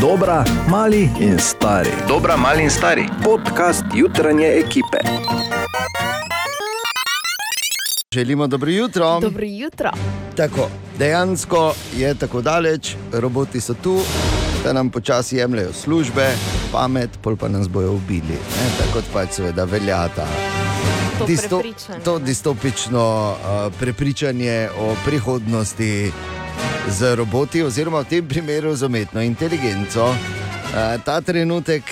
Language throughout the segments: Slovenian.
Dobra, mali in stari. Dobra, mali in stari. Podcast jutranje ekipe. Želimo dobro jutro. Dobro jutro. Tako, dejansko je tako daleč, roboti so tu, da nam počasi jemljajo službe, pamet, pol pa nas bojo ubili. Ne? Tako kot pač seveda velja ta. To disto- to distopično uh, prepričanje o prihodnosti z roboti, oziroma v tem primeru z umetno inteligenco. Uh, ta trenutek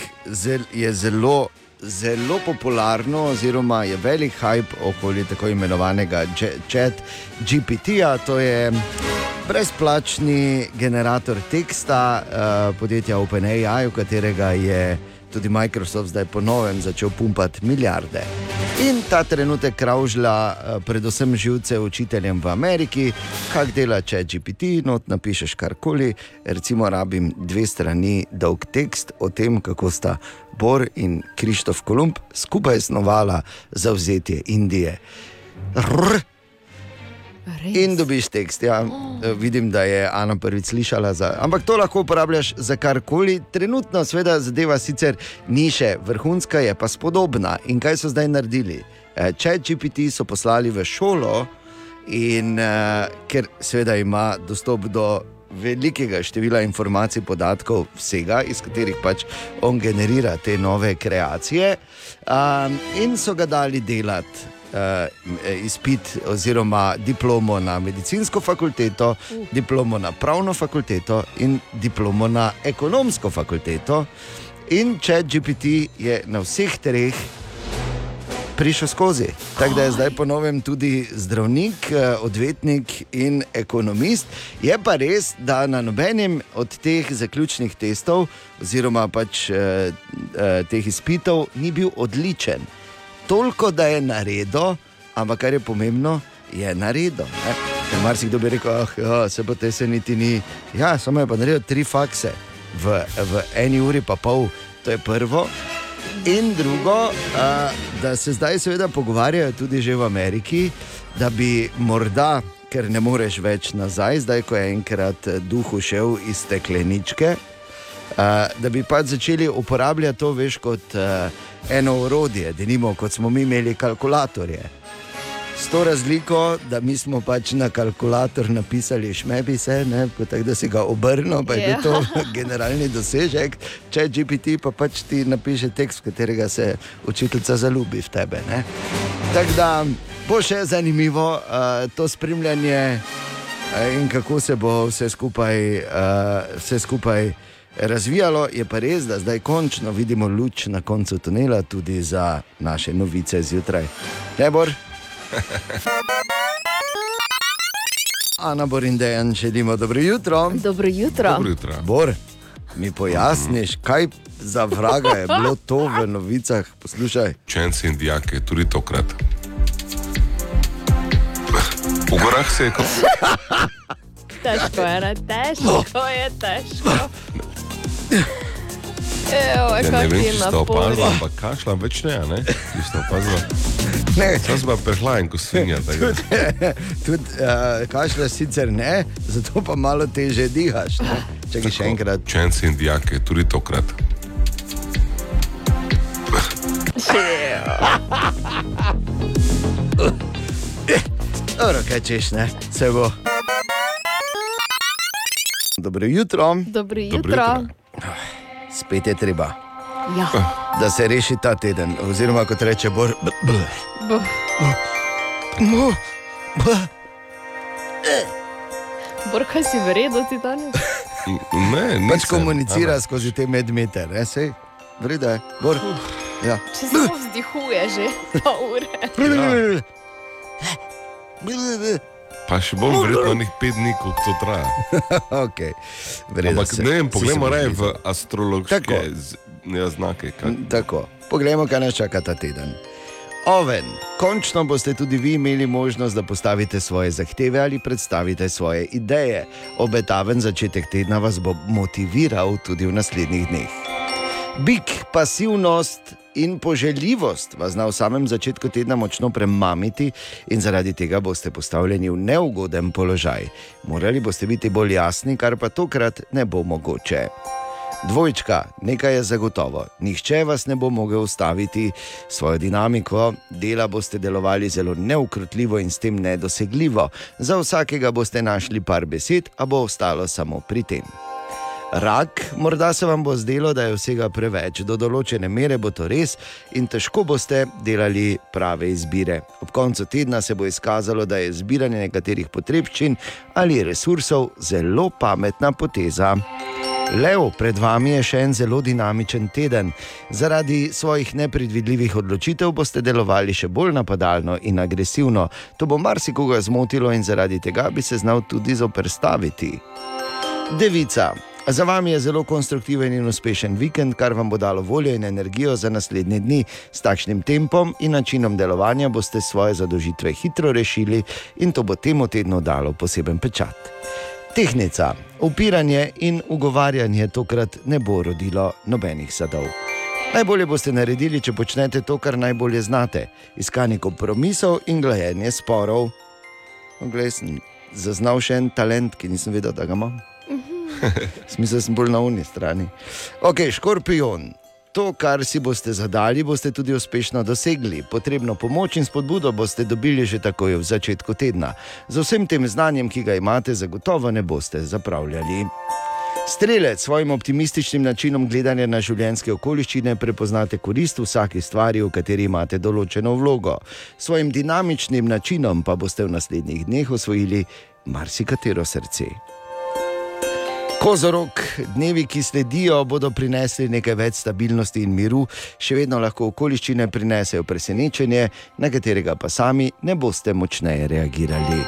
je zelo, zelo popularno, oziroma je velik hype okoli tako imenovanega chat GPT-ja. To je brezplačni generator teksta uh, podjetja OpenAI, v katerega je tudi Microsoft zdaj ponovno začel pumpati milijarde. In ta trenutek kraužlja eh, predvsem živce učiteljem v Ameriki, kaj dela če GPT, not napišeš karkoli. Recimo, rabim dve strani dolg tekst o tem, kako sta Bor in Krištof Kolumb skupaj snovala zauzetje Indije. Rr, Res. In dobiš tekst. Ja. E, Vidim, da je Ana prvič slišala. Za, ampak to lahko uporabljaš za karkoli. Trenutno, seveda, zadeva sicer ni še vrhunska, je pa spodobna. In kaj so zdaj naredili? Če GPT so poslali v šolo, in uh, ker seveda ima dostop do velikega števila informacij, podatkov, vsega, iz katerih pač on generira te nove kreacije, um, in so ga dali delati. Uh, izpit oziroma diplomo na medicinsko fakulteto, diplomo na pravno fakulteto in diplomo na ekonomsko fakulteto. In če GPT je na vseh treh prišel skozi. Tako da je zdaj ponovem tudi zdravnik, eh, odvetnik in ekonomist. Je pa res, da na nobenem od teh zaključnih testov, oziroma pač eh, eh, teh izpitov, ni bil odličen. Toliko, da je naredil, ampak kar je pomembno, je naredil. ne. Ker marsikdo bi rekel, ah, ja, se pa te se niti ni. Ja, samo je pa naredil tri fakse v, v eni uri pa pol, to je prvo. In drugo, a, da se zdaj seveda pogovarjajo tudi že v Ameriki, da bi morda, ker ne moreš več nazaj, zdaj ko je enkrat duh ušel iz stekleničke, a, da bi pač začeli uporabljati to veš kot a, eno orodje, da nimo kot smo mi imeli kalkulatorje. S to razliko, da mi smo pač na kalkulator napisali šmebi se, ne, tako da si ga obrnil, pa je Ja. to generalni dosežek. Če GPT pa pač ti napiše tekst, v katerega se učiteljica zaljubi v tebe. ne. Tako da bo še zanimivo uh, to spremljanje uh, in kako se bo vse skupaj, uh, vse skupaj razvijalo. Je pa res, da zdaj končno vidimo luč na koncu tunela tudi za naše novice zjutraj. Ne bor? Ana Borindejan, želimo dobro jutro. Dobro jutro. Dobro jutro. Bor, mi pojasniš, kaj za vraga je bilo to v novicah. Poslušaj, Učenci in dijake, tudi tokrat. V gorah se je kot Težko je, težko je, težko. Evo, ja, ne vem, če ste opazili, ampak kašljam več ne, a ne? Če ste opazili. ne, Sam sem pa prehlajen, ko svinja. tako da- tudi uh, kašljaš sicer ne, zato pa malo teže dihaš. Ne? Čakaj še enkrat. Učenci in dijake, tudi tokrat. Dobro, kaj češ, ne, se bo. Dobro jutro, Dobro Dobro jutro. Spet je treba, Ja, da se reši ta teden, oziroma kot reče Bor. b- b- bo. b- b- Bor, kaj si v redu ti danes? Ne, Pač nisem, komunicira Ana. skozi te medmeter, ne sej. Vrida je, Bor. Ja. Če se to vzdihuje že pa ure. Pa še bom verjetno njih pet dni, koliko to traja. okay. Ampak se- ne vem, poglejmo raje v z- ja, znake. kaj- Tako, poglejmo, kaj nas čaka ta teden. Oven, končno boste tudi vi imeli možnost, da postavite svoje zahteve ali predstavite svoje ideje. Obetaven začetek tedna vas bo motiviral tudi v naslednjih dneh. Bik, pasivnost in poželjivost vas na samem začetku tedna močno premamiti in zaradi tega boste postavljeni v neugoden položaj. Morali boste biti bolj jasni, kar pa tokrat ne bo mogoče. Dvojčka, nekaj je zagotovo, nihče vas ne bo mogel ustaviti, svojo dinamiko dela boste delovali zelo neukrotljivo in s tem nedosegljivo. Za vsakega boste našli par besed, a bo ostalo samo pri tem. Rak, morda se vam bo zdelo, da je vsega preveč, do določene mere bo to res in težko boste delali prave izbire. Ob koncu tedna se bo izkazalo, da je zbiranje nekaterih potrebščin ali resursov zelo pametna poteza. Lev, pred vami je še en zelo dinamičen teden. Zaradi svojih nepredvidljivih odločitev boste delovali še bolj napadalno in agresivno. To bo marsikoga zmotilo in zaradi tega bi se znal tudi zoprstaviti. Devica. Za vami je zelo konstruktiven in uspešen vikend, kar vam bo dalo voljo in energijo za naslednje dni. S takšnim tempom in načinom delovanja boste svoje zadožitve hitro rešili in to bo temu tednu dalo poseben pečat. Tehnica, upiranje in ugovarjanje tokrat ne bo rodilo nobenih sadov. Najbolje boste naredili, če počnete to, kar najbolje znate: iskanje kompromisov in glajenje sporov. Glej, sem zaznal še en talent, ki nisem vedel, da ga imam. Smisel sem bolj na unji strani. Ok, škorpion. To, kar si boste zadali, boste tudi uspešno dosegli. Potrebno pomoč in spodbudo boste dobili že takoj v začetku tedna. Z vsem tem znanjem, ki ga imate, zagotovo ne boste zapravljali. Strelec s svojim optimističnim načinom gledanja na življenjske okoliščine prepoznate korist v vsaki stvari, v kateri imate določeno vlogo. S svojim dinamičnim načinom pa boste v naslednjih dneh osvojili marsikatero srce. Kozorok, dnevi, ki sledijo, bodo prinesli nekaj več stabilnosti in miru, še vedno lahko okoliščine prinesejo presenečenje, na katerega pa sami ne boste močneje reagirali.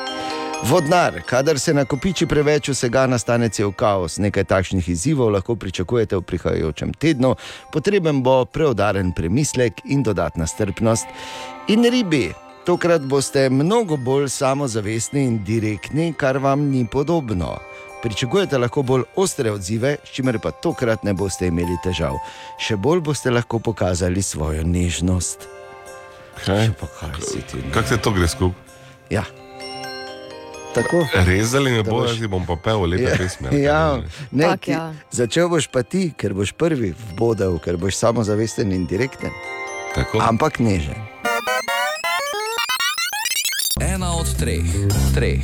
Vodnar, kadar se nakopiči preveč vsega, nastane cel kaos. Nekaj takšnih izzivov lahko pričakujete v prihajajočem tednu, potreben bo preudaren premislek in dodatna strpnost. In ribi, tokrat boste mnogo bolj samozavestni in direktni, kar vam ni podobno. Pričakujete lahko bolj ostre odzive, s čimer pa tokrat ne boste imeli težav. Še bolj boste lahko pokazali svojo nežnost. Kaj? Kaj si ti? Kako se to gre skupaj? Ja. Tako. Rezali me boš- ti bom pa pel lepe pesmi. ali kaj Ja, ne? ne, Tak, ti, ja. začel boš pa ti, ker boš prvi vbodel, ker boš samozavesten in direkten, Tako. ampak nežen. Ena od treh, treh,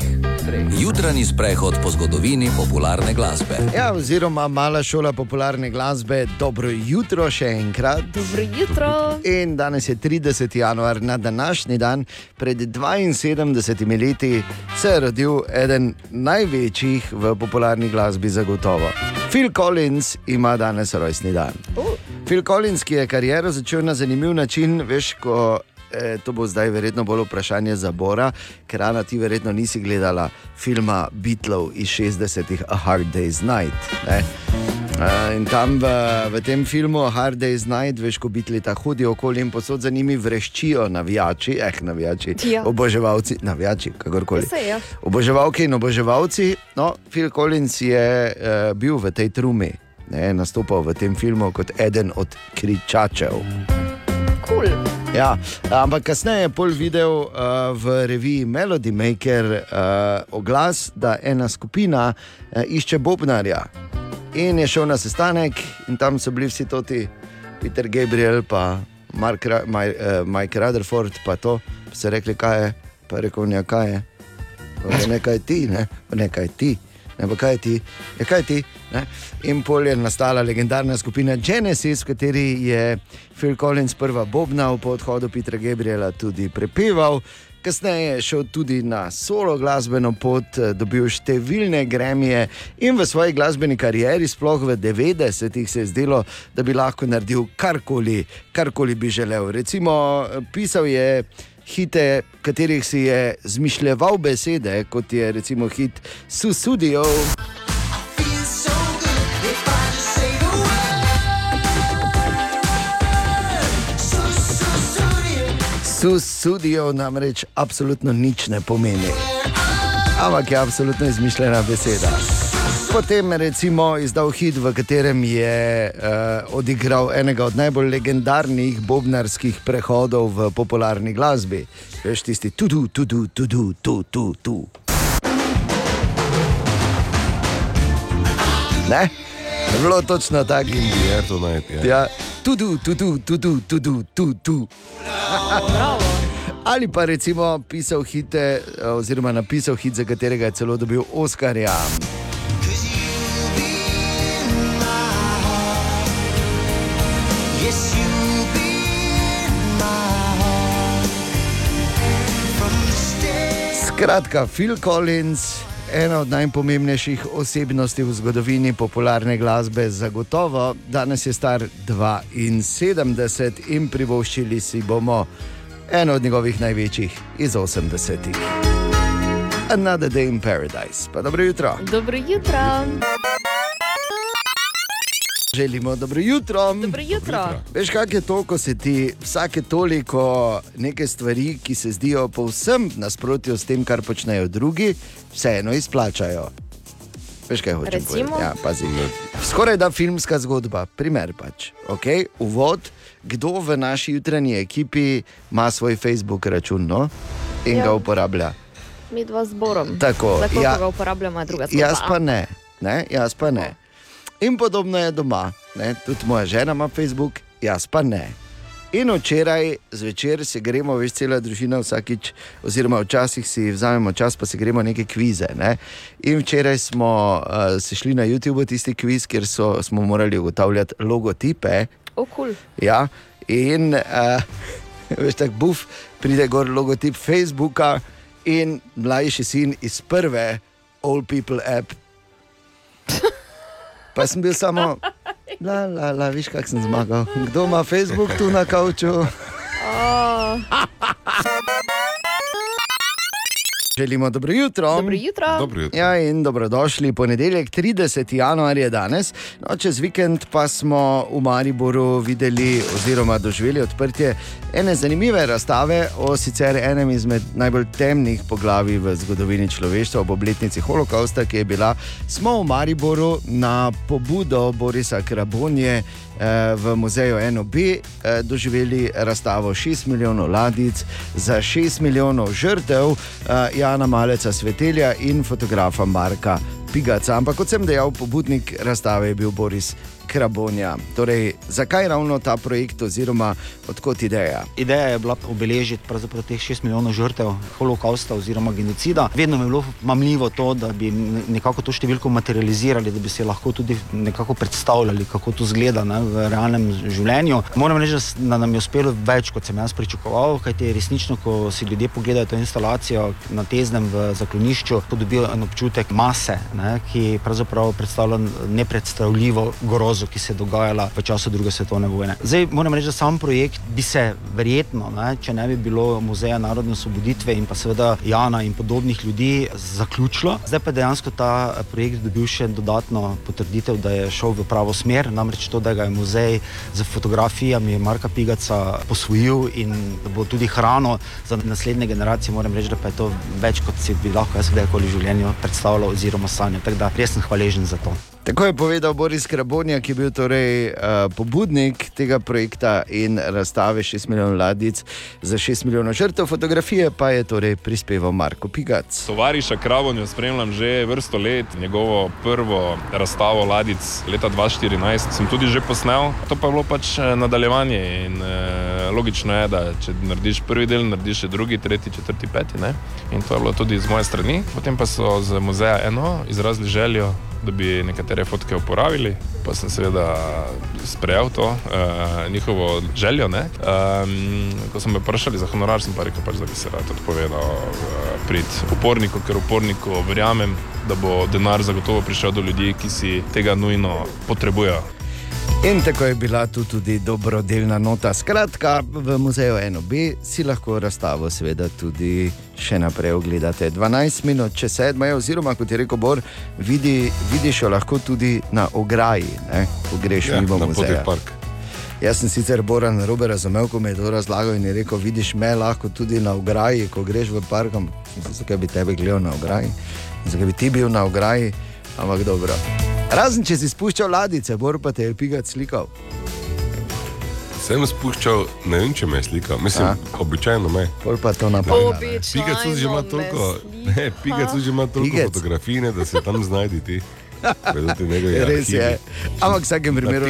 treh. Jutranji sprehod po zgodovini popularne glasbe. Ja, oziroma mala šola popularne glasbe, dobro jutro še enkrat. Dobro jutro. In danes je 30. januar, na današnji dan, pred 72 leti, se je rodil eden največjih v popularni glasbi, zagotovo. Phil Collins ima danes rojstni dan. Phil Collins, ki je kariero začel na zanimiv način, veš, ko. Eh, To bo zdaj verjetno bolj vprašanje za Bora, ker Ana ti verjetno nisi gledala filma Beatlov iz 60-ih A Hard Day's Night. Ne? Uh, in tam v, v tem filmu Hard Day's Night, veš, ko bitli ta hodijo okoli in posod za njimi vreščijo navijači, eh, navijači, Ja. oboževalci, navijači, kakorkoli. Saj, ja. Oboževalke in oboževalci, no, Phil Collins je uh, bil v tej trumi, ne, nastopal v tem filmu kot eden od kričačev. Cool. Ja, ampak kasneje je pol videl uh, v reviji Melody Maker uh, oglas, da ena skupina uh, išče Bobnarja. In je šel na sestanek, in tam so bili vsi ti, Peter Gabriel, pa Mark, Ra- Maj, uh, Mike Rutherford, pa to, pa so rekli, kaj je, pa rekel, ne, kaj je. Nekaj ti, ne, nekaj ti. Ne, pa kaj ti, je kaj ti. Ne? In pol je nastala legendarna skupina Genesis, v kateri je Phil Collins prva bobnal, po odhodu Petra Gabriela tudi prepeval. Kasneje je šel tudi na solo glasbeno pot, eh, dobil številne gremije in v svoji glasbeni karieri, sploh v 90-ih, se je zdelo, da bi lahko naredil karkoli, karkoli bi želel. Recimo, eh, pisal je hite, katerih si je zmišljeval besede, kot je recimo hit Susudio. Susudio namreč absolutno nič ne pomeni. Ampak je absolutno izmišljena beseda. Potem je recimo izdal hit, v katerem je uh, odigral enega od najbolj legendarnih bobnarskih prehodov v popularni glasbi. Veš tisti, tu, tu, tu, tu, tu, tu, tu, tu, tu. Ne? Je bilo točno tako. Je to najti. Ja. Ja, tu, tu, tu, tu, tu, tu, tu, tu, tu, tu. Ali pa recimo pisal hite, oziroma napisal hit, za katerega je celo dobil Oskarja. Skratka, Phil Collins, ena od najpomembnejših osebnosti v zgodovini popularne glasbe, zagotovo. Danes je star 72 in privoščili si bomo eno od njegovih največjih iz 80-ih. Another day in paradise. Pa dobro jutro. Dobro jutro. Želimo dobro jutro. Dobro jutro. Veš, kak je to, ko se ti vsake toliko neke stvari, ki se zdijo povsem nasprotju s tem, kar počnejo drugi, vseeno izplačajo. Veš, kaj Recimo? povedati? Ja, pazi. Skoraj da filmska zgodba, primer pač. Okay? Uvod, kdo v naši jutranji ekipi ima svoj Facebook račun no? in Ja. ga uporablja. Mi dva zborom. Tako, Za koliko ja. ga uporabljamo, druga stvar. Jaz pa ne, ne, jaz pa ne. In podobno je doma, ne? tudi moja žena ima Facebook, jaz pa ne. In včeraj zvečer se gremo, veš, cela družina vsakič, oziroma včasih si vzamemo čas, pa se gremo neke kvize. Ne? In včeraj smo uh, se šli na YouTube tisti kviz, kjer so, smo morali ugotavljati logotipe. O, kul. Ja, in uh, veš, tako buf, pride gor logotip Facebooka in mlajši sin iz prve All People app. Pa sem bil samo, la, la, la, viš, kak sem zmagal. Kdo ima Facebook tu na kavču? Oh, Želimo dobro jutro. dobro jutro. Dobro jutro. Ja, in dobrodošli. Ponedeljek, 30. januar je danes, no, čez vikend pa smo v Mariboru videli oziroma doživeli odprtje ene zanimive razstave o sicer enem izmed najbolj temnih poglavij v zgodovini človeštva ob obletnici holokausta, ki je bila. Smo v Mariboru na pobudo Borisa Krabonje. Eh, V muzeju NOB eh, doživeli razstavo 6 milijonov ladic za 6 milijonov žrtev eh, Jana Maleca Svetelja in fotografa Marka Pigaca. Ampak kot sem dejal, pobudnik razstave je bil Boris Krabonja. Torej, zakaj ravno ta projekt oziroma odkot ideja? Ideja je bila obeležiti teh 6 milijonov žrtev holokausta oziroma genocida. Vedno mi je bilo mamljivo to, da bi nekako to številko materializirali, da bi se lahko tudi nekako predstavljali, kako to zgleda ne, v realnem življenju. Moram reči, da nam je uspelo več, kot sem jaz pričakoval, kajti resnično, ko si ljudje pogledajo to instalacijo na teznem v zaklonišču, ko dobijo en občutek mase, ne, ki pravzaprav predstavlja nepredstavljivo grozo, ki se je dogajala v času druge svetovne vojne. Zdaj moram reči, da sam projekt bi se verjetno, ne, če ne bi bilo muzeja narodne osvoboditve in pa seveda Jana in podobnih ljudi, zaključilo. Zdaj pa je dejansko ta eh, projekt dobil še dodatno potrditev, da je šel v pravo smer, namreč to, da ga je muzej z fotografijami Marka Pigaca posvojil in da bo tudi hrano za naslednje generacije. Moram reči, da je to več, kot si bi lahko jaz kdajkoli v življenju predstavljal oziroma sanjal. Tako da res sem hvaležen za to. Tako je povedal Boris Krabonja, ki je bil torej, uh, pobudnik tega projekta in razstave 6 milijonov ladic za 6 milijonov žrtev. Fotografije pa je torej prispeval Marko Pigac. Tovariša Kravonjo spremljam že vrsto let, njegovo prvo razstavo Ladic leta 2014 sem tudi že posnel. To pa je bilo pač eh, nadaljevanje in eh, logično je, da če narediš prvi del, narediš še drugi, tretji, četrti, peti. Ne? In to je bilo tudi z moje strani. Potem pa so z muzeja eno izrazili željo, da bi nekatere fotke uporabili, pa sem seveda sprejel to uh, njihovo željo. Um, ko so me vprašali za honorar, sem pa rekel, pač, da bi se rad odpovedal uh, prid uporniku, ker uporniku verjamem, da bo denar zagotovo prišel do ljudi, ki si tega nujno potrebujejo. In tako je bila tu tudi dobrodelna nota. Skratka, v muzeju NOB si lahko razstavo, seveda, tudi še naprej ogledate. 12 minut, če sedma je, oziroma kot je rekel Bor, vidi, vidiš jo lahko tudi na ograji, ne, ko greš Ja, mimo muzeja. Jaz sem sicer Boran robe razumel, ko mi je to razlagal in je rekel: vidiš me lahko tudi na ograji, ko greš v park. Zakaj bi tebe gledal na ograji? Zakaj bi ti bil na ograji? Ampak dobro. Razen če si spuščal ladice, Bor pa te je pigat slikal. Sem spuščal, ne vem, če me je slikal, mislim, Ja. običajno me. Pol pa to napada. Pigac tudi že ima toliko, ne, Pigac tudi že ima toliko Pigec. fotografij, da se tam znajdi ti. Vedo, njegove Res je. Ampak v vsakem primeru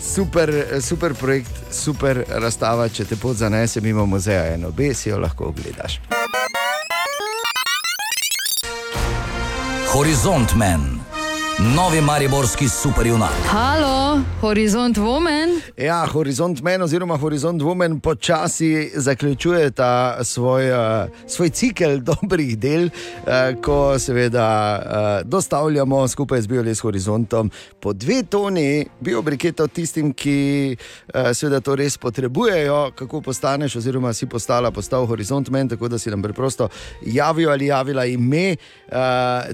super, super projekt, super razstava. Če te pot zanese mimo muzeja NOB, si jo lahko ogledaš. Horizont Men, novi mariborski superjunak. Halo, Horizont Woman. Ja, Horizont Men oziroma Horizont Women počasi zaključuje ta svoj, uh, svoj cikel dobrih del, uh, ko seveda uh, dostavljamo skupaj z Bioles Horizontom po dve toni biobriketov tistim, ki seveda to res potrebujejo, kako postaneš oziroma si postala, postal Horizont Men, tako da si nam preprosto javijo ali javila ime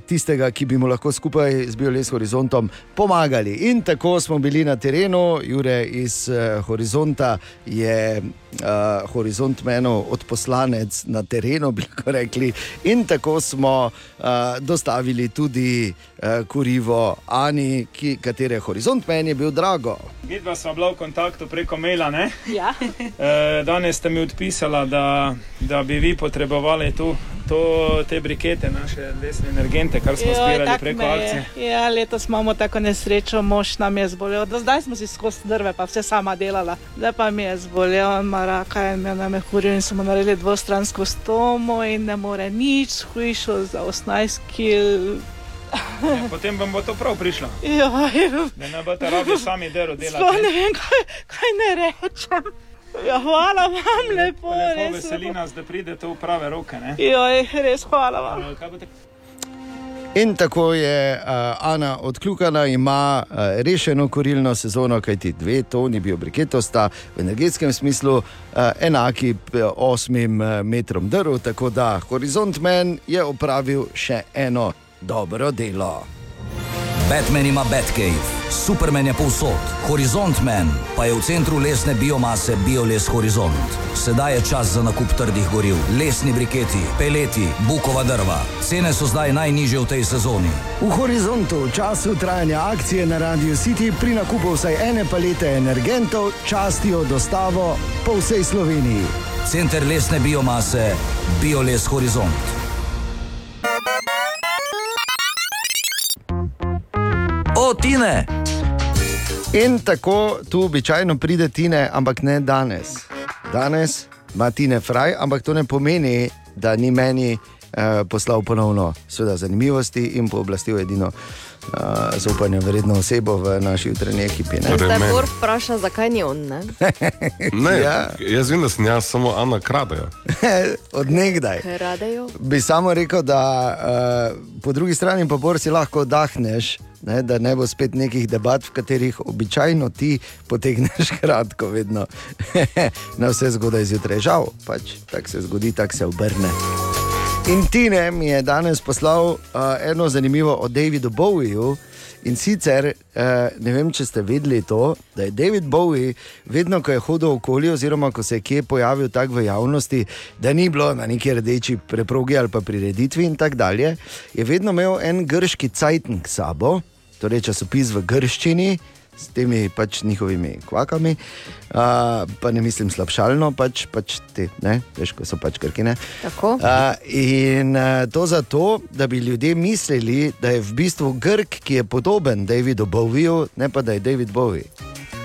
tistega, ki bi mu lahko skupaj z Bioles Horizontom pomagali. In tako smo bili na terenu, Jure iz uh, Horizonta je uh, Horizont menu odposlanec na terenu, bi lahko rekli. In tako smo uh, dostavili tudi uh, kurivo Ani, ki, katere Horizont meni je bil drago. Vidva sva bila v kontaktu preko maila. ne? Ja. E, danes ste mi odpisala, da, da bi vi potrebovali tu, to, te brikete, naše lesne energente, kar smo zbirali preko akcije. Ja, letos imamo tako nesrečo, mož nam je zbolel. Do zdaj smo si skozi drve, pa vse sama delala. Zdaj pa mi je zbolel, ima raka in me nam je huril in smo naredili dvostransko stomo in ne more nič, hujšo za 18 kg. Ja, potem vam bo to prav prišlo. Ja, Da ne boste rabili sami delo sploh delati. ne vem, kaj, kaj ne rečem. Ja, hvala vam, lepo, Lepo res. veseli nas, da pridete v prave roke. ne. Joj, res hvala vam. Kaj boste In tako je uh, Ana odkljukana, ima uh, rešeno kurilno sezono, kajti dve toni biobriketov sta v energetskem smislu uh, enaki osmim metrom drv, tako da Horizont Men je opravil še eno dobro delo. Batman ima Batcave, Superman je povsod, Horizont Man pa je v centru lesne biomase Bioles Horizont. Sedaj je čas za nakup trdih goriv, lesni briketi, peleti, bukova drva. Cene so zdaj najnižje v tej sezoni. V horizontu v času trajanja akcije na Radio City pri nakupu vsaj ene palete energentov častijo dostavo po vsej Sloveniji. Center lesne biomase Bioles Horizont. O, Tine! In tako tu običajno pride Tine, ampak ne danes. Danes ima Tine fraj, ampak to ne pomeni, da ni meni eh, poslal ponovno seveda, zanimivosti in pooblastil edino eh, zaupanja vredno osebo v naši jutranji ekipi. Ne? Torej, Zdaj meni. Bor vpraša, zakaj ni on. Ne? Ne, Ja. jaz vem, da sem jaz samo Ana kradejo. Od nekdaj. Radejo. Bi samo rekel, da uh, po drugi strani pa bor si lahko oddahneš, ne, da ne bo spet nekih debat, v katerih običajno ti potegneš kratko, vedno na vse zgodaj zjutraj. Žal, pač tako se zgodi, tako se obrne. In Tine mi je danes poslal uh, eno zanimivo o Davidu Bowieju. In sicer, uh, ne vem, če ste vedeli to, da je David Bowie, vedno ko je hodil okoli, oziroma ko se je kje pojavil tako v javnosti, da ni bilo na neki rdeči preprogi ali pa prireditvi in tako dalje, je vedno imel en grški cajtnik s sabo, torej časopis v grščini. S temi pač njihovimi kvakami, uh, pa ne mislim slabšalno, pač, pač te, ne, veš, ko so pač krkine. Tako. Uh, in uh, to zato, da bi ljudje mislili, da je v bistvu Grk, ki je podoben Davidu Bowieju, ne pa da je David Bowie.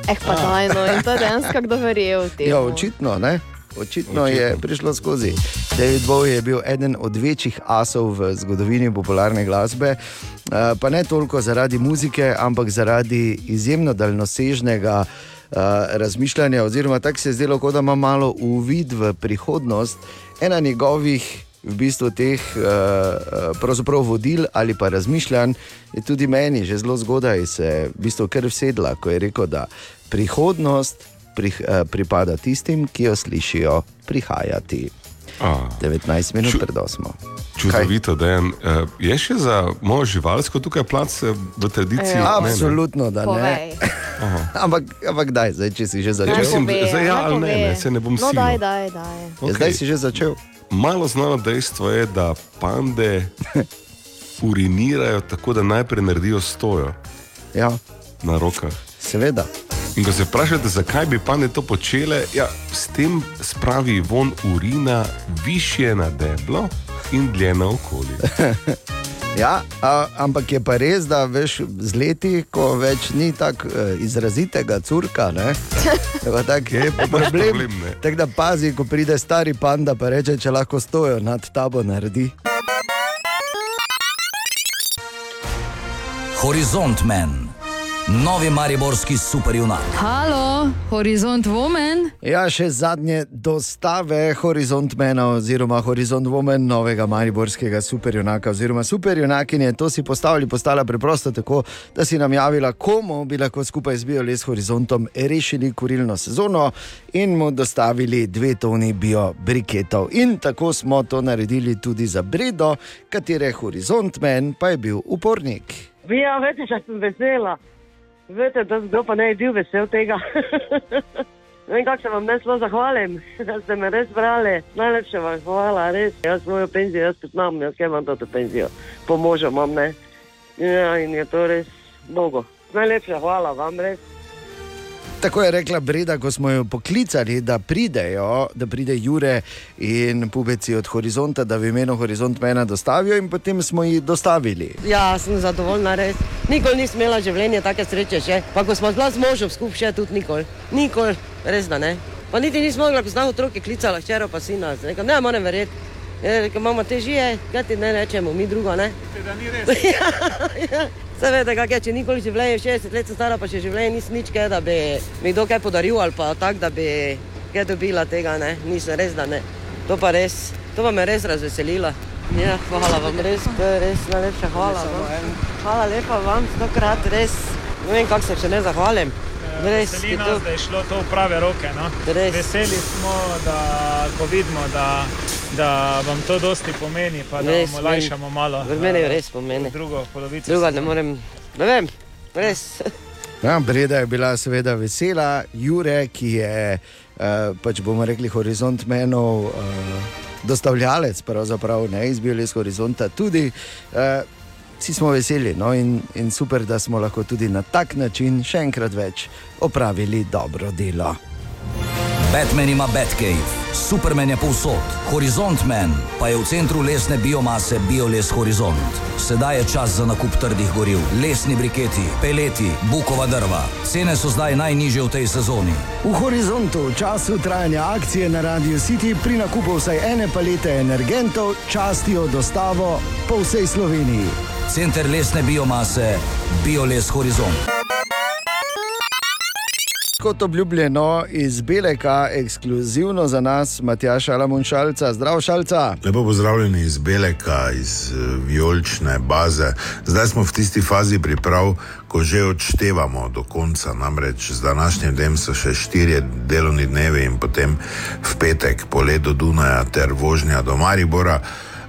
Eh, pa daj, no, in to je dejansko kdo verjel v tem. Ja, očitno, ne? Očitno, očitno je prišlo skozi. David Bowie je bil eden od večjih asov v zgodovini popularne glasbe, eh, pa ne toliko zaradi muzike, ampak zaradi izjemno daljnosežnega eh, razmišljanja. Oziroma, tako se je zdelo, kot da ima malo uvid v prihodnost. Ena njegovih v bistvu teh uh, vodil ali pa razmišljanj je tudi meni že zelo zgodaj se v bistvu kar vsedla, ko je rekel, da prihodnost prih, uh, pripada tistim, ki jo slišijo prihajati. A, 19 minut Ču- pred 8. čudovito, da je. Uh, je še za mojo živalsko tukaj plac eh, v tradiciji? Ja. Ne, ne. Absolutno, da ne. Ampak, ampak daj, zdaj, če si že Ja, začel. mislim, Pove, zdaj ja ne, pove. ne, saj ne bom No, daj, daj, daj. Ja, Okej. Zdaj si že začel. Malo znano dejstvo je, da pande urinirajo tako, da najprej naredijo stojo Ja, na rokah. Seveda. In ko se vprašate, zakaj bi pande to počele, ja, s tem spravi von urina više na deblo in dlje naokoli. Ja, a, ampak je pa res, da veš, z leti, ko več ni tako uh, izrazitega curka, ne, je pa tak je problem. problem, ne. Tako da pazi, ko pride stari panda, pa reče, če lahko stojo nad tabo naredi. Horizont Men, novi mariborski superjunak. Halo, Horizont Woman. Ja, še zadnje dostave Horizont Mena oziroma Horizont Woman, novega mariborskega superjunaka oziroma superjunakinje. To si postavili, postala preprosto tako, da si nam javila, komu bi lahko skupaj z BioLes Horizontom rešili kurilno sezono in mu dostavili dve toni biobriketov. In tako smo to naredili tudi za Bredo, katere Horizont Men pa je bil upornik. Ja, veste, če sem vesela. Veste, da kdo pa ne bi bil vesel tega. Ne vem, kako se vam ne sploh zahvalim, da ste me res brali. Najlepša vam hvala, res. Jaz svojo penzijo, jaz poznam, jaz kaj imam to penzijo. Po možu imam, ne. Ja, in je to res Bogu. Najlepša hvala vam, res. Tako je rekla Breda, ko smo jo poklicali, da pridejo, da pride Jure in pubeci od Horizonta, da v imenu Horizont mena dostavijo, in potem smo jih dostavili. Ja, sem zadovoljna, res. Nikoli nisem imela življenja take sreče še. Pa ko smo bila z možem skupaj, še tudi nikoli. Nikoli, res da ne. Pa niti nisem mogla, ko znam otroke klicala, hčero pa sina. Sem Rekla, ne, moram verjeti. Ja, rekel, imamo te žije, kaj ti ne rečemo, mi drugo ne. Da ni res. ja, ja. Seveda, kak je, če nikoli življenje, 60 let sem stara, pa še življenje nisem nič, kaj, da bi mi kdo kaj podaril ali pa tako, da bi kaj dobila tega, ne, nisem res, da ne. To pa res, to pa me res razveselilo. Ja, hvala vam, res, res najlepša hvala. Vam. Hvala lepa vam, stokrat, res. Ne vem, kako se še ne zahvalim. Res, Veseli je nas, da je šlo to v prave roke. No? Res. Veseli smo, da ko vidimo, da, da vam to dosti pomeni, pa da Res, vam olajšamo malo. Res meni eh, res pomeni. Drugo polovico. Druga ne morem, ne vem, res. Ja, Breda je bila seveda vesela, Jure, ki je, uh, pač bomo rekli, horizont menov, uh, dostavljalec, pravzaprav ne izbijali iz horizonta, tudi. Uh, Vsi smo veseli no? in, in super, da smo lahko tudi na tak način še enkrat več opravili dobro delo. Batman ima Batcave, Superman je povsod, Horizont Man pa je v centru lesne biomase BioLes Horizont. Sedaj je čas za nakup trdih goriv, lesni briketi, peleti, bukova drva. Cene so zdaj najnižje v tej sezoni. V horizontu v času trajanja akcije na Radio City pri nakupu vsaj ene palete energentov častijo dostavo po vsej Sloveniji. Center lesne biomase BioLes Horizont. Kot obljubljeno iz Beleka, ekskluzivno za nas, Matjaš Alamon Šalca, zdrav Šalca. Lepo pozdravljeni iz Beleka, iz eh, vijolične baze. Zdaj smo v tisti fazi priprav, ko že odštevamo do konca. Namreč z današnjim dnem so še štirje delovni dnevi in potem v petek polet do Dunaja ter vožnja do Maribora.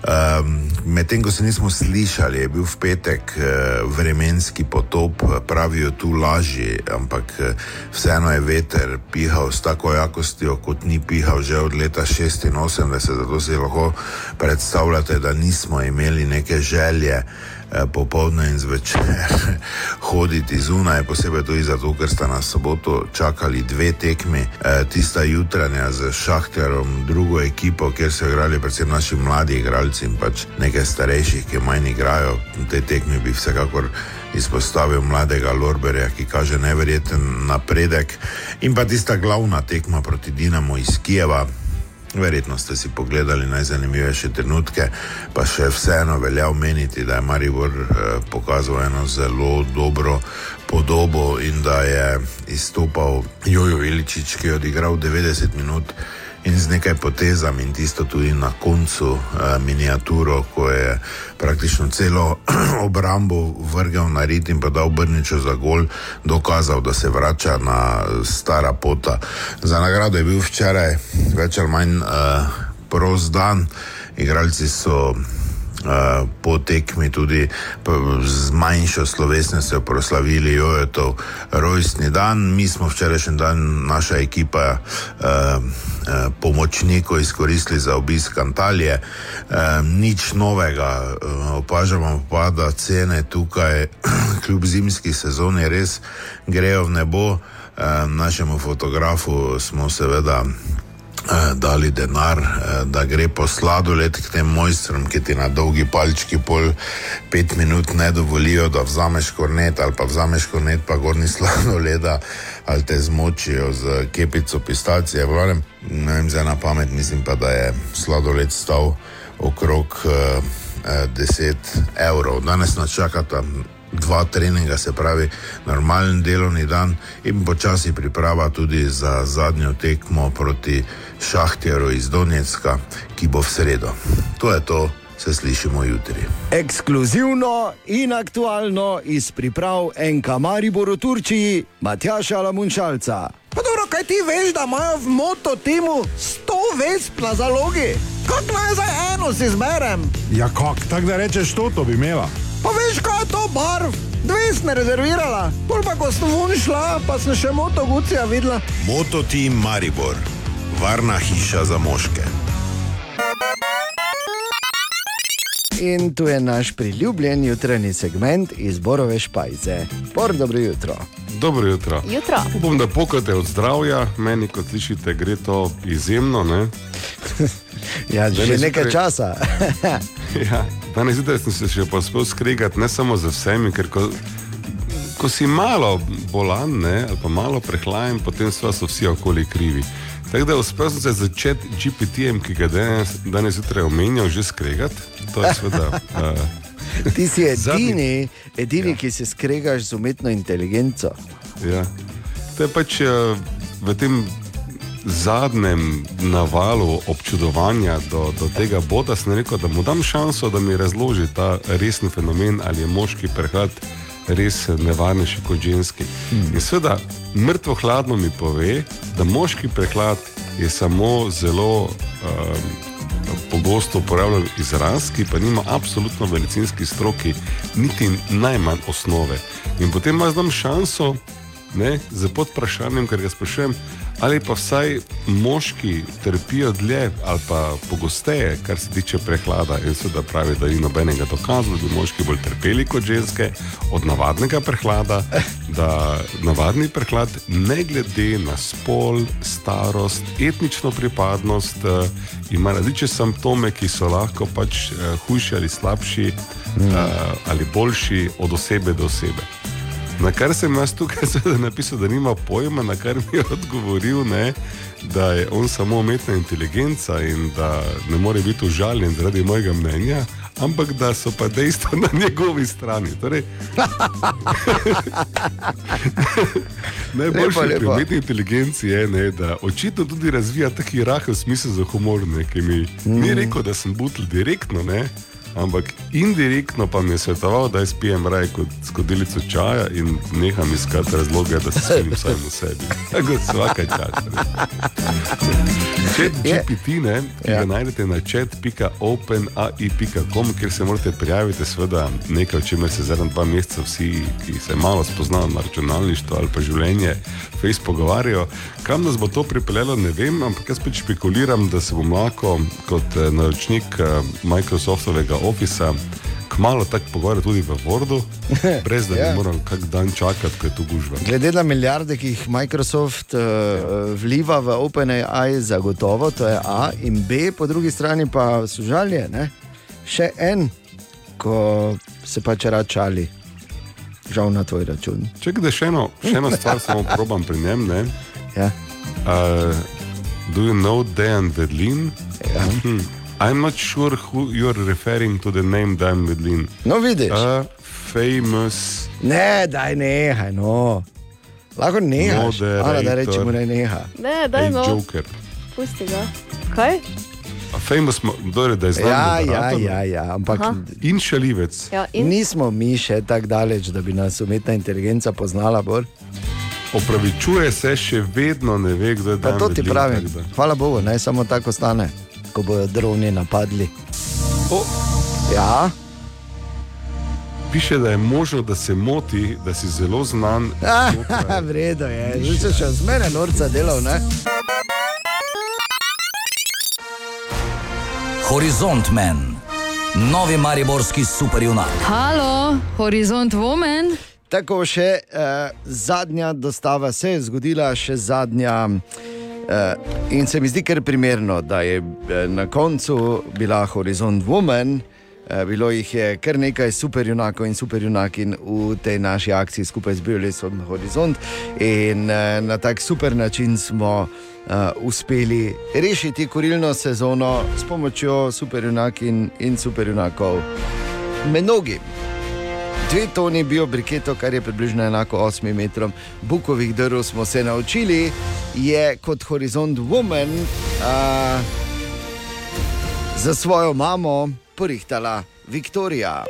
Um, Medtem ko se nismo slišali, je bil v petek uh, vremenski potop, pravijo tu lažji, ampak uh, vseeno je veter pihal s tako jakostjo, kot ni pihal že od leta 86, zato si lahko predstavljate, da nismo imeli neke želje eh, popoldne in zvečer hoditi zunaj, posebej tudi zato, ker sta nas soboto čakali dve tekmi, eh, tista jutranja z Šahterjem, drugo ekipo, kjer so igrali predvsem naši mladi igralci in pač nekaj starejših, ki manj igrajo. V tej tekmi bi vsekakor izpostavil mladega Lorberja, ki kaže neverjeten napredek, in pa tista glavna tekma proti Dinamo iz Kijeva. Verjetno ste si pogledali najzanimivejše trenutke, pa še vseeno velja omeniti, da je Maribor eh, pokazal eno zelo dobro podobo in da je izstopal Jojo Iličič, ki je odigral 90 minut in z nekaj potezami in tisto tudi na koncu eh, miniaturo, ko je praktično celo obrambo vrgel na rit in pa dal Brniču za gol, dokazal, da se vrača na stara pota. Za nagrado je bil včeraj več ali manj uh, prost dan, igralci so. Uh, po tekmi tudi z manjšo slovesnostjo proslavili Jojetov rojstni dan. Mi smo včerajšnji dan, naša ekipa, uh, uh, pomočnikov izkoristili za obisk Antalije. Nič novega, opažamo pa, da cene tukaj, kljub zimski sezoni, res grejo v nebo. Našemu fotografu smo seveda eh, dali denar, eh, da gre po sladoled k tem mojstrom, ki ti na dolgi palčki pol pet minut ne dovolijo, da vzameš kornet ali pa vzameš kornet, pa gorni sladoleda ali te zmočijo z kepico pistacije. Vladem, ne vem, zdaj na pamet, mislim pa, da je sladoled stal okrog eh, eh, 10 evrov. Danes nas čakata dva treninga, se pravi normalen delovni dan in počasi priprava tudi za zadnjo tekmo proti Šahtjeru iz Donetska, ki bo v sredo. To je to, se slišimo jutri. Ekskluzivno in aktualno iz priprav NK Maribor v Turčiji, Matjaša Lamunšalca. Pa dobro, kaj ti veš, da imajo v moto timu 100 vesp na zalogi? Kako naj za eno si zberem? Ja, kak, tako da rečeš to, to bi imela. Pa veš, kaj je to barv? Dve sem rezervirala, pol pa ko sem vun šla, pa sem še moto Gucija videla. Moto Team Maribor, varna hiša za moške. In tu je naš priljubljen jutranji segment iz Borove špajze. Bor, dobro jutro. Dobro jutro. Jutro. Upam, da pokate od zdravja, meni kot slišite, gre to izjemno. Ja, že Danes nekaj zjutraj- časa. Ja, danes zjutraj sem se še uspel skregati ne samo z vsemi, ker ko, ko si malo bolan ne, ali pa malo prehlajen, potem so, so vsi okoli krivi. Tako da uspel sem se začeti GPT-jem, ki ga danes, danes zjutraj omenjal, že skregati. To je seveda. Uh, Ti si edini, edini ja. ki se skregaš z umetno inteligenco. Ja. To je pač eh, v tem zadnjem navalu občudovanja do, do tega boda, sem rekel, da mu dam šanso, da mi razloži ta resni fenomen, ali je moški prehlad res nevarnejši kot ženski. Hmm. In seveda, mrtvo hladno mi pove, da moški prehlad je samo zelo um, pogosto uporabljen izraz, ki pa nima absolutno v medicinski stroki niti najmanj osnove. In potem imaš tam šanso, ne, z podprašanjem, ker ga sprašujem, ali pa vsaj moški trpijo dlje ali pa pogosteje, kar se tiče prehlada. In seveda pravi, da ni nobenega dokaza, da bi moški bolj trpeli kot ženske od navadnega prehlada, da navadni prehlad, ne glede na spol, starost, etnično pripadnost, eh, ima različne simptome, ki so lahko pač eh, hujši ali slabši Mm. ali boljši od osebe do osebe. Na kar sem jaz tukaj seveda napisal, da nima pojma, na kar mi je odgovoril, ne, da je on samo umetna inteligenca in da ne more biti užaljen zaradi mojega mnenja, ampak da so pa dejstva na njegovi strani. Torej, lepo. pri umetni inteligenci je, ne, da očitno tudi razvija taki rahel smisel za humor, ne, ki mi mm. ni rekel, da sem butl direktno, ne, ampak indirektno pa mi je svetoval, da jaz pijem raje kot skodelico čaja in neham iskati razloge, da se smejem samem v sebi. Tako vsake čas. Chat GPT, ne, ki Ja. ga najdete na chat.openai.com, kjer se morate prijaviti, seveda nekaj, o čemer se zadnja dva meseca vsi, ki se malo spoznajo na računalništvo ali pa življenje, face pogovarjajo. Kam nas bo to pripeljalo, ne vem, ampak jaz pač špekuliram, da se bom lahko kot eh, naročnik eh, Microsoftovega Officea kmalo tako pogovarjal tudi v Wordu, brez da Ja. bi moral kak dan čakati, ko je tu gužva. Glede na milijarde, ki jih Microsoft uh, vliva v OpenAI, zagotovo to je A, in B, po drugi strani pa sužalje. Ne? Še en, ko se pač račali, žal na tvoj račun. Če gre še eno, še eno stvar, samo probam pri njem. Ne? Ja. Uh, do you know Dejan Vedlin? Ja. Hmm. I'm not sure who you're referring to the name Dejan Vedlin. No, vidiš. Uh, famous. Ne, daj nehaj, no. Lahko nehaš, Moderator. Ana, da rečemo, ne neha. Ne, daj no. Joker. Pusti ga. Kaj? A famous, mo- torej, da je znan. Ja, ja, ja, ja, ampak Aha. In šalivec. Ja, in? nismo mi še tako daleč, da bi nas umetna inteligenca poznala bolj. Opravičuje se, še vedno ne ve, kdo je Pa Dejan to ti pravim. da- Hvala Bogu, naj samo tako stane, ko bodo droni napadli. O, Ja, piše, da je možno, da se moti, da si zelo znan. znotraj- vredno je, se še z mene norca delal, ne? Horizont Men, novi mariborski superjunak. Halo, Horizont Woman. Tako še eh, zadnja dostava se je zgodila, še zadnja Uh, in se mi zdi kar primerno, da je eh, na koncu bila Horizont Woman. Eh, Bilo jih je kar nekaj superjunakov in superjunakin v tej naši akciji skupaj z Biolesom Horizont. In eh, na tak super način smo uh, uspeli rešiti kurilno sezono s pomočjo superjunakin in superjunakov. Mnogi. Dve toni biobriketo, kar je približno enako 8 metrom bukovih drv, smo se naučili, je kot Horizont Woman uh, za svojo mamo porihtala Viktorija.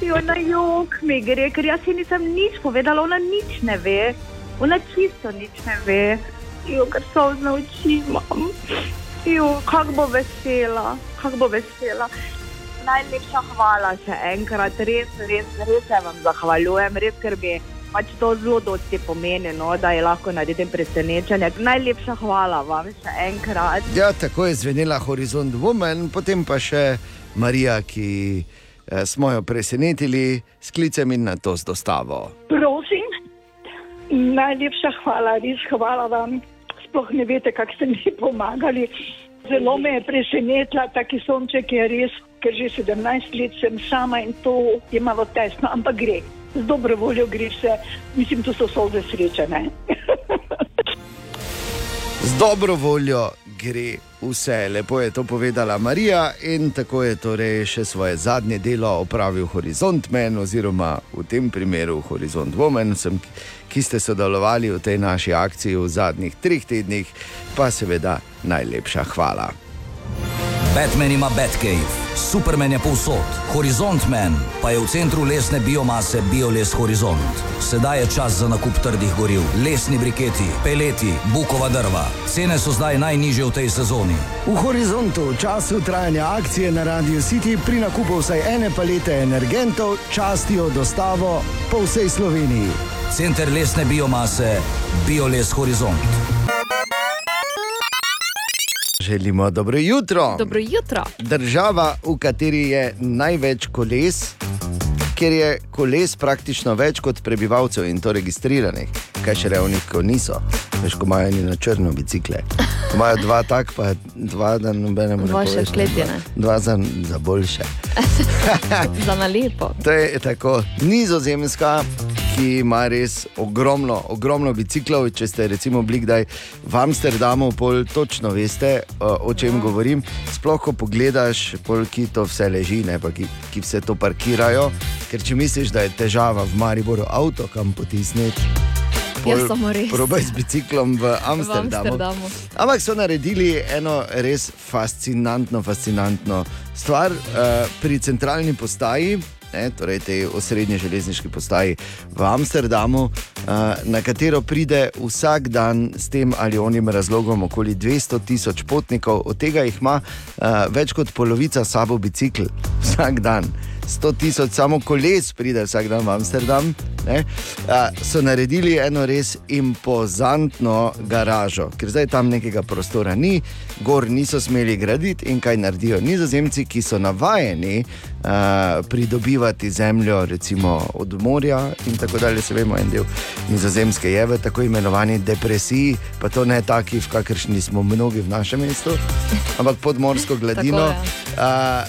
Jo, na jog mi gre, ker jaz ji nisem nič povedala, ona nič ne ve, ona čisto nič ne ve. Jo, ker so oči imam. Jo, kako bo vesela, kako bo vesela. Najlepša hvala še enkrat, res, res, res se vam zahvaljujem, res, ker bi pač to zelo dosti pomeni, no, da je lahko naredim presenečenje. Najlepša hvala vam še enkrat. Ja, tako je zvenela Horizont Woman, potem pa še Marija, ki eh, smo jo presenetili s klicem in na to z dostavo. Prosim, najlepša hvala, res hvala vam. Sploh ne veste, kako ste mi pomagali. Zelo me je presenetila, taki sonček je res, ker že 17 let sem sama in to je malo tesno, ampak gre. Z dobro voljo gre vse, mislim, to so solze srečene. Z dobro voljo gre vse. Lepo je to povedala Marija in tako je torej še svoje zadnje delo opravil Horizont Men, oziroma v tem primeru Horizont Woman, sem, ki ste sodelovali v tej naši akciji v zadnjih treh tednih, pa seveda najlepša hvala. Batman ima Batcave, Superman je povsod, Horizont Man pa je v centru lesne biomase Bioles Horizont. Sedaj je čas za nakup trdih goriv, lesni briketi, peleti, bukova drva. Cene so zdaj najnižje v tej sezoni. V horizontu času trajanja akcije na Radio City pri nakupu vsaj ene palete energentov častijo dostavo po vsej Sloveniji. Center lesne biomase Bioles Horizont. Želimo dobro jutro. Dobro jutro. Država, v kateri je največ koles, ker je koles praktično več kot prebivalcev in to registriranih, kaj še revnih, ko niso. Veš, ko imajo eni na črno bicikle. Ko imajo dva tak, pa dva, da nobenemu ne Dva še poveš, vklepljene. Dva za, za boljše. Za nalepo. To je tako nizozemska, ki ima res ogromno, ogromno biciklov. Če ste recimo bili kdaj v Amsterdamu, pol točno veste, o, čem govorim. Sploh, ko pogledaš, pol, ki to vse leži, ne pa ki, ki vse to parkirajo. Ker če misliš, da je težava v Mariboru avto kam potisniti. Ja. Probaj z biciklom v Amsterdamu. Amsterdamu. Ampak so naredili eno res fascinantno, fascinantno stvar uh, pri centralni postaji. Ne, torej, tej osrednji železniški postaji v Amsterdamu, uh, na katero pride vsak dan s tem ali onim razlogom okoli 200 tisoč potnikov, od tega jih ima uh, več kot polovica sabo bicikl, vsak dan. 100 tisoč samo koles pride vsak dan v Amsterdam. Ne, so naredili eno res impozantno garažo, ker zdaj tam nekega prostora ni, gor niso smeli graditi in kaj naredijo nizozemci, ki so navajeni a, pridobivati zemljo, recimo od morja in tako dalje. Se vemo, en del nizozemske je v tako imenovani depresiji, pa to ne taki, v kakršni smo mnogi v našem mestu, ampak pod morsko gladino. A, a,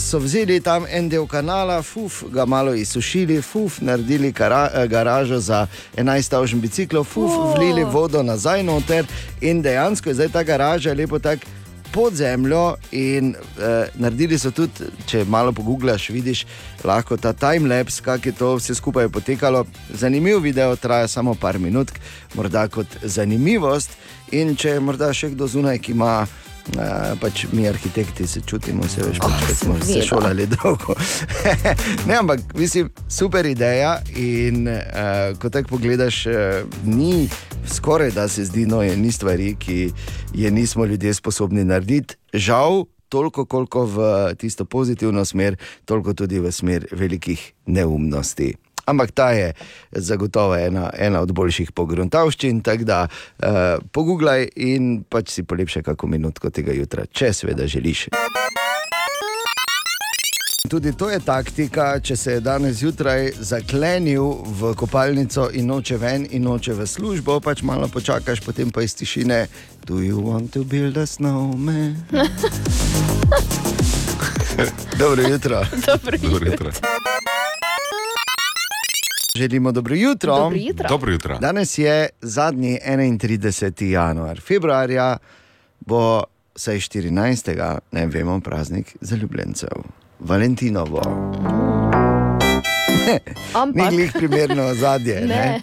so vzeli tam en del kanala, fuf, ga malo izsušili, fuf, naredili kara, garažo za 11 tavžen biciklov, fuf, O. vlili vodo nazaj noter in dejansko je zdaj ta garaža lepo tako. Pod zemljo in eh, naredili so tudi, če malo pogublaš, vidiš lahko ta timelapse, kako je to vse skupaj potekalo. Zanimiv video, traja samo par minut, morda kot zanimivost. In če je morda še kdo zunaj, ki ima. Uh, pač mi, arhitekti, se čutimo, se veš, pač, ker smo se šolali dolgo. ne, ampak mislim, super ideja. In uh, ko tako pogledaš, uh, ni skoraj da se zdi, no, je ni stvari, ki je nismo ljudje sposobni narediti. Žal, toliko, koliko v tisto pozitivno smer, toliko tudi v smer velikih neumnosti. Ampak ta je zagotovo ena, ena od boljših pogruntavščin, tako da uh, pogooglaj in pač si polepše kako minutko tega jutra, če seveda želiš. tudi to je taktika, če se je danes zjutraj zaklenil v kopalnico in noče ven in noče v službo, pač malo počakaš, potem pa iz tišine. Do you want to build a snowman? Dobro jutro. Dobro Dobro jutro. Želimo dobro jutro. Dobro jutro. Dobro jutro. Danes je zadnji 31. januar. Februarja bo vsaj 14. ne vemo, praznik zaljubljencev, Valentinovo. Ni Ampak. glih primerno zadje. Ne. Ne.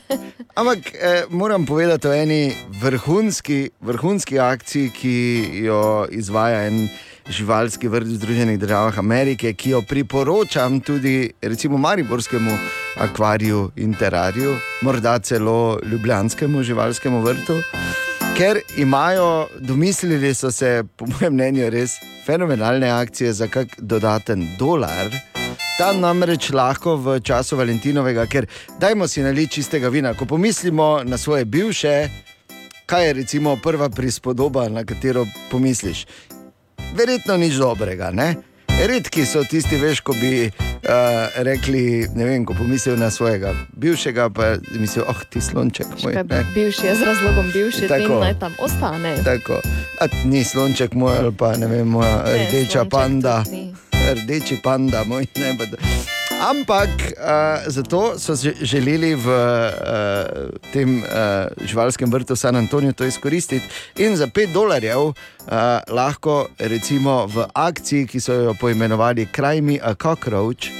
Ampak eh, moram povedati o eni vrhunski, vrhunski akciji, ki jo izvaja en živalski vrt v Združenih državah Amerike, ki jo priporočam tudi recimo Mariborskemu akvariju in terariju, morda celo Ljubljanskemu živalskemu vrtu. Ker imajo, domislili so se, po mojem mnenju, res fenomenalne akcije za kak dodaten dolar. Tam namreč lahko v času Valentinovega, ker dajmo si naliti čistega vina. Ko pomislimo na svoje bivše, kaj je recimo prva prispodoba, na katero pomisliš? Verjetno nič dobrega. Ne? Redki so tisti, veš, ko bi uh, rekli, ne vem, ko pomislijo na svojega bivšega, pa mislijo, oh, ti slonček moj. Ne? Bivši je z razlogom bivši, Tako. naj tam ostane. Tako, A, ni slonček moj ali pa ne vem, moja Ne, rdeča panda. ni. Rdeči panda, moj ne bo. Ampak uh, zato so že- želeli v uh, tem uh, živalskem vrtu San Antonijo to izkoristiti in za 5 dolarjev uh, lahko, recimo v akciji, ki so jo poimenovali Kraj mi a cockroach,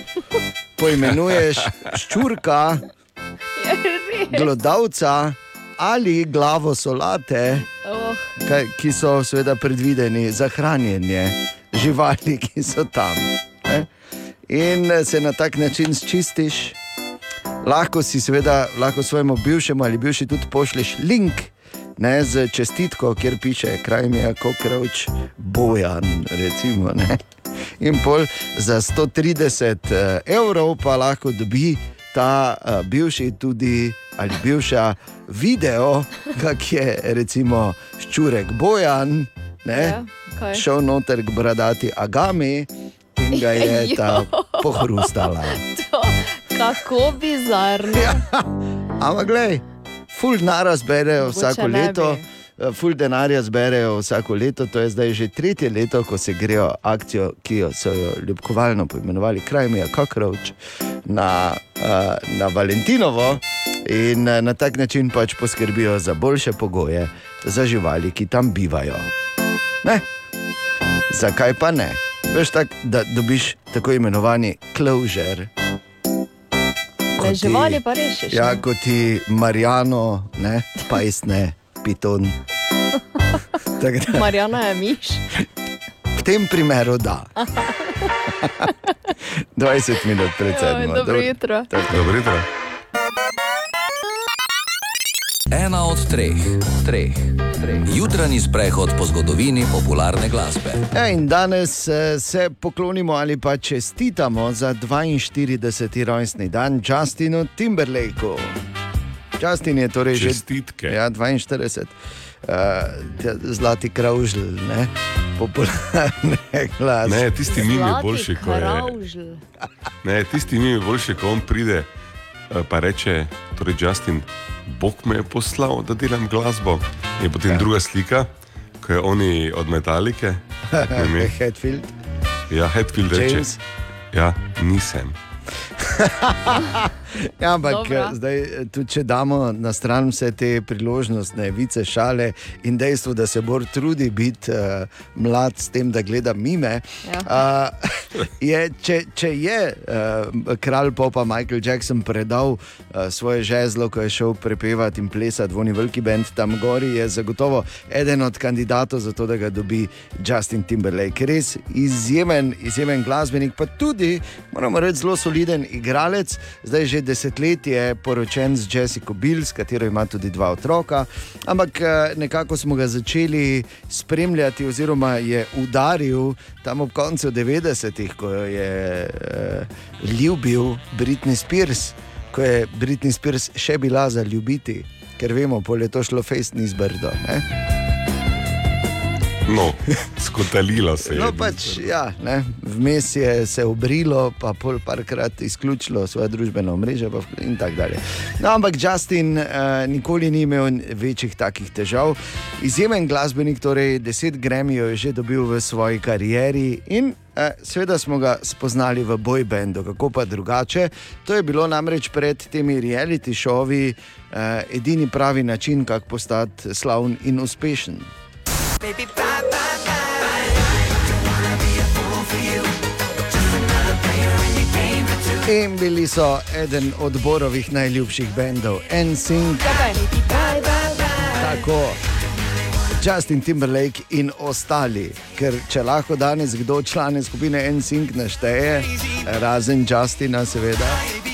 poimenuješ ščurka, glodavca ali glavo solate Oh, ki so seveda predvideni za hranjenje živali, ki so tam. In eh, se na tak način čistiš. Lahko si seveda lahko svojemu bivšemu ali bivši tudi pošleš link. Ne, z čestitko, kjer piše, kraj mi je kokroč, bojan. Recimo, ne. in pol za 130 eh, evrov pa lahko dobi ta uh, bivši tudi ali bivša video, kak je recimo ščurek bojan, ne, Ja, kaj? šel noter k bradati agami in ga je ta pohrustala. to, kako bizarno. Ja. Ampak gledaj, ful denarja zberejo Mogoče vsako leto. bi. eh, Ful denarja zberejo vsako leto, to je zdaj že tretje leto, ko se grejo akcijo, ki jo so jo ljubkovalno poimenovali Krajmija Cockroach na, uh, na Valentinovo in uh, na tak način pač poskrbijo za boljše pogoje za živali, ki tam bivajo. Ne? Zakaj pa ne? Veš tako, da dobiš tako imenovani closure. Ti- živali pa rešiš. Ja, ne? kot ti Marijano, ne, pajsne, piton. Tako da, Marjana je miš. v tem primeru da. 20 minut pred sedmo. dobro jutro. Dobro jutro. Ena od treh, treh, treh. Jutranji sprehod po zgodovini popularne glasbe. Ja, in danes eh, se poklonimo ali pa čestitamo za 42. rojstni dan Justinu Timberlakeu. Justin je torej že Čestitke. Ja, 42. Uh, zlati kraužl, ne, popularne glasbe. Ne, tisti mim je boljši, ko je. Kravžl. Ne, tisti mim je boljši, ko on pride pa reče, torej Justin, Bog me je poslal, da delam glasbo. In potem ja. druga slika, ko je oni od metalike. Headfield. Ja, Headfield reče. Ja, nisem. Ja, ampak Dobro. eh, zdaj, eh, tudi če damo na stran vse te priložnostne vice, šale in dejstvo, da se Bor trudi biti uh, mlad s tem, da gleda mime. Ja. Uh, je, če, če je uh, kralj popa Michael Jackson predal uh, svoje žezlo, ko je šel prepevati in plesati v oni veliki bend tam gori, je zagotovo eden od kandidatov za to, da ga dobi Justin Timberlake. Res izjemen, izjemen glasbenik, pa tudi, moramo reči, zelo soliden igralec. Zdaj že desetletje poročen z Jessico Bill, s katero ima tudi dva otroka. Ampak eh, nekako smo ga začeli spremljati, oziroma je udaril tam ob koncu 90-ih, ko jo je uh, ljubil Britney Spears, ko je Britney Spears še bila za ljubiti, ker vemo, pol je to šlo fejst ni zbrdo. Ne? No, skotalilo se je. No, pač, ja, ne, vmes je se obrilo, pa pol parkrat izključilo svoje družbeno mreže pa in tako dalje. No, ampak Justin uh, nikoli ni imel večjih takih težav. Izjemen glasbenik, torej 10 gremijev je že dobil v svoji karieri in eh, seveda smo ga spoznali v bojbendu, kako pa drugače. To je bilo namreč pred temi reality šovi eh, edini pravi način, kako postati slavn in uspešen. In bili so eden od Borovih najljubših bendov, NSYNC. Tako. Justin Timberlake in ostali, ker če lahko danes kdo člane skupine NSYNC našteje, razen Justina, seveda.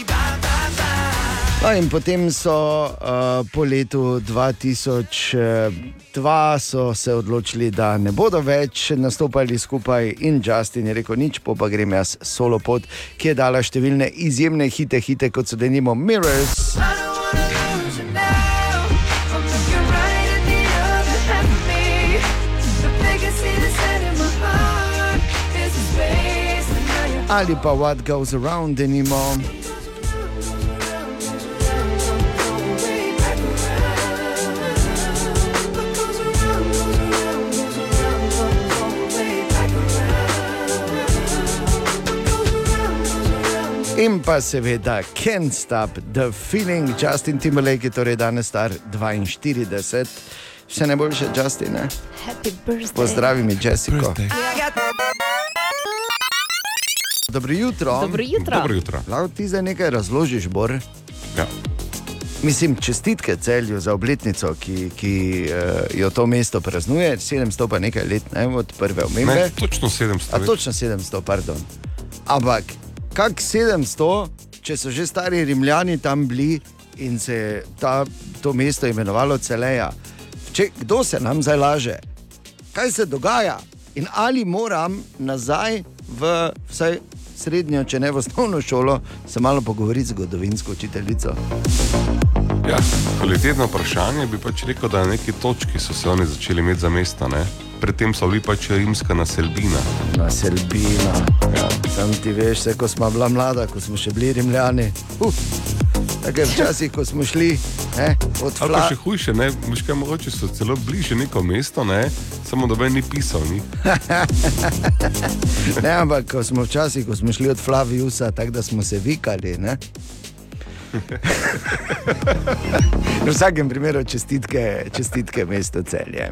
No, in potem so uh, po letu 2002 so se odločili, da ne bodo več nastopali skupaj, in Justin je rekel: nič, po pa grem jaz solo pot, ki je dala številne izjemne hite, hite kot so denimo Mirrors. Ali pa What Goes Around anymore. In pa seveda, can't stop the feeling, Justin Timberlake je torej danes star 42, vse najboljše, Justin. Ne? Happy birthday. Pozdravi mi, Jessico. Dobro jutro. Dobro jutro. Dobro jutro. Lahko ti zdaj nekaj razložiš, Bor? Ja. Mislim, čestitke celju za obletnico, ki, ki uh, jo to mesto praznuje, 700 pa nekaj let, ne od prve omembe. Ne, točno 700. A točno 700, pardon. Ampak, kak 700, če so že stari Rimljani tam bili in se je ta, to mesto imenovalo Celeja. Če, kdo se nam zdaj laže? Kaj se dogaja? In ali moram nazaj v vsaj srednjo, če ne v osnovno šolo, se malo pogovoriti z zgodovinsko učiteljico? Ja, kvalitetno vprašanje bi pač rekel, da na neki točki so se oni začeli imeti za mesta. Ne? Predtem so bili pač rimska naselbina. Naselbina. Ja. Sam ti veš, vse, ko smo bila mlada, ko smo še bili rimljani. Uh. Tako je včasih, ko smo šli ne, Ali pa še hujše, ne? Miška, mogoče so celo bliže neko mesto, ne? samo da ni pisal. Ni. ne, ampak ko smo včasih, ko smo šli od Flaviusa, tako da smo se vikali. Ne? V vsakem primeru čestitke, čestitke mesto celje.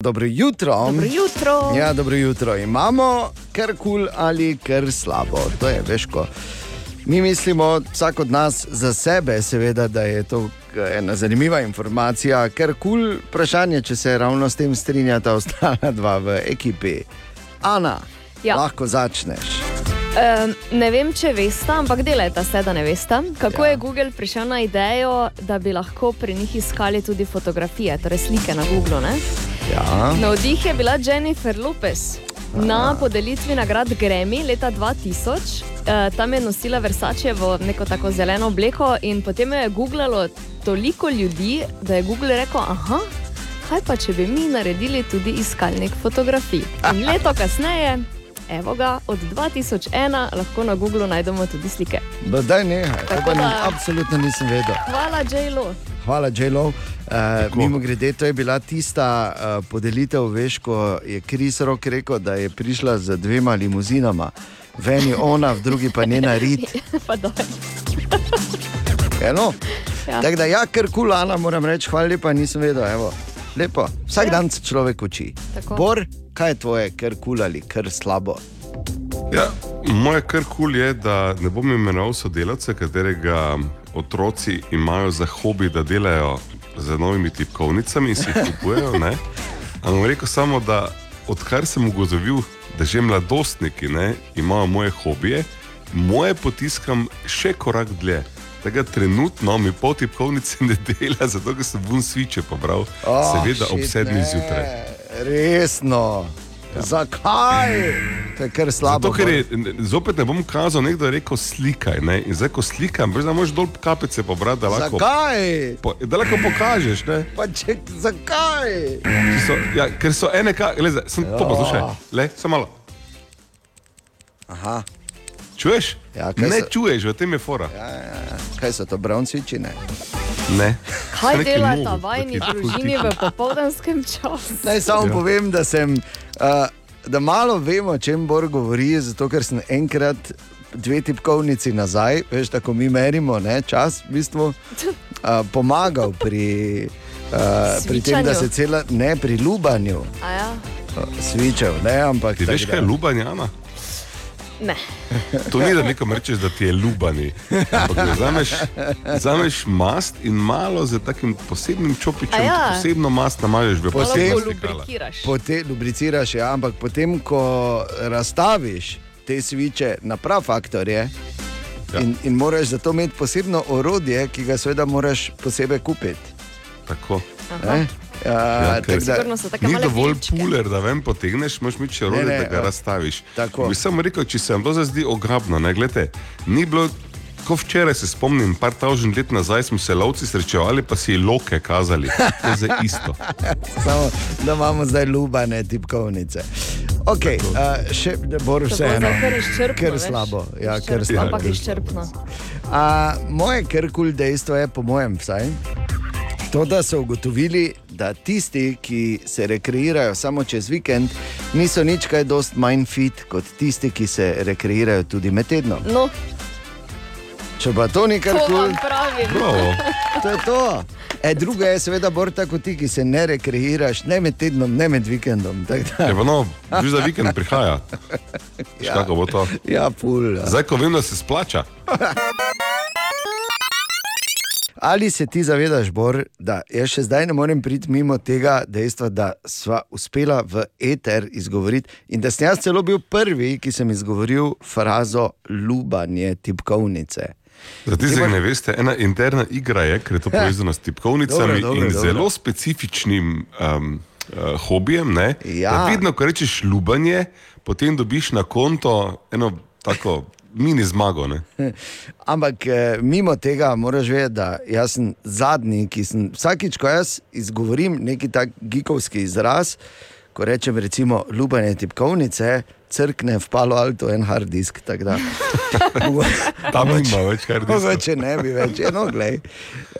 Dobro jutro. Dobro jutro. Ja, dobro jutro. Imamo kar kul cool ali kar slabo. To je veško. Mi mislimo, vsak od nas za sebe, seveda, da je to ena zanimiva informacija, ker kul cool vprašanje, če se ravno s tem strinjata ostala dva v ekipi. Ana, Ja. lahko začneš. Um, ne vem, če veste, ampak delajte se, da ne veste, kako ja. je Google prišel na idejo, da bi lahko pri njih iskali tudi fotografije, torej slike na Google. Ne? Ja. Navdih je bila Jennifer Lopez. Na podelitvi nagrad Grammy leta 2000, eh, tam je nosila Versačevo neko tako zeleno obleko, in potem jo je googlalo toliko ljudi, da je Google rekel: Aha, kaj pa če bi mi naredili tudi iskalnik fotografij. In leto kasneje, evo ga, od 2001 lahko na Googlu najdemo tudi slike. Da, daj ni, da- absolutno nisem vedel. Hvala, J.Lo. Hvala, J.Lo. Uh, Mimo grede, to je bila tista uh, podelitev, veš, ko je Kris Rok rekel, da je prišla z dvema limuzinama. V eni ona, v drugi pa njena rit. Eno. Ja. Ja. Tako da, ja, ker kulana, moram reči, hvala lepa, nisem vedel. Evo. Lepo. Vsak ja. dan se človek uči. Tako. Bor, kaj je tvoje, ker kul ali ker slabo? Ja, moje kar kul je, da ne bom imenoval sodelavca, katerega otroci imajo za hobi, da delajo z novimi tipkovnicami in si jih kupujejo. Ampak bom rekel samo, da odkar sem ugotovil, da že mladostniki ne, imajo moje hobije, moje potiskam še korak dlje. Tega trenutno mi pol tipkovnice ne dela, zato ker sem bun sviče pobral, oh, seveda ob sedmih zjutraj. Resno. Ja. Zakaj? To je kar slabo. Zato, ker je, zopet ne bom kazal, nekdo je rekel slikaj. Ne? In zdaj, ko slikam, veš, da moraš dol kapice pobrati, da lahko, Zakaj? po, da lahko pokažeš. Ne? Pa če, zakaj? Če So, ja, ker so ene, ka, le, zdaj, sem to Ja. poslušaj, le, samo malo. Aha. Čuješ? Ja, ne so- čuješ, v tem je fora. Ja, ja, ja. Kaj so to brownsiči? Ne. Ne. Kaj delata mogo, vajni družini v popoldanskem času? Naj samo Ja. ja. povem, da, sem, uh, da malo vemo, o čem Bor govori, zato ker sem enkrat dve tipkovnici nazaj, veš, tako mi merimo ne, čas, v bistvu, uh, pomagal pri, uh, pri tem, da se cela, ne pri lubanju A ja? uh, svičev. Ne, ampak, Ti veš, kaj je da- lubanje, Ana? Ne. To ni, da nekom rečeš, da ti je lubani. Ampak da vzameš, vzameš mast in malo z takim posebnim čopičem, A ja. posebno mast namažeš v Potem- posebno lubrikiraš. Potem lubriciraš, ja, ampak potem, ko razstaviš te sviče na prav faktorje. Ja. In, in moraš za to imeti posebno orodje, ki ga seveda moraš posebej kupiti. Tako. Ne? Ja, Ja, tako da- Ni dovolj filčke. puler, da vem potegneš, Ne, rode, ne, da ga ja. razstaviš. Tako. Bi samo rekel, če se vam to zdaj zdi ograbno, ne glede. Ni bilo, ko včeraj se spomnim, par tavžen let nazaj smo se lovci srečevali, pa si loke kazali. To je isto. Samo da imamo zdaj lubane tipkovnice. Okay, uh, še bolj vseeno. Ker slabo. Ja, ker slabo. Ampak izčrpno. A, moje kar kul dejstvo je, po mojem, vsaj, to, da so ugotovili, da tisti, ki se rekreirajo samo čez vikend, niso nič kaj dost manj fit kot tisti, ki se rekreirajo tudi med tednom. No, Če pa to ni kar to kul, pravim. to je to. E, drugo je seveda bolj tako ti, ki se ne rekreiraš ne med tednom, ne med vikendom. Je pa no, že za vikend prihaja. Ja. Kako bo to? Ja, pul. Ja. Zdaj, ko vem, da se splača. Ali se ti zavedaš, Bor, da jaz še zdaj ne morem priti mimo tega dejstva, da sva uspela v eter izgovoriti in da sem jaz celo bil prvi, ki sem izgovoril frazo lubanje tipkovnice. Za tiste, ki ne veste, ena interna igra je, ker je to povezano s tipkovnicami Dobro, dobro, in dobro. zelo specifičnim um, uh, hobijem. Ne, Ja. Da Vedno, ko rečeš lubanje, potem dobiš na konto eno tako mini zmago. Ne. Ampak eh, mimo tega moraš vedeti, da jaz sem zadnji, ki sem vsakič, ko jaz izgovorim neki tak gigovski izraz, ko rečem recimo lubanje tipkovnice, crkne v palo alto en hard disk. Tam nima več hard diska. Mogoče ne bi več, eno glej.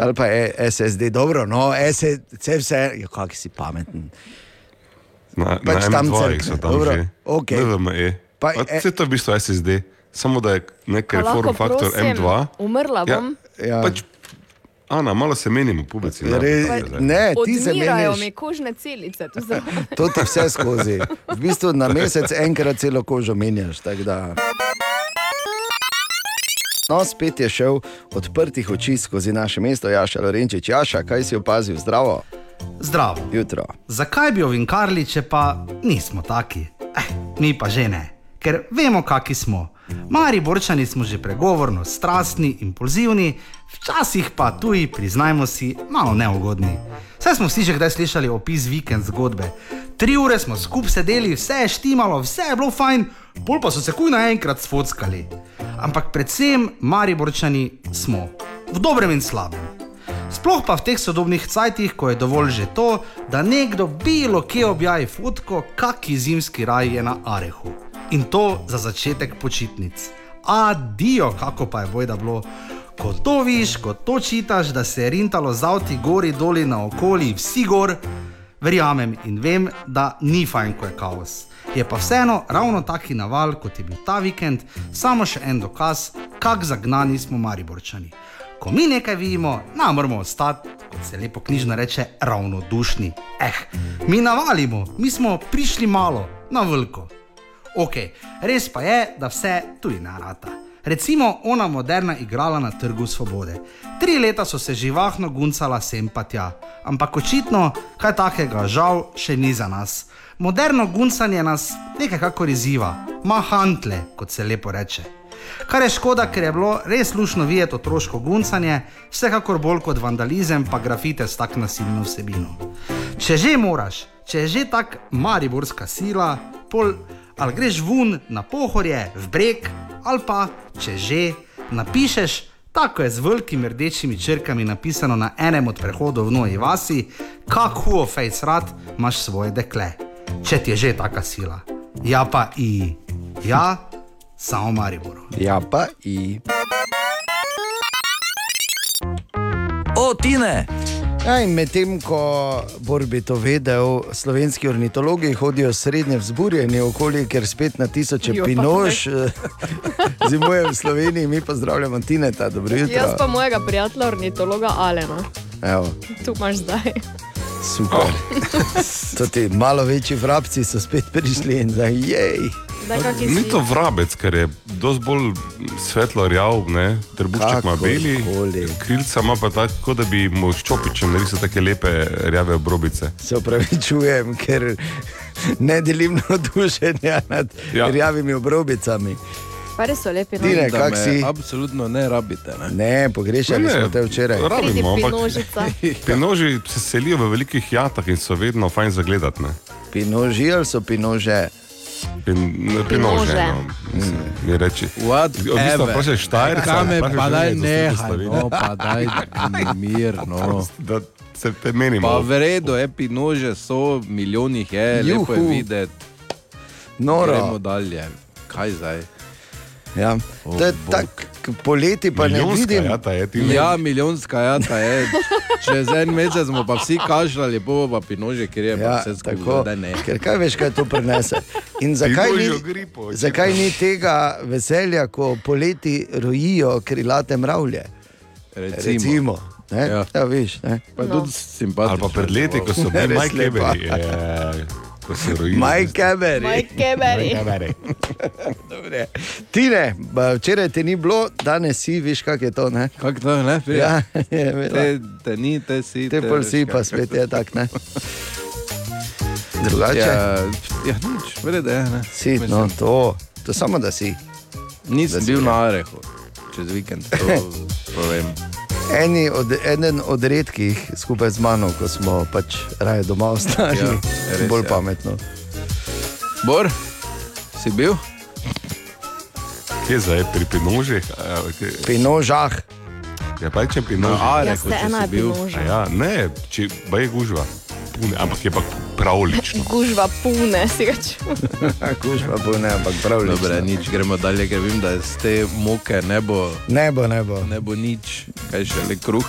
Ali pa je SSD, dobro, no, SSD, vse, ja, kak si pameten. Na, Pač na tam M2 crkne, dobro, že. okej. NVMe. Pa, Pa, e- to je v bistvu SSD, samo da je nek Ka lahko reform faktor prosim, M2. Umrla Ja, bom. Ja. Pač, Ana, malo se menimo, pubici. ne, Re, ne, ti se meniš, mi kožne celice. to ti vse skozi. V bistvu na mesec enkrat celo kožo menjaš. No, spet je šel odprtih oči skozi naše mesto, Jaša Lorenčič. Jaša, kaj si opazil? Zdravo. Zdravo. Jutro. Zakaj bi ovinkarili, če pa nismo taki? Eh, mi pa že ne, ker vemo, kaki smo. Mari borčani smo že pregovorno, strastni, impulzivni, včasih pa tuji, priznajmo si, malo neugodni. Vse smo vsi že kdaj slišali opis vikend zgodbe. Tri ure smo skupaj sedeli, vse je štimalo, vse je bilo fajn, pol pa so se kuj naenkrat sfockali. Ampak predvsem mari borčani smo, v dobrem in slabem. Sploh pa v teh sodobnih cajtih, ko je dovolj že to, da nekdo bilo kje objavi fotko, kaki zimski raj je na Arehu. In to za začetek počitnic. Adijo, kako pa je bojda bilo. Ko to viš, ko to čitaš, da se je rintalo z avti gori doli na okoli, vsi gor, verjamem in vem, da ni fajn, ko je kaos. Je pa vseeno ravno taki naval, kot je bil ta vikend, samo še en dokaz, kako zagnani smo mariborčani. Ko mi nekaj vidimo, nam moramo ostati, kot se lepo knjižno reče, ravnodušni. Eh, mi navalimo, mi smo prišli malo, na veliko. Ok, res pa je, da vse tudi narata. Recimo ona moderna igrala na trgu svobode. Tri leta so se živahno guncala sem pa tja, ampak očitno kaj takega žal še ni za nas. Moderno guncanje nas nekako izziva, mahantle, kot se lepo reče. Kar je škoda, ker je bilo res lušno videti otroško guncanje, vsekakor bolj kot vandalizem, pa grafite s tak nasilno vsebino. Če že moraš, če je že tak mariborska sila, pol ali greš ven na pohorje, v breg, ali pa če že napišeš, tako je z velikimi rdečimi črkami napisano na enem od prehodov v Noji vasi, kako fejs rad imaš svoje dekle. Če ti je že taka sila. Ja pa i, ja, samo Mariboru. Ja pa i. O, Tine! Ja, medtem ko Bor bi to vedel, slovenski ornitologi hodijo srednje vzburjeni okoli, ker spet na tisoče Jo, pa pinož eh, zimuje v Sloveniji, mi pozdravljamo Tineta, dobro jutro. Jaz pa mojega prijatelja, ornitologa Alena. Evo, Tu imaš zdaj. super. To ti malo večji vrabci so spet prišli in zdaj jej. Ni si? to vrabec, ker je dosti bolj svetlo rjav, ne? trebušček ima beli, krilca ima pa tako, da bi mu s čopičem narisal take lepe rjave obrobice. Se upravičujem, ker ne delim navdušenja nad ja. Ja. rjavimi obrobicami. Pa res so lepi. no. Tine, kak si? Absolutno ne rabite. Ne? Ne, pogrešali Ne, ne, smo te včeraj. rabimo, ampak-. Pinoži se selijo v velikih jatah in so vedno fajn zagledati. ne. Pinoži ali so pinože? Ne. No, mi reči. Odvisno, vprašaj Štajerca. Kaj me vprašaj pa daj nehaj, Slovenije. no, pa daj mir, no. Da se te menimo. Pa v redu, epinože so, milijonih je, Juhu. lepo je videti. Noro. Gremo dalje. Kaj zdaj? Ja. To je tako, poleti pa ne Milijonska vidim. jata je, ne- Ja, milijonska jata je. Čez en mesec smo pa vsi kašljali, bo pa pinože, ker je pa Ja, vse tako, skupaj. da ne. ker kaj veš, kaj to prinese. In zakaj ni, gripo, zakaj ni tega veselja, ko poleti rojijo krilate mravlje? Recimo. Recimo ne? Ja. Ja, viš, ne? Pa no. tudi simpatično. Ali pa pred leti, ko so bili Res Keberi. Mike Keberi. Mike Keberi. Dobre. Tine, včeraj te ni bilo, danes si, veš, kak je to. Ne? Kako to, ne? Prija? Ja, je. Te, te ni, te si. Te pol si, pa spet je tak, ne. Drugače. Ja, ja nič, vrede je, ne. Si, no, to, to samo da si. Nisem Da si bil je. na Arehu, čez vikend, to povem. Eni od, eden od redkih skupaj z mano, ko smo pač raje doma ostali, Ja, ja, res, bolj ja. pametno. Bor, si bil? Kje zdaj, pri pinožih? Pri nožah. Ja, pa če pinoži. Na Ja, ste ena pinoža. Ja, ne, če pa je gužva. Pune, ampak je pa pravlično. Gužva pune, si ga čutil. Kužba bo ne, ampak prav Dobre, nič, gremo dalje, ker vem, da z te moke ne bo, Ne bo, ne bo. ne bo nič, kaj še le kruh.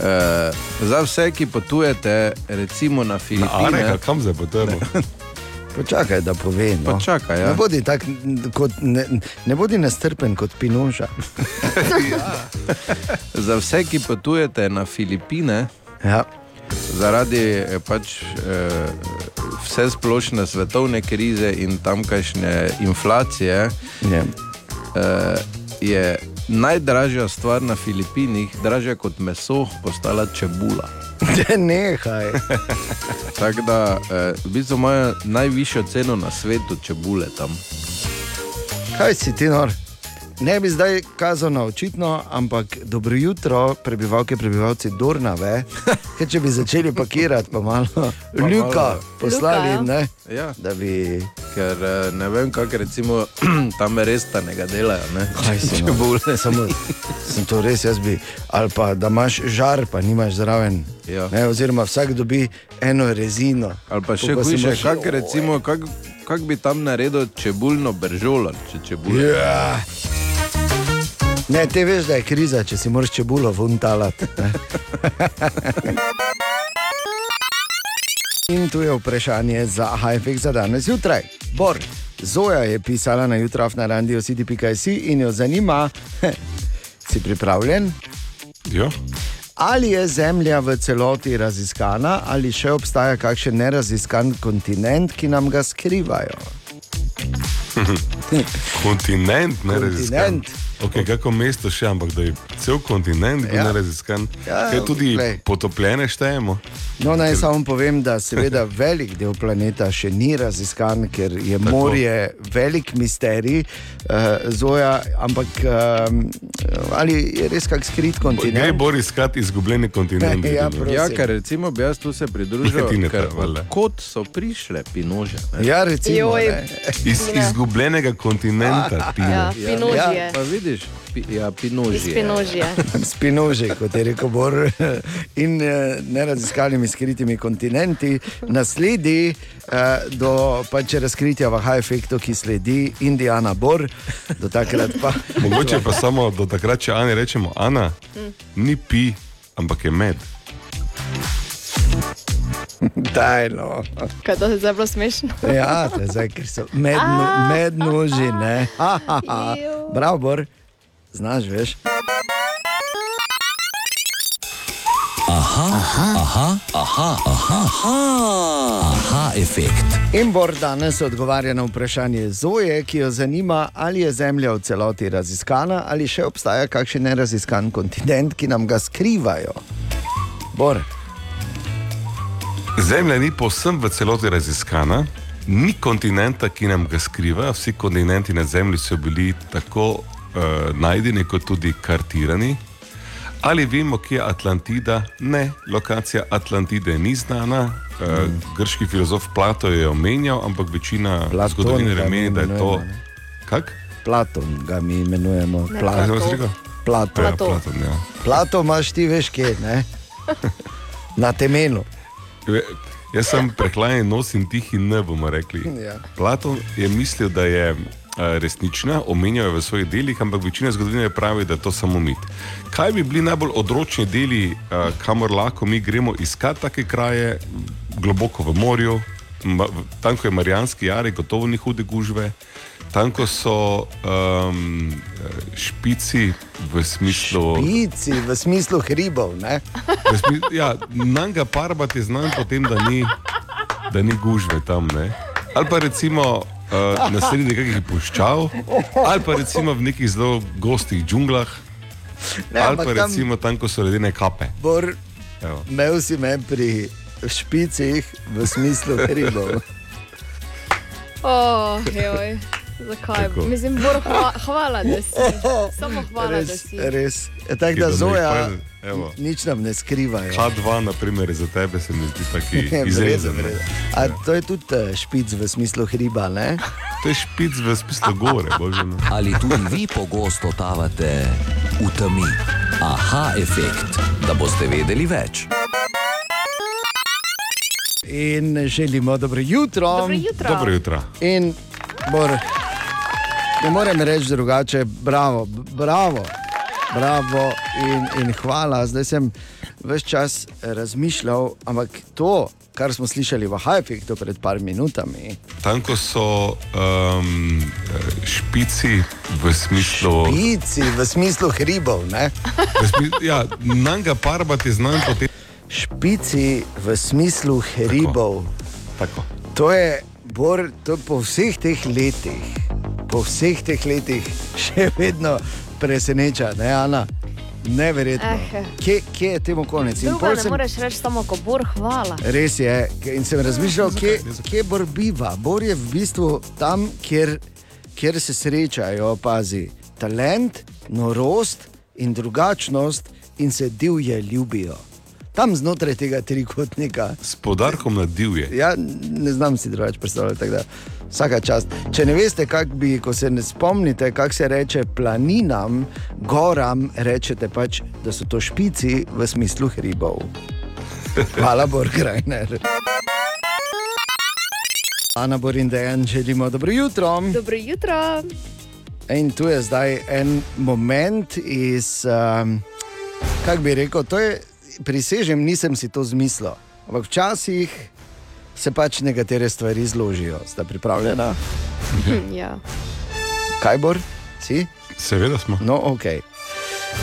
Uh, za vse, ki potujete, recimo na Na Filipine, Areha, kam zdaj potujemo? Počakaj, da pove. No. Počakaj, ja. ne, bodi tak, kot, ne, ne bodi nestrpen kot pinoža. za vse, ki potujete na Filipine, Ja. Zaradi eh, pač, eh, vse splošne svetovne krize in tamkajšnje inflacije, Ja. eh, je najdražja stvar na Filipinih, dražja kot meso, postala čebula. Nehaj. Tako da eh, v bistvu imajo najvišjo ceno na svetu čebule tam. Kaj si ti nor? Ne bi zdaj kazal na očitno, ampak dobro jutro, prebivalke, prebivalci Dornave. Ker če bi začeli pakirati, pa malo ljuka poslali, Luka, ja. ne, Ja. da bi. Ker eh, ne vem, kako recimo tam res tanega delajo. Ne? Kaj si čebule. Samo, sem to res jaz bi. Ali pa da imaš žar, pa nimaš zraven. Ja. Ne, oziroma vsak dobi eno rezino. Ali pa še hujše, imaš- kako recimo, kak, kak bi tam naredil čebulno bržolo, če čebule. Ja. Ne, te veš, da je kriza, če si moraš čebulo vuntalati. ne. In tu je vprašanje za Hajfek za danes zjutraj. Bor, Zoja je pisala na jutraf na radio city.js in jo zanima, si pripravljen? Ja. Ali je Zemlja v celoti raziskana, ali še obstaja kakšen neraziskan kontinent, ki nam ga skrivajo? Kontinent, ne raziskan. Kontinent. Okay, kako mesto še, ampak da je cel kontinent bil Ja. ja. neraziskan. Ja, Ja, tudi glej. potopljene štejemo. No, naj samo povem, da seveda velik del planeta še ni raziskan, ker je Tako. morje velik misterij, uh, zoja, ampak um, ali je res kak skrit kontinent? bolj iskati izgubljeni kontinent. Ja, prosim. Ja, ker recimo bi jaz tu se pridružil, Ne, ne ker kot so prišle pinože. ne. Ja, recimo. Joj. ne. Iz izgubljenega kontinenta. Ja, Pino. pinožje. Ja, vidiš, ja, pinožje. Iz pinožje. Spinoži, kot je rekel Bor, in eh, neraziskanimi skritimi kontinenti, nasledi eh, do pač razkritja vaha efektu, ki sledi Indijana Bor, do takrat pa. Mogoče pa samo do takrat, če Ani rečemo, Ana, ni pi, ampak je med. Dajno. Kaj to je zdaj bilo smešno? Ja, to je zdaj, ker so medno, mednoži, ne. Ha, ha, ha. Bravo, Bor, znaš, veš. Aha, aha, aha, aha, aha, aha, aha efekt. In Bor danes odgovarja na vprašanje Zoje, ki jo zanima, ali je Zemlja v celoti raziskana, ali še obstaja kakšen neraziskan kontinent, ki nam ga skrivajo. Bor, Zemlja ni povsem v celoti raziskana, ni kontinenta, ki nam ga skriva. Vsi kontinenti na Zemlji so bili tako uh, najdeni, kot tudi kartirani. Ali vemo, kje je Atlantida? Ne, lokacija Atlantide ni znana. Uh, grški filozof Plato je omenjal, ampak večina Platon zgodovinarjev meni, da je to. Kak? Platon ga mi imenujemo. Ne, Platon. Rekel? Platon. Ja, Platon, ja. Plato imaš ti, veš, kje ne? Na temenu. Jaz sem prehlajen nos in tihi ne bomo rekli. Ja. Platon je mislil, da je eh, resnična, omenjal je v svojih delih, ampak večina zgodovinarjev pravi, da je to samo mit. Kaj bi bili najbolj odročni deli, kamor lahko mi gremo iskat take kraje, globoko v morju, tam, ko je Marijanski jari, gotovo ni hude gužve. Tam, ko so um, špici v smislu. Pici v smislu hribov? V smi- Ja, nam ga parbat je znan po tem, da ni, da ni gužve tam. Ne? Ali pa recimo uh, na sredi nekakšnih puščav, ali pa recimo v nekih zelo gostih džunglah, Ne, ali pa tam- recimo tam, ko so ledene kape. Bor, imel si me pri špicih v smislu hribov. Oh, joj. Zakaj? Tako. Mislim, Bor, hva, hvala, da si. Samo hvala, da Res, si. res. Je tako, da Zoja evo. nič nam ne skrivajo. K2, na primer, za tebe se mi zdi taki Je, izrezen. v redu, v redu. A to je tudi eh, špic v smislu hriba, ne? To je špic v smislu gore, bože. no. Ali tudi vi pogosto totavate v temi? Aha efekt, da boste vedeli več. In želimo dobro jutro. Dobro jutro. Dobro jutro. In Bor, ne morem reči drugače, bravo, bravo, bravo in, in hvala. Zdaj sem več čas razmišljal, ampak to, kar smo slišali v Hajfektu pred par minutami, Tam, ko so um, špici v smislu. pici v smislu hribov, ne? V smi- Ja, nam ga parbat je znan tem. Špici v smislu hribov. Tako. To je, Bor, to po vseh teh letih, po vseh teh letih še vedno preseneča, ne, Ana? Neverjetno. Eh. Kje, kje je temu konec? In Druga ne sem- moreš reči samo, ko Bor, hvala. Res je. In sem razmišljal, kje, kje Bor biva. Bor je v bistvu tam, kjer, kjer se srečajo, pazi, talent, norost in drugačnost in se divje ljubijo. Tam znotraj tega trikotnika. S podarkom na divje. Ja, ne znam si drugače predstavljati. Da Vsaka čast. Če ne veste, kako bi, ko se ne spomnite, kako se reče planinam, goram, rečete pač, da so to špici v smislu hribov. Hvala, Borgrajner. Ana Borin Dejan, želimo dobro jutro. Dobro jutro. In tu je zdaj en moment iz, um, kako bi rekel, to je, prisežem, nisem si to zmislil. Ampak včasih se pač nekatere stvari zložijo. Ste pripravljena? ja. Kaj bor? Si? Seveda smo. No, ok.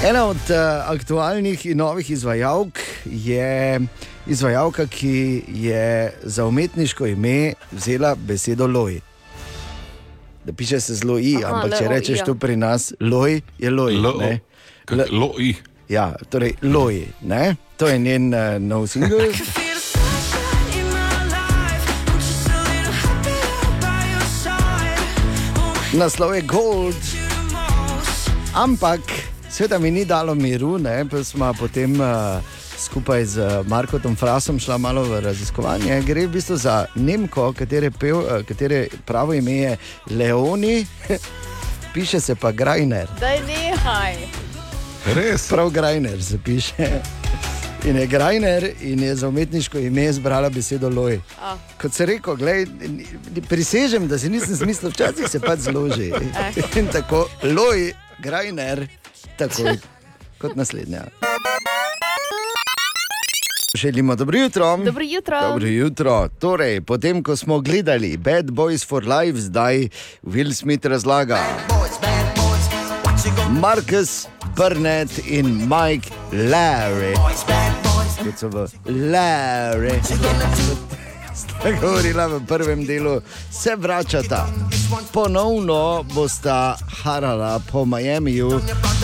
Ena od uh, aktualnih in novih izvajalk je izvajalka, ki je za umetniško ime vzela besedo Loj. da piše se zelo i, Aha, ampak če rečeš ja. to pri nas, loj je loj. Loj. Ja, torej loj, ne? to je njen uh, nov singel. Naslov je Gold. Ampak, seveda mi ni dalo miru, ne? pa smo potem uh, skupaj z Markotom Frasom šla malo v raziskovanje. Gre v bistvu za Nemko, katere, pev, uh, katere pravo ime je Leoni, piše se pa Grajner. Daj nehaj. Res? Prav Grajner se piše. In je Grajner in je za umetniško ime izbrala besedo loj. A. Kot se reče, prisežem, da si nisem zmislil, včasih se pač zloži. In tako, loj, Grajner, tako kot naslednja. Želimo dobro jutro. Dobro jutro. Dobro jutro. Torej, potem, ko smo gledali Bad Boys for Life, zdaj Will Smith razlaga. Marcus Burnett in Mike Larry. Kot so v Larry. Govorila v prvem delu, se vračata. Ponovno bosta harala po Miamiju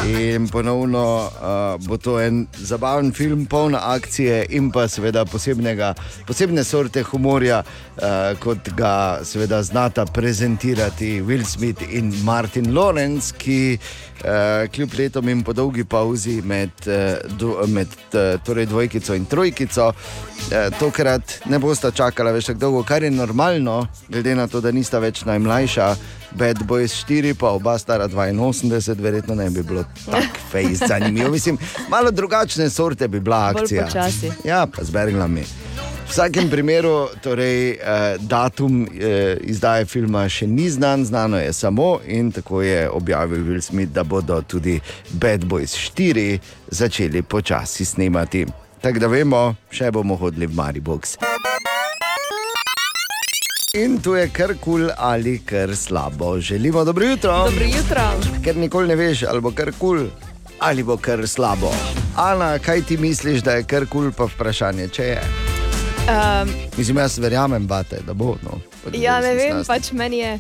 in ponovno uh, bo to en zabaven film, poln akcije in pa seveda posebnega, posebne sorte humorja, uh, kot ga seveda znata prezentirati Will Smith in Martin Lawrence, ki uh, kljub letom in po dolgi pauzi med, uh, med uh, torej dvojkico in trojkico, uh, tokrat ne bosta čakala več tako dolgo, kar je normalno, glede na to, da nista več najmlajša. Bad Boys 4, pa oba stara 82, verjetno ne bi bilo tako fejs zanimivo. Mislim, malo drugačne sorte bi bila akcija. Ja, pa zbergla mi. V vsakem primeru, torej, eh, datum eh, izdaje filma še ni znan, znano je samo in tako je objavil Will Smith, da bodo tudi Bad Boys 4 začeli počasi snemati. Tako da vemo, še bomo hodili v Maribox. In tu je kar kul cool ali kar slabo. Želimo dobro jutro. Dobro jutro. Ker nikoli ne veš, ali bo kar kul cool, ali bo kar slabo. Ana, kaj ti misliš, da je kar kul, cool, pa vprašanje, če je. Um, Mislim, jaz verjamem, bate, da bo. No, ja, ne vem, pač meni je.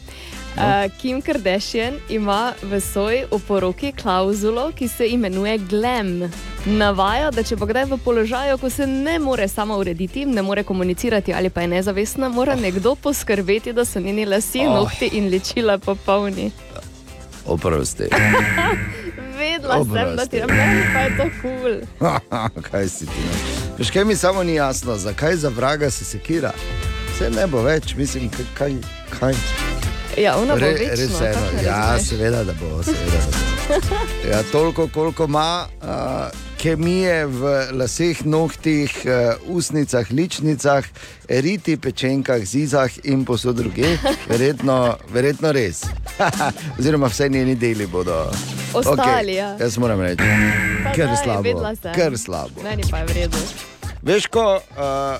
Uh, Kim Kardashian ima v svoji oporoki klauzulo, ki se imenuje GLEM. Navaja, da če bo kdaj v položaju, ko se ne more sama urediti, ne more komunicirati ali pa je nezavestna, mora nekdo poskrbeti, da so njeni lasje, Oh. nohti in ličila popolni. Oprosti. Vedela sem, da ti je meni pa je to kul. Cool. kaj si ti? No? Veš, kaj mi samo ni jasno, zakaj za vraga se sekira? Vse ne bo več, mislim, kaj, kaj? Ja, ona bo Re- večno, Res ne Ja, seveda, da bo. Seveda, da bo. Ja, toliko, koliko ima uh, kemije v laseh, nohtih, uh, usnicah, ličnicah, riti, pečenkah, zizah in posod druge, verjetno, verjetno res. Oziroma, vse njeni deli bodo. Ostali, ja. Jaz moram reči, ker slabo. Ker slabo. Meni pa je vredno. Veš, ko, uh,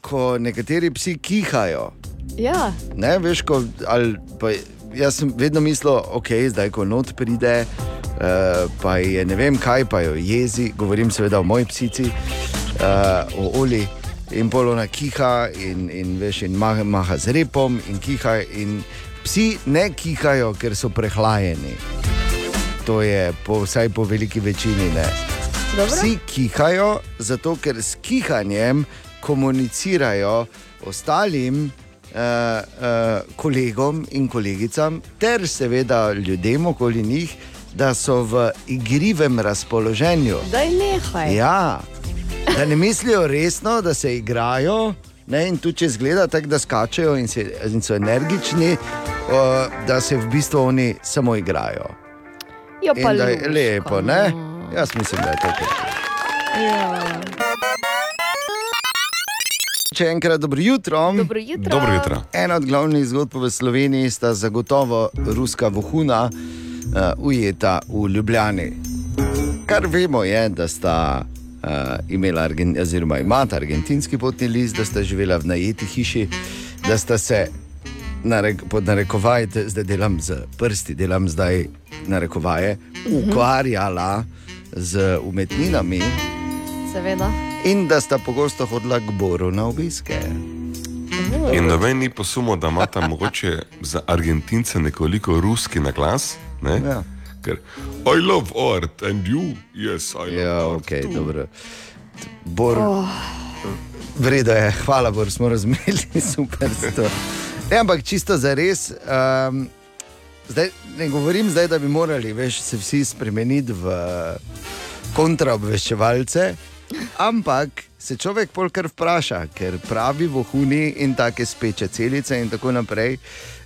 ko nekateri psi kihajo, Ja, Ne, veš, ko, ali, pa, jaz sem vedno mislil, ok, zdaj ko not pride, uh, pa je ne vem kaj, pa jo jezi, govorim seveda o moji psici, uh, o Oli. In polona kiha, in, in veš, in maha, maha z repom, in kiha. In psi ne kihajo, ker so prehlajeni. To je po, vsaj po veliki večini ne. Dobro. Psi kihajo, zato ker s kihanjem komunicirajo ostalim kolegom in kolegicam, ter seveda ljudem okoli njih, da so v igrivem razpoloženju. daj nehaj. Ja, da ne mislijo resno, da se igrajo. Ne, in tu če zgleda tako, da skačejo in, se, in so energični, uh, da se v bistvu oni samo igrajo. Jo, Ja, pa in da je lepo, ne? Jaz mislim, da je to tako. Ja. Če enkrat dobro jutro. Dobro jutro. Dobro jutro. Ena od glavnih zgodb v Sloveniji sta zagotovo ruska vohuna, uh, ujeta v Ljubljani. Kar vemo je, da sta uh, imela, Argen, oziroma imata argentinski potni list, da sta živela v najeti hiši, da sta se narek, pod narekovaj, te- zdaj delam z prsti, delam zdaj narekovaje, Mhm. ukvarjala z umetninami Seveda. In da sta pogosto hodila k Boru na obiske. In noben ni posumil, da ima tam mogoče za Argentince nekoliko ruski naglas. Ne? Ja. Ker I love art and you, yes, I love Ja, art. ok, too." dobro. Bor, oh. Vredo je, hvala, Bor, smo razumeli, super. s to. Ne, ampak čisto za res. Um, zdaj, ne govorim zdaj, da bi morali veš, se vsi spremeniti v kontraobveščevalce, ampak se človek polkar vpraša, ker pravi vohuni in take speče celice in tako naprej.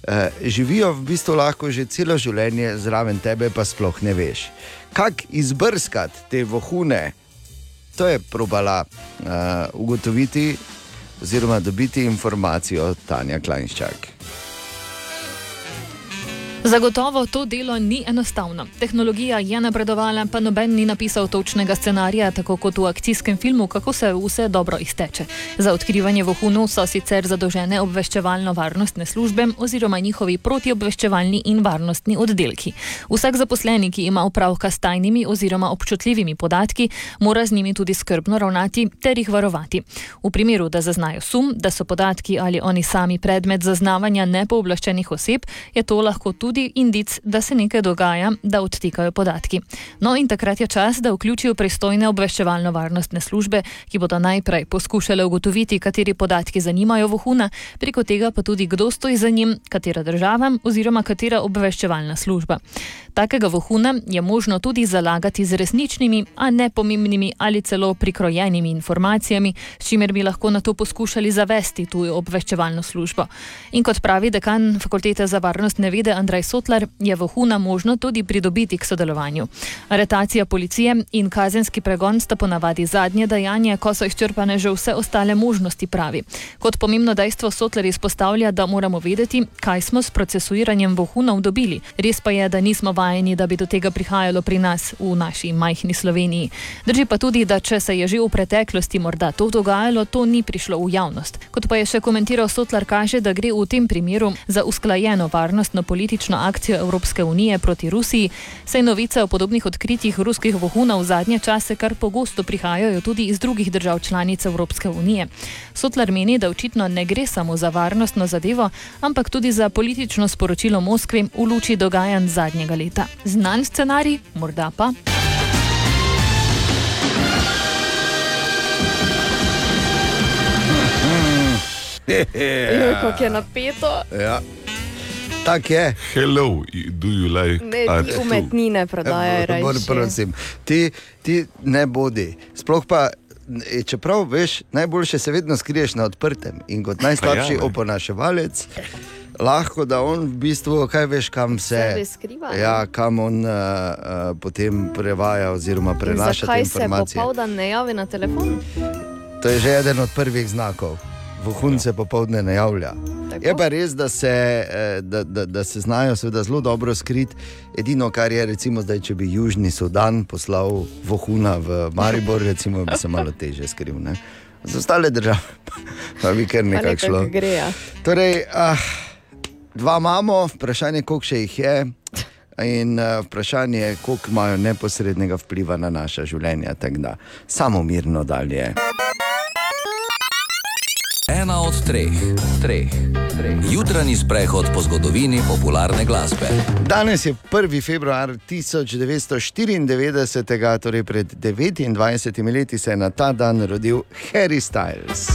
Uh, živijo v bistvu lahko že celo življenje zraven tebe, pa sploh ne veš. Kako izbrskati te vohune, to je probala uh, ugotoviti, oziroma dobiti informacijo Tanja Klajnščak. Zagotovo to delo ni enostavno. Tehnologija je napredovala, pa noben ni napisal točnega scenarija, tako kot v akcijskem filmu, kako se vse dobro izteče. Za odkrivanje vohunov so sicer zadolžene obveščevalno-varnostne službe oziroma njihovi protiobveščevalni in varnostni oddelki. Vsak zaposleni, ki ima opravka s tajnimi oziroma občutljivimi podatki, mora z njimi tudi skrbno ravnati ter jih varovati. V primeru, da zaznajo sum, da so podatki ali oni sami predmet zaznavanja nepooblaščenih oseb, je to lahko tudi indic, da se nekaj dogaja, da odtekajo podatki. No in takrat je čas, da vključijo pristojne obveščevalno-varnostne službe, ki bodo najprej poskušale ugotoviti, kateri podatki zanimajo vohuna, preko tega pa tudi kdo stoji za njim, katera država oziroma katera obveščevalna služba. Takega vohuna je možno tudi zalagati z resničnimi, a ne pomembnimi ali celo prikrojenimi informacijami, s čimer bi lahko na to poskušali zavesti tujo obveščevalno službo. In kot pravi dekan Fakultete za varnostne vede Andrej Sotlar, je vohuna možno tudi pridobiti k sodelovanju. Aretacija policije in kazenski pregon sta ponavadi zadnje dejanje, ko so izčrpane že vse ostale možnosti, pravi. Kot pomembno dejstvo Sotlar izpostavlja, da moramo vedeti, kaj smo s procesuiranjem vohunov dobili. Res pa je, da nismo vajeni, da bi do tega prihajalo pri nas, v naši majhni Sloveniji. Drži pa tudi, da če se je že v preteklosti morda to dogajalo, to ni prišlo v javnost. Kot pa je še komentiral Sotlar, kaže, da gre v tem primeru za usklajeno varnostno-politično akcijo Evropske unije proti Rusiji, saj novice o podobnih odkritjih ruskih vohunov v zadnje čase kar pogosto prihajajo tudi iz drugih držav članic Evropske unije. Sotlar meni, da očitno ne gre samo za varnostno zadevo, ampak tudi za politično sporočilo Moskvi v luči dogajanj zadnjega leta. Znan scenarij, morda pa. Joj, kako je napeto. Ja. Tak je. Hello, do you like Ne, umetnine prodajajo. Rajši. prosim, ti, ti ne bodi. Sploh pa, e, čeprav veš, najboljše se vedno skriješ na odprtem in kot najslabši ja, oponaševalec. Lahko da on v bistvu, kaj veš, kam se Sebe skriva? Ja, kam on uh, uh, potem prevaja oziroma prenaša te Zakaj se informacije. popoldan ne javi na telefon? To je že eden od prvih znakov. Vohun se popoldne ne javlja. Tako. Je pa res, da se, eh, da, da, da se znajo seveda zelo dobro skriti. Edino, kar je, recimo, zdaj, če bi Južni Sudan poslal vohuna v Maribor, recimo, bi se malo teže skril. Ne? Za ostale države pa bi kar nekako šlo. gre, ja. Torej, ah, dva imamo, vprašanje, koliko še jih je. In uh, vprašanje je, koliko imajo neposrednega vpliva na naša življenja. tako da Samo mirno dalje. Ena od treh, treh, treh. Jutranji sprehod po zgodovini popularne glasbe. Danes je 1. februar 1994, torej pred 29 leti se je na ta dan rodil Harry Styles.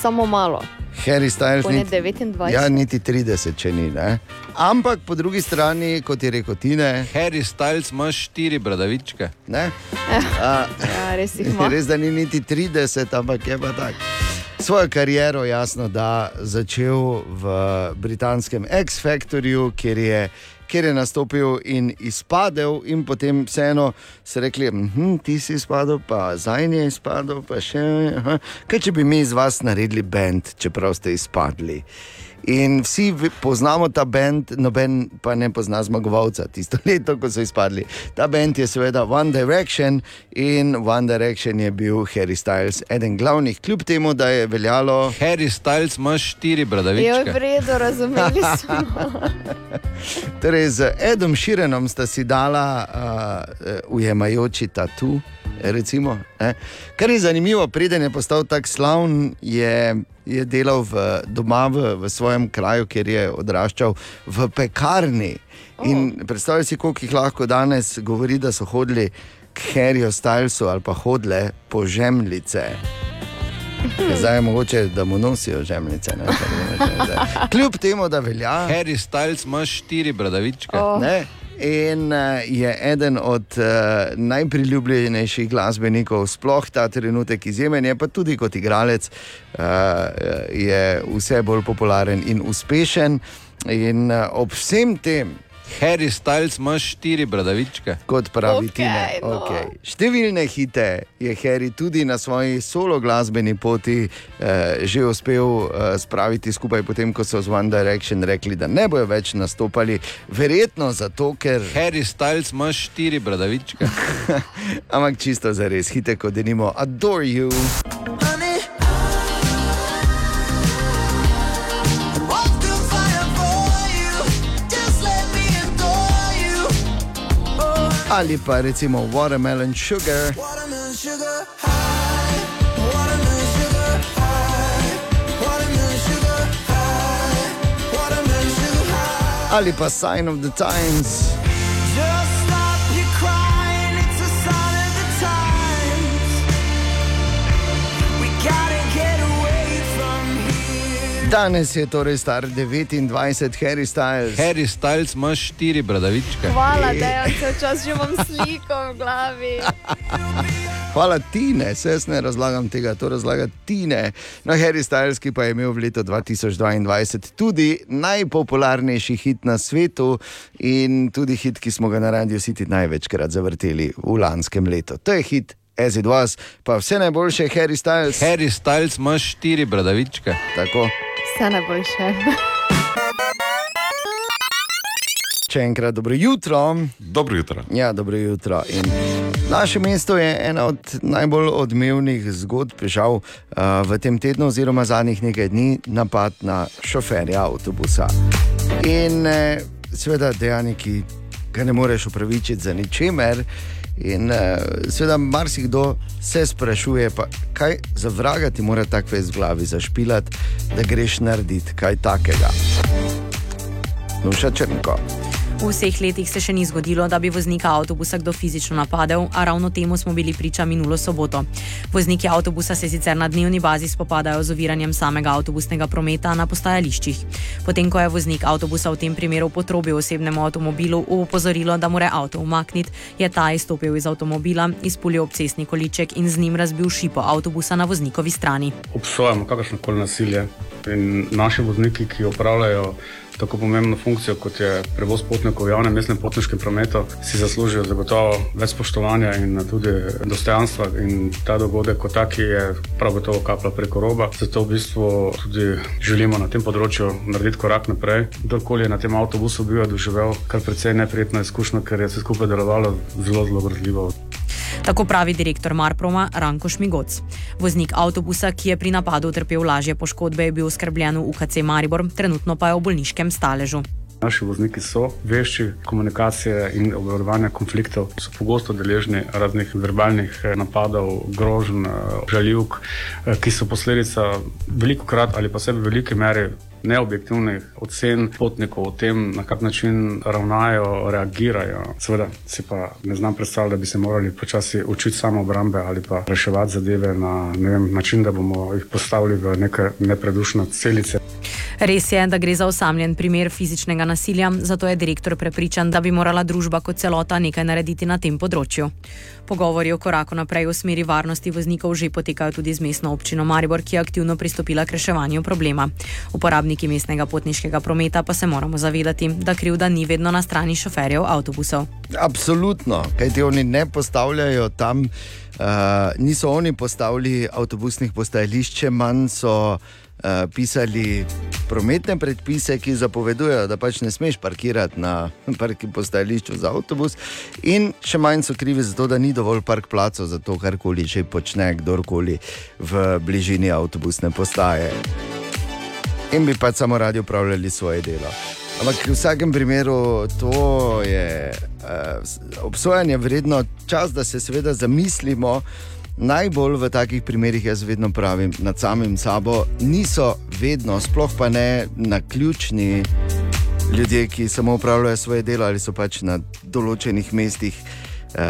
Samo malo. Harry Styles je niti- 29. Ja, niti 30, če ni. Ne? Ampak po drugi strani, kot je rekel Tine. Harry Styles ima štiri bradavičke. Ne? A, Ja, res res, da ni niti 30, ampak je pa tako. Svojo kariero jasno, da začel v britanskem X-Factorju, kjer je, kjer je nastopil in izpadel, in potem vseeno so rekli, hm, ti si izpadel, pa zdaj je izpadel, pa še. Aha. Kaj če bi mi iz vas naredili bend, čeprav ste izpadli? In vsi poznamo ta bend, noben pa ne pozna zmagovalca tisto leto, ko so izpadli. Ta bend je seveda One Direction in One Direction je bil Harry Styles, eden glavnih, kljub temu, da je veljalo. Harry Styles ima štiri Je bradavičke. v redu, razumeli smo. Torej, z Edom Širenom sta si dala uh, ujemajoči tatu. Recimo, ne. Kar je zanimivo, preden je postal tako slaven, je je delal v, doma v, v svojem kraju, kjer je odraščal v pekarni. In predstavljaj si, koliko jih lahko danes govori, da so hodili k Harryju Stylesu ali pa hodile po žemljice. Zdaj je mogoče, da mu nosijo žemljice. Ne? Ker ne vem, zdaj. Kljub temu, da velja. Harry Styles ima štiri bradavičke. Ne? In uh, je eden od uh, najpriljubljenejših glasbenikov, sploh ta trenutek izjemen, je pa tudi kot igralec, uh, je vse bolj popularen in uspešen. In uh, ob vsem tem, Harry Styles ima štiri bradavičke. kot pravi Okej, Tina, no. okay. številne hite je Harry tudi na svoji solo glasbeni poti uh, že uspel uh, spraviti skupaj, potem ko so z One Direction rekli, da ne bojo več nastopali. Verjetno zato, ker. Harry Styles ima štiri bradavičke. Ampak čisto za res, hite kot denimo Adore You. Ali pa recimo Watermelon Sugar. Ali pa Sign of the Times. Danes je torej star 29, Harry Styles. Harry Styles ima štiri bradavičke. Hvala, da je vse čas že imam sliko v glavi. Hvala Tine, se jaz ne razlagam tega, to razlaga Tine. No, Harry Styles, ki pa je imel v letu 2022 tudi najpopularnejši hit na svetu in tudi hit, ki smo ga na Radio City največkrat zavrteli v lanskem letu. To je hit As It Was, pa vse najboljše, Harry Styles. Harry Styles ima štiri bradavičke. Tako. Vse najboljše. Še enkrat dobro jutro. Dobro jutro. Ja, dobro jutro. In naše mesto je ena od najbolj odmevnih zgodb, žal, uh, v tem tednu, oziroma zadnjih nekaj dni, napad na šoferja avtobusa. In eh, seveda dejanje, ki ga ne moreš upravičiti za ničemer. In uh, seveda marsikdo se sprašuje, pa, kaj za vraga ti mora tako v glavi zašpilati, da greš narediti kaj takega. Nuša Črnko. V vseh letih se še ni zgodilo, da bi voznika avtobusa kdo fizično napadel, a ravno temu smo bili priča minulo soboto. Vozniki avtobusa se sicer na dnevni bazi spopadajo z oviranjem samega avtobusnega prometa na postajališčih. Potem, ko je voznik avtobusa v tem primeru potrobil osebnemu avtomobilu v opozorilo, da mora avto umakniti, je ta izstopil iz avtomobila, izpulil obcestni količek in z njim razbil šipo avtobusa na voznikovi strani. obsojamo kakršno koli nasilje. In naši vozniki, ki opravljajo tako pomembno funkcijo, kot je prevoz potnikov v javnem mestnem potniškem prometu, si zaslužijo zagotovo več spoštovanja in tudi dostojanstva. In ta dogodek, kot taki, je prav gotovo kapla preko roba. Zato v bistvu tudi želimo na tem področju narediti korak naprej. Kdorkoli je na tem avtobusu bil, je doživel kar precej neprijetno izkušnjo, ker je vse skupaj delovalo zelo, zelo grozljivo. Tako pravi direktor Marproma Ranko Šmigoc. Voznik avtobusa, ki je pri napadu utrpel lažje poškodbe, je bil oskrbljen v UKC Maribor, trenutno pa je v bolniškem staležu. Naši vozniki so vešči komunikacije in obvladovanja konfliktov, so pogosto deležni raznih verbalnih eh, napadov, groženj, eh, žaljivk, eh, ki so posledica veliko krat ali pa vse v veliki meri neobjektivnih ocen potnikov o tem, na kak način ravnajo, reagirajo. Seveda si pa ne znam predstavljati, da bi se morali počasi učiti samo obrambe ali pa reševati zadeve na vem, način, da bomo jih postavili v neke nepredušne celice. Res je, da gre za osamljen primer fizičnega nasilja, zato je direktor prepričan, da bi morala družba kot celota nekaj narediti na tem področju. Pogovori o koraku naprej v smeri varnosti voznikov že potekajo tudi z mestno občino Maribor, ki je aktivno pristopila k reševanju problema. Uporabniki mestnega potniškega prometa pa se moramo zavedati, da krivda ni vedno na strani šoferjev avtobusov. Absolutno, kajti oni ne postavljajo tam, uh, niso oni postavili avtobusnih postajališč, manj so. Uh, pisali prometne predpise, ki zapovedujejo, da pač ne smeš parkirati na parki postajališču za avtobus, in še manj so krivi za to, da ni dovolj park placov za to, karkoli že počne kdorkoli v bližini avtobusne postaje. In bi pač samo radi upravljali svoje delo. Ampak v vsakem primeru to je uh, obsojanje vredno čas, da se seveda zamislimo, najbolj v takih primerih, jaz vedno pravim, nad samim sabo, niso vedno, sploh pa ne na ključni ljudje, ki samo upravljajo svoje delo ali so pač na določenih mestih. Uh,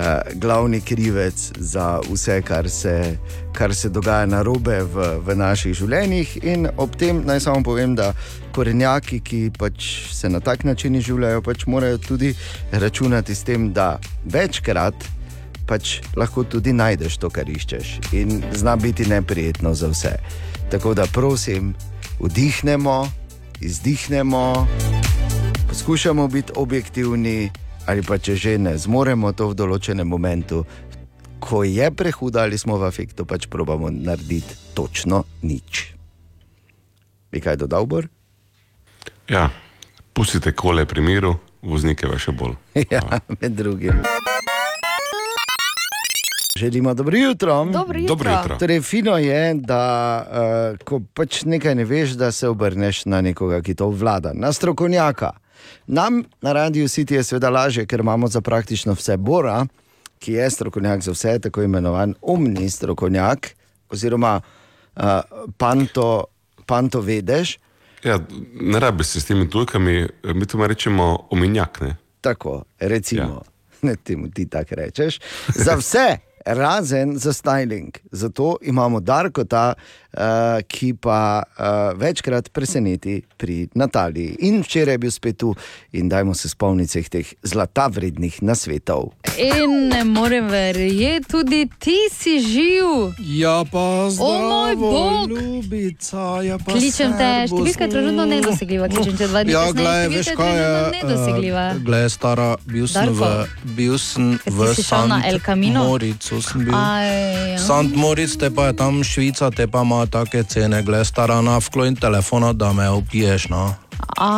glavni krivec za vse, kar se, kar se dogaja na robe v, v naših življenjih. In ob tem naj samo povem, da korenjaki, ki pač se na tak način življajo, pač morajo tudi računati s tem, da večkrat pač lahko tudi najdeš to, kar iščeš. In zna biti neprijetno za vse. Tako da prosim, vdihnemo, izdihnemo, poskušamo biti objektivni ali pa če že ne zmoremo to v določenem momentu, ko je prehuda ali smo v afektu, pač probamo narediti točno nič. Bi kaj dodal, Bor? Ja, pustite kole pri miru, voznike pa še bolj. ja, med drugim. Želimo dobro jutro. Dobro jutro. Dobro jutro. Torej, fino je, da uh, ko pač nekaj ne veš, da se obrneš na nekoga, ki to vlada, na strokovnjaka. Nam na radiju City je seveda lažje, ker imamo za praktično vse Bora, ki je strokovnjak za vse, tako imenovan umni strokovnjak, oziroma uh, panto, panto vedeš. Ja, ne rabi se s temi tujkami, mi to rečemo omenjak. Ne? Tako, recimo, ja. ne temu ti tako rečeš. Za vse, razen za styling. Zato imamo Darko, ta, uh, ki pa uh, večkrat preseneti pri Nataliji. In včeraj je bil spet tu in dajmo se spomniti vseh teh zlata vrednih nasvetov. In ne morem verjeti, tudi ti si živ. Ja, pa zdaj. O moj bog, ljubica, ja pa kličem te, številka trenutno nedosegljiva, kličem te dva dni. Ja, gledaj, veš kaj je. trenutno Nedosegljiva. Uh, glej, stara, bil sem v, Darko? bil sem v Camino? Moricu sem bil. Aj, ja. Sant Moritz, te pa je tam Švica, te pa ima take cene, glej, stara nafklo in telefona, da me opiješ, no. A,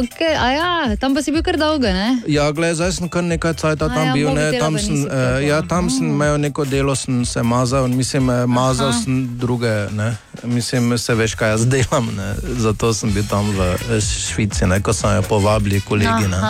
ok, a ja, tam pa si bil kar dolgo, ne? Ja, gled, zdaj sem kar nekaj A tam ja, bil, ne, mobitela tam pa sem, eh, ja, tam sem imel neko delo, sem se mazal, mislim, eh, mazal Aha. sem druge, ne, mislim, se veš, kaj jaz delam, ne, zato sem bil tam v eh, Švici, ne, ko so jo povabili kolegi, ne.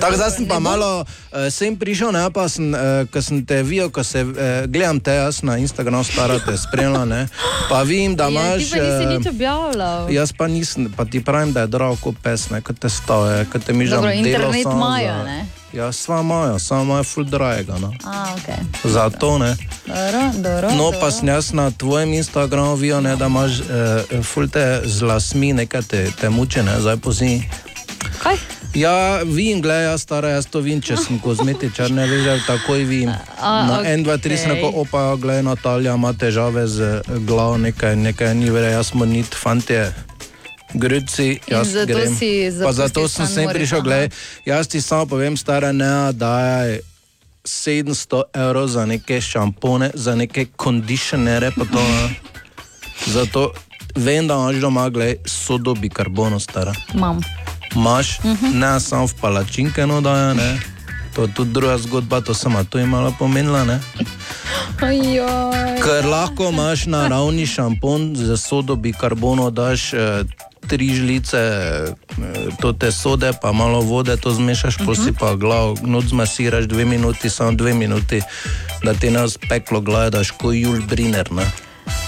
Tako da sem pa malo, uh, sem prišel, ne, pa sem, uh, ko sem te videl, ko se uh, gledam te, jaz na Instagramu starate, spremljam, ne, pa vidim, da Ja, imaš... ti pa nisi eh, nič objavljal. Jaz pa nisem, pa ti pravim, da je drago kot pes, ne, kot te stoje, kot te mižam. Dobro, delo internet imajo, za- ne? Ja, sva imajo, samo imajo full dragega, no. A, ok. Zato ne. Dobro, dobro. No, dobro. pa sem jaz na tvojem Instagramu videl, ne, da imaš uh, fulte z lasmi, nekaj te, te muče, ne, zdaj pozimi. Kaj? Ja, vidim, gledaj, jaz stara, jaz to vidim, če sem kozmetičar, ne veš, takoj vidim. A, Na en, dva, tri sem rekel, opa, gledaj, Natalija ima težave z eh, glavo, nekaj, nekaj ni verjetno, jaz smo nit fantje. Grci, jaz zato grem. si Pa zato sem sem prišel, gledaj, jaz ti samo povem, stara, ne, dajaj 700 evrov za neke šampone, za neke kondicionere, pa to. ne. Zato vem, da imaš doma, gledaj, sodo bikarbono, stara. Imam. Imaš, Mhm. ne samo v palačinke, no da je. To je tudi druga zgodba, to sem tu imala pomenila, ne. Ker lahko imaš naravni šampon z sodo bikarbono, daš eh, tri žlice eh, to te sode, pa malo vode, to zmešaš, uh -huh. si pa glavo, noč zmasiraš dve minuti, samo dve minuti, da ti ne speklo glave, daš kot Jul Briner. Ne?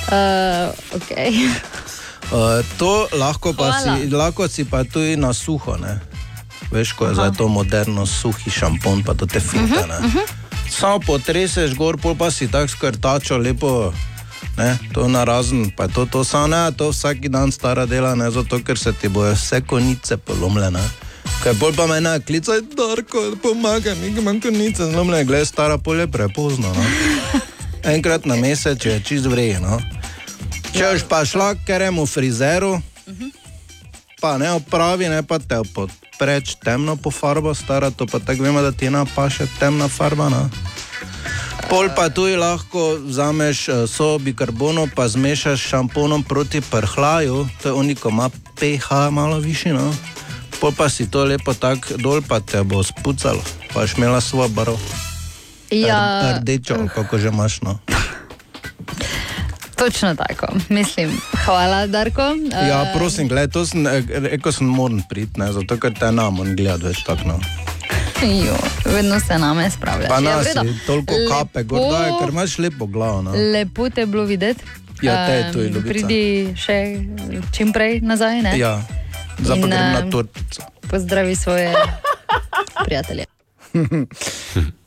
Uh, ok. Uh, to lahko pa Hvala. si, lahko si pa tudi na suho, ne? veš, ko je zdaj to moderno, suhi šampon, pa to te finte. Mhm, Uh -huh, Samo potreseš gor, pa si tako skrtačo lepo. Ne, to na razen, pa je to, to samo ne, to vsak dan stara dela, ne zato, ker se ti bojo vse konice polomljene. Kaj bolj pa me ne, klicaj, Darko, pomagaj mi, imam konice zlomljene, gled, stara polje prepozno. No. Enkrat na mesec je čist vrejeno. Če boš pa šla k keremu frizeru, pa ne opravi, ne pa te podpreč temno po farbo, stara to pa tako vemo, da ti ena pa še temna farba. No? Pol pa tudi lahko vzameš eh, so bikarbono, pa zmešaš s šamponom proti prhljaju, to je oni, ko ima pH malo višji. No? Pol pa si to lepo tako dol, pa te bo spucalo, pa boš imela svojo barvo. Ja, Rdečo, kako že imaš. No? točno tako. Mislim, hvala, Darko. Ja, Eh, prosim, gledaj, to sem, eh, rekel sem, moram priti, ne, zato ker te nam on gledati več tako. No. Jo, vedno se name spravljaš. Pa Ja, nas je toliko kape, Lepo- gorda je, ker imaš lepo glavo. No. Lepo te je bilo videti. Ja, te je tu, Em, ljubica. Pridi še čim prej nazaj. Ne? Ja, zdaj pa grem na tortico. Pozdravi svoje prijatelje.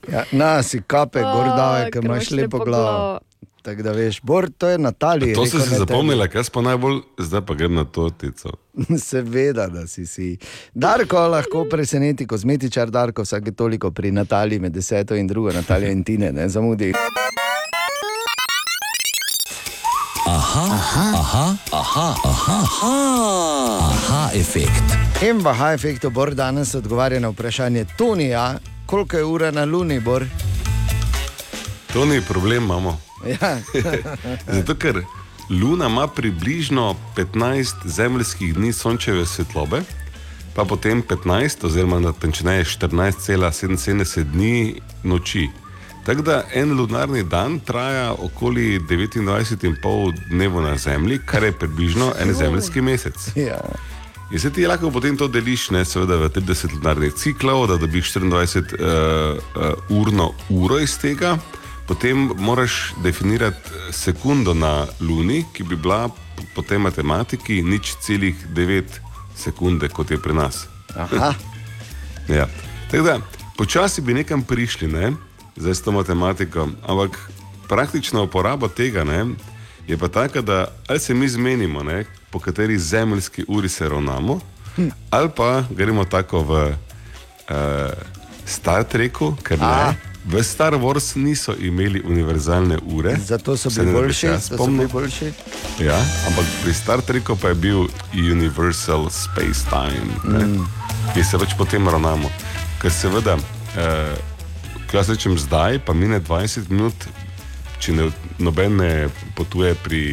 Ja, na si kape, gorda, ker ker imaš lepo glavo. glavo. Tako da veš, Bor, to je Natalija. To si si zapomnila, kaj pa najbolj, zdaj pa grem na tortico. Seveda, da si si. Darko lahko preseneti, kozmetičar Darko, vsake toliko pri Nataliji med deseto in drugo, Natalija in Tine, ne zamudi. Aha, aha, aha, aha, aha, aha, aha efekt. In v aha efektu Bor danes odgovarja na vprašanje Tonija, koliko je ura na Luni, Bor. To ni problem, imamo. Ja. Zato, ker Luna ima približno 15 zemeljskih dni sončeve svetlobe, pa potem 15, oziroma natančneje 14,77 dni noči. Tako da en lunarni dan traja okoli 29,5 dneva na Zemlji, kar je približno en zemeljski mesec. Ja. In se ti lahko potem to deliš, ne, seveda v 30 lunarnih ciklov, da dobiš 24 uh, uh, uro iz tega, potem moraš definirati sekundo na Luni, ki bi bila po- tej matematiki nič celih 9 sekunde, kot je pri nas. Aha. Ja. Tako da, počasi bi nekam prišli, ne? zdaj s to matematiko, ampak praktična uporaba tega ne, je pa taka, da ali se mi zmenimo, ne, po kateri zemeljski uri se ravnamo, ali pa gremo tako v uh, Star Treku, ker ne. V Star Wars niso imeli univerzalne ure. Zato so bili boljši, bili boljši. Ja, ampak pri Star Treku pa je bil Universal Space Time, mm. ki se več potem ravnamo. Ker seveda, eh, ko jaz rečem zdaj, pa mine 20 minut, če ne, noben ne potuje pri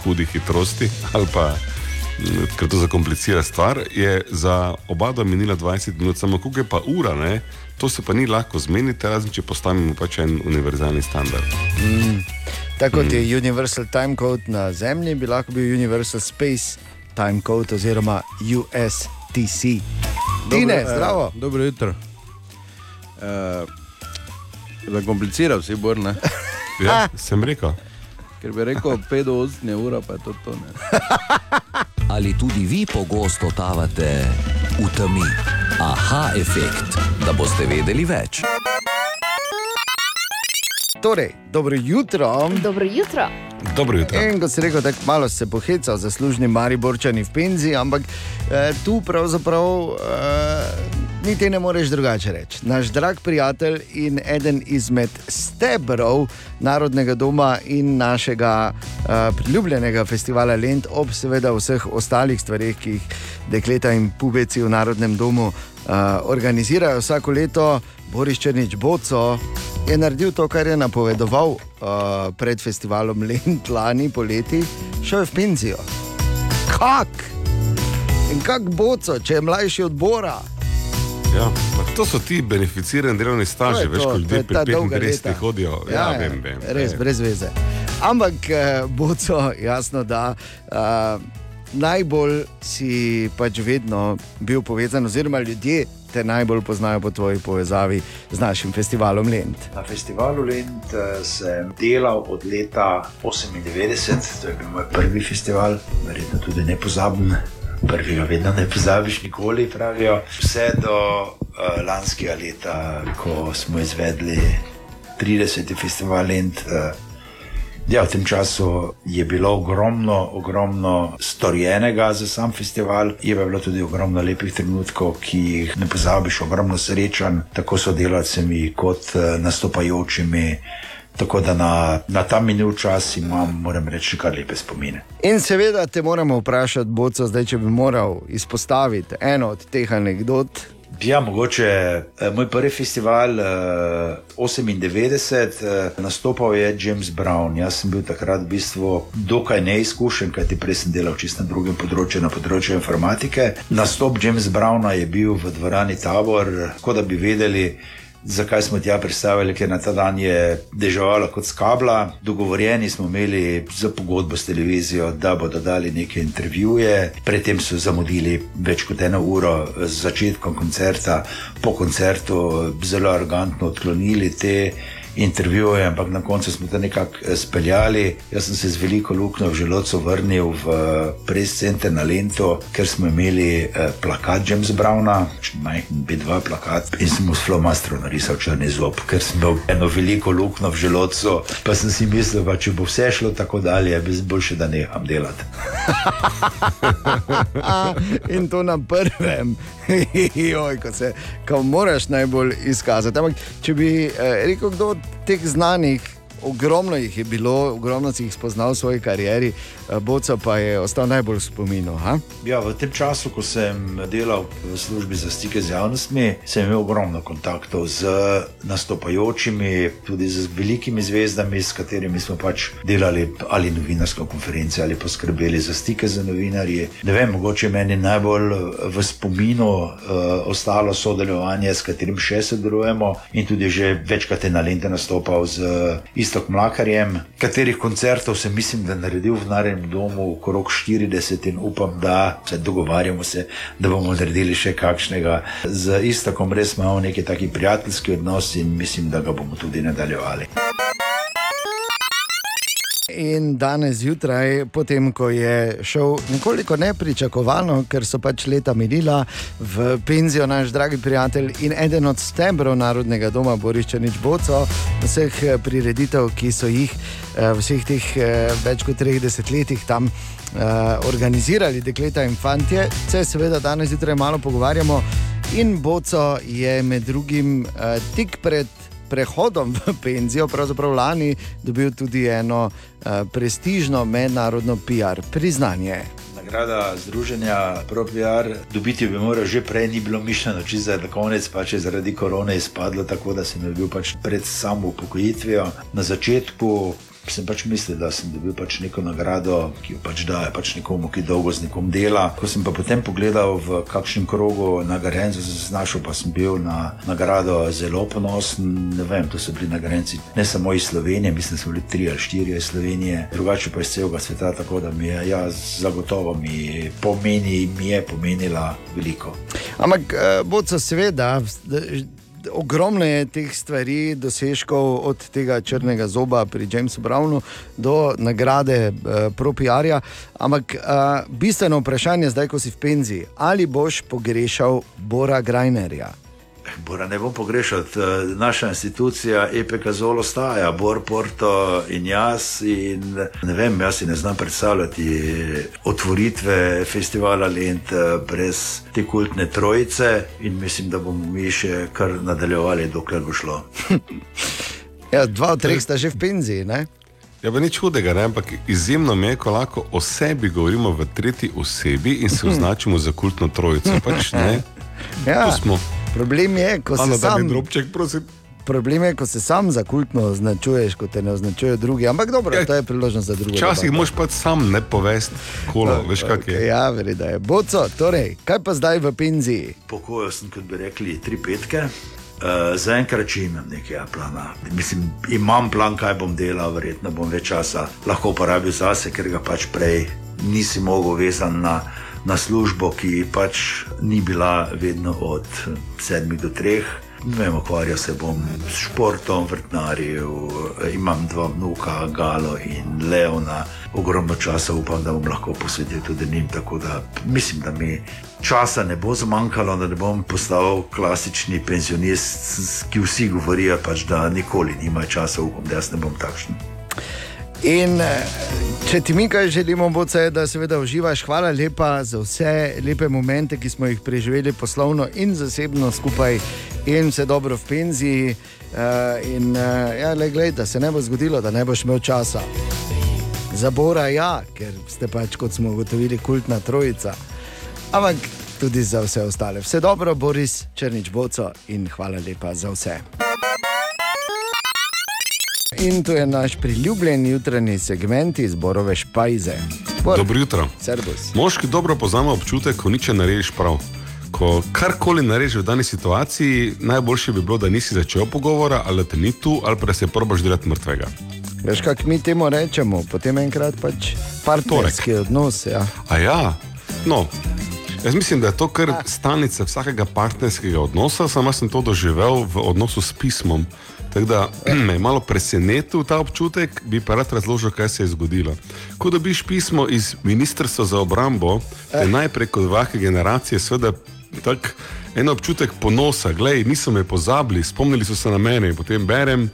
hudi hitrosti ali pa mm, ker to zakomplicira stvar, je za oba dva minila 20 minut, samo koliko je pa ura, ne? To se pa ni lahko zmeniti, razen če postavimo pač en univerzalni standard. Mm. Tako kot je Universal Time Code na Zemlji, bi lahko bil Universal Space Time Code oziroma USTC. Tine, Dobro, eh, zdravo. Dobro jutro. Uh, Zakompliciral si bor, ne? Ja, sem rekel. Ker bi rekel 5 do 8 ura, pa je to to. Ne? Ali tudi vi pogosto totavate v temi? Aha efekt, da boste vedeli več. Torej, dobro jutro. Dobro jutro. Dobro jutro. En, kot si rekel, tako malo se pohecal, zaslužni Mariborčani v penziji, ampak eh, tu pravzaprav eh, niti ne moreš drugače reči. Naš drag prijatelj in eden izmed stebrov Narodnega doma in našega eh, priljubljenega festivala Lent, ob seveda vseh ostalih stvareh, ki jih dekleta in pubeci v Narodnem domu organizirajo vsako leto, Boris Črnič Boco. Je naredil to, kar je napovedoval uh, pred festivalom Lent lani poleti, šel je v penzijo. Kak? In kak boco, če je mlajši od Bora? Ja, to so ti beneficirani delovni staži, je veš, to, ko to ljudje je ta pri dolga 35 leta. hodijo. Ja, ja, vem, vem. Res, vem. brez veze. Ampak, eh, boco, jasno, da. Uh, Najbolj si pač vedno bil povezan, oziroma ljudje te najbolj poznajo po tvoji povezavi z našim festivalom Lent. Na festivalu Lent eh, sem delal od leta 98, to je bil moj prvi festival, verjetno tudi nepozaben. Prvega vedno ne pozabiš, nikoli pravijo. Vse do uh, lanskega leta, ko smo izvedli 30. festival Lent. Uh, ja, v tem času je bilo ogromno, ogromno storjenega za sam festival, je pa bilo tudi ogromno lepih trenutkov, ki jih ne pozabiš, ogromno srečanj, tako so delavcemi kot eh, nastopajočimi. Tako da na, na ta minul čas imam, moram reči, kar lepe spomine. In seveda te moramo vprašati, Boco, zdaj, če bi moral izpostaviti eno od teh anegdot. Ja, mogoče eh, moj prvi festival, eh, 98, eh, nastopal je James Brown. Jaz sem bil takrat v bistvu dokaj neizkušen, kajti prej sem delal čisto na drugem področju, na področju informatike. Nastop James Browna je bil v dvorani Tabor, tako da bi vedeli, Zakaj smo tja predstavili, ker na ta dan je deževalo kot skabla. Dogovorjeni smo imeli za pogodbo s televizijo, da bodo dali neke intervjuje. Predtem so zamudili več kot eno uro z začetkom koncerta, po koncertu zelo arrogantno odklonili te intervjuje, ampak na koncu smo to nekako eh, speljali. Jaz sem se z veliko luknjo v želodcu vrnil v eh, press-center na Lento, ker smo imeli eh, plakat James Browna, majhen B2 plakat in sem mu s flomastrom narisal črni zob, ker sem imel eno veliko luknjo v želodcu, pa sem si mislil, da če bo vse šlo tako dalje, bi boljše, da neham delati. In to na prvem, Joj, ko se ko moraš najbolj izkazati. Ampak, če bi eh, rekel, kdo od teh znanih, ogromno jih je bilo, ogromno si jih spoznal v svoji karieri, eh, Boca pa je ostal najbolj spominu. Ha? Ja, v tem času, ko sem delal v službi za stike z javnostmi, sem imel ogromno kontaktov z nastopajočimi, tudi z velikimi zvezdami, s katerimi smo pač delali ali novinarsko konference ali poskrbeli za stike z novinarji. Ne vem, mogoče meni najbolj v spominu uh, ostalo sodelovanje, s katerim še sodelujemo in tudi že večkrat je na Lente nastopal z Istok Mlakarjem, katerih koncertov sem mislim, da naredil v Narenem domu okrog 40 in upam, da se dogovarjamo se, da bomo naredili še kakšnega. Z Istokom res imamo neki taki prijateljski odnos in mislim, da ga bomo tudi nadaljevali. In danes zjutraj, potem ko je šel nekoliko nepričakovano, ker so pač leta minila v penzijo naš dragi prijatelj in eden od stebrov Narodnega doma Boris Črnič Boco, vseh eh, prireditev, ki so jih eh, v vseh teh eh, več kot 30 letih tam organizirali, dekleta in fantje, se seveda danes zjutraj malo pogovarjamo. In Boco je med drugim tik pred prehodom v penzijo, pravzaprav lani, dobil tudi eno uh, prestižno mednarodno PR priznanje. Nagrada Združenja ProPR dobiti bi moral že prej, ni bilo mišljeno, če za konec pač je zaradi korone izpadlo tako, da sem bil pač pred samo upokojitvijo. Na začetku sem pač mislil, da sem dobil pač neko nagrado, ki jo pač daje pač nekomu, ki dolgo z nekom dela. Ko sem pa potem pogledal, v kakšnem krogu nagrajencev sem se znašel, pa sem bil na nagrado zelo ponosen. Ne vem, to so bili nagrajenci ne samo iz Slovenije, mislim, da so bili tri ali štiri iz Slovenije, drugače pa iz celega sveta, tako da mi je, ja, zagotovo mi pomeni, mi je pomenila veliko. Ampak, eh, boca seveda ogromno je teh stvari, dosežkov od tega črnega zoba pri Jamesu Brownu do nagrade uh, ProPR-ja. Ampak uh, bistveno vprašanje zdaj, ko si v penziji, ali boš pogrešal Bora Grajnerja? Bora ne bom pogrešal, naša institucija EPK zelo ostaja, Bor, Porto in jaz. In ne vem, jaz si ne znam predstavljati otvoritve festivala Lent brez te kultne trojice in mislim, da bomo mi še kar nadaljevali, dokler bo šlo. ja, dva od treh sta že v penziji, ne? Ja, pa nič hudega, ne? ampak izjemno mi je, ko lahko o sebi govorimo v tretji osebi in se označimo za kultno trojico. Pač, ja. Problem je, ko Ano, se sam. Drobček, Problem je, ko se sam za kultno označuješ, kot te ne označujejo drugi. Ampak dobro, ja, to je priložnost za druge. Včasih moš pač sam ne povesti, kolo, veš kak je. Ja, verjetno je. Boco, torej, kaj pa zdaj v penziji? Pokojil sem, kot bi rekli, tri petke. Uh, Zaenkrat, če imam nekaj plana, mislim, imam plan, kaj bom delal, verjetno bom več časa lahko uporabil zase, ker ga pač prej nisi mogel vezan na na službo, ki pač ni bila vedno od sedmih do treh. Ne vem, ukvarjal se bom s športom, vrtnarjem, imam dva vnuka, Galo in Leona. Ogromno časa upam, da bom lahko posvetil tudi njim. Tako da mislim, da mi časa ne bo zmanjkalo, da ne bom postal klasični penzionist, ki vsi govorijo, pač, da nikoli nima časa, upam, da jaz ne bom takšen. In če ti mi kaj želimo, bo se, da seveda uživaš, hvala lepa za vse lepe momente, ki smo jih preživeli poslovno in zasebno skupaj, in vse dobro v penziji. Uh, in uh, ja, le gled, da se ne bo zgodilo, da ne boš imel časa. Zabora ja, ker ste pač, kot smo ugotovili, kultna trojica. Ampak tudi za vse ostale. Vse dobro, Boris Črnič Boco in hvala lepa za vse. In to je naš priljubljen jutranji segment iz Borove Špajze. Bor. Dobro jutro. Servus. Moški dobro poznamo občutek, ko nič ne narediš prav. ko karkoli narediš v dani situaciji, najboljše bi bilo, da nisi začel pogovora, ali te ni tu, ali pa se probaš delati mrtvega. Veš, kako mi temu rečemo, potem enkrat pač partnerski odnos. Ja. A ja, no. Jaz mislim, da je to kar stalnica vsakega partnerskega odnosa, samo sem to doživel v odnosu s pismom. Tako da me je malo presenetil ta občutek, bi pa rad razložil, kaj se je zgodilo. Ko dobiš pismo iz Ministrstva za obrambo, te najprej kot vake generacije, seveda tak en občutek ponosa, gledaj, niso me pozabili, spomnili so se na mene in potem berem.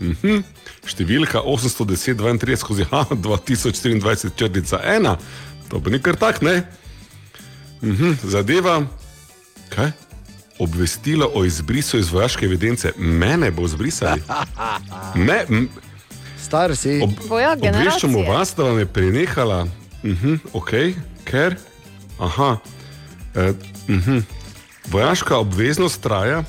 Mhm. Številka 810, 32 skozi H, 2024, črtica 1, to pa ni kar tak, ne? Mhm. Zadeva, kaj? Obvestilo o izbrisu iz vojaške evidence, mene bo izbrisali. Me, m, Star si. Ob, obveščamo generacije. vas, da vam je prenehala, uh -huh, ok, ker. Aha, eh, uh -huh. Vojaška obveznost traja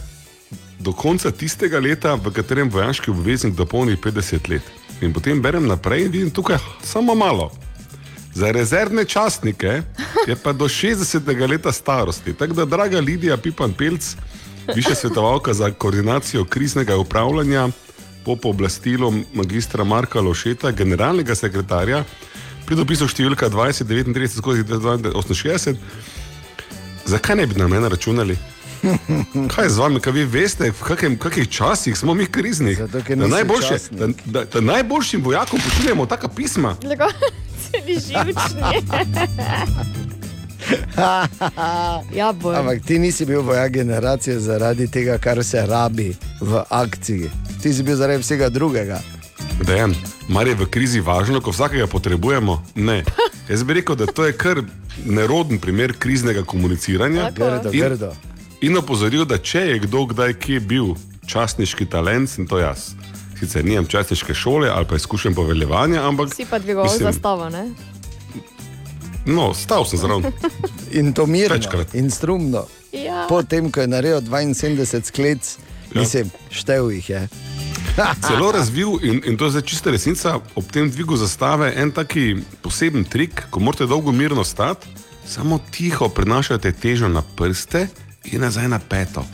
do konca tistega leta, v katerem vojaški obveznik dopolni 50 let. In potem berem naprej in vidim tukaj samo malo. Za rezervne častnike je pa do 60. leta starosti. Tako da, draga Lidija Pipan Pelc, višja svetovalka za koordinacijo kriznega upravljanja po pooblastilu magistra Marka Lošeta, generalnega sekretarja, pri dopisu številka 2039 skozi 1968, zakaj ne bi na mene računali? Kaj je z vami, kaj vi veste, v kakem, kakih časih smo mi krizni? Zato, da, najboljše, da, da, da najboljšim vojakom pošiljamo taka pisma. Tako celi živčni. ja, boj. Ampak ti nisi bil vojak generacije zaradi tega, kar se rabi v akciji. Ti si bil zaradi vsega drugega. Dejan, mar je v krizi važno, ko vsakega potrebujemo? Ne. Jaz bi rekel, da to je kar neroden primer kriznega komuniciranja. Tako. Grdo, in, grdo. in opozoril, da če je kdo kdaj kje bil častniški talent, sem to jaz. Sicer nimam častniške šole ali pa izkušen poveljevanja, ampak. Si pa dvigoval mislim, zastavo, ne? No, stal sem zraven. In to mirno, Večkrat. in strumno. Ja. Potem, ko je naredil 72 sklec, Ja. mislim, štev jih je. Celo razvil, in, in to je zdaj čista resnica, ob tem dvigu zastave en taki poseben trik, ko morate dolgo mirno stati, samo tiho prenašate težo na prste in nazaj na peto.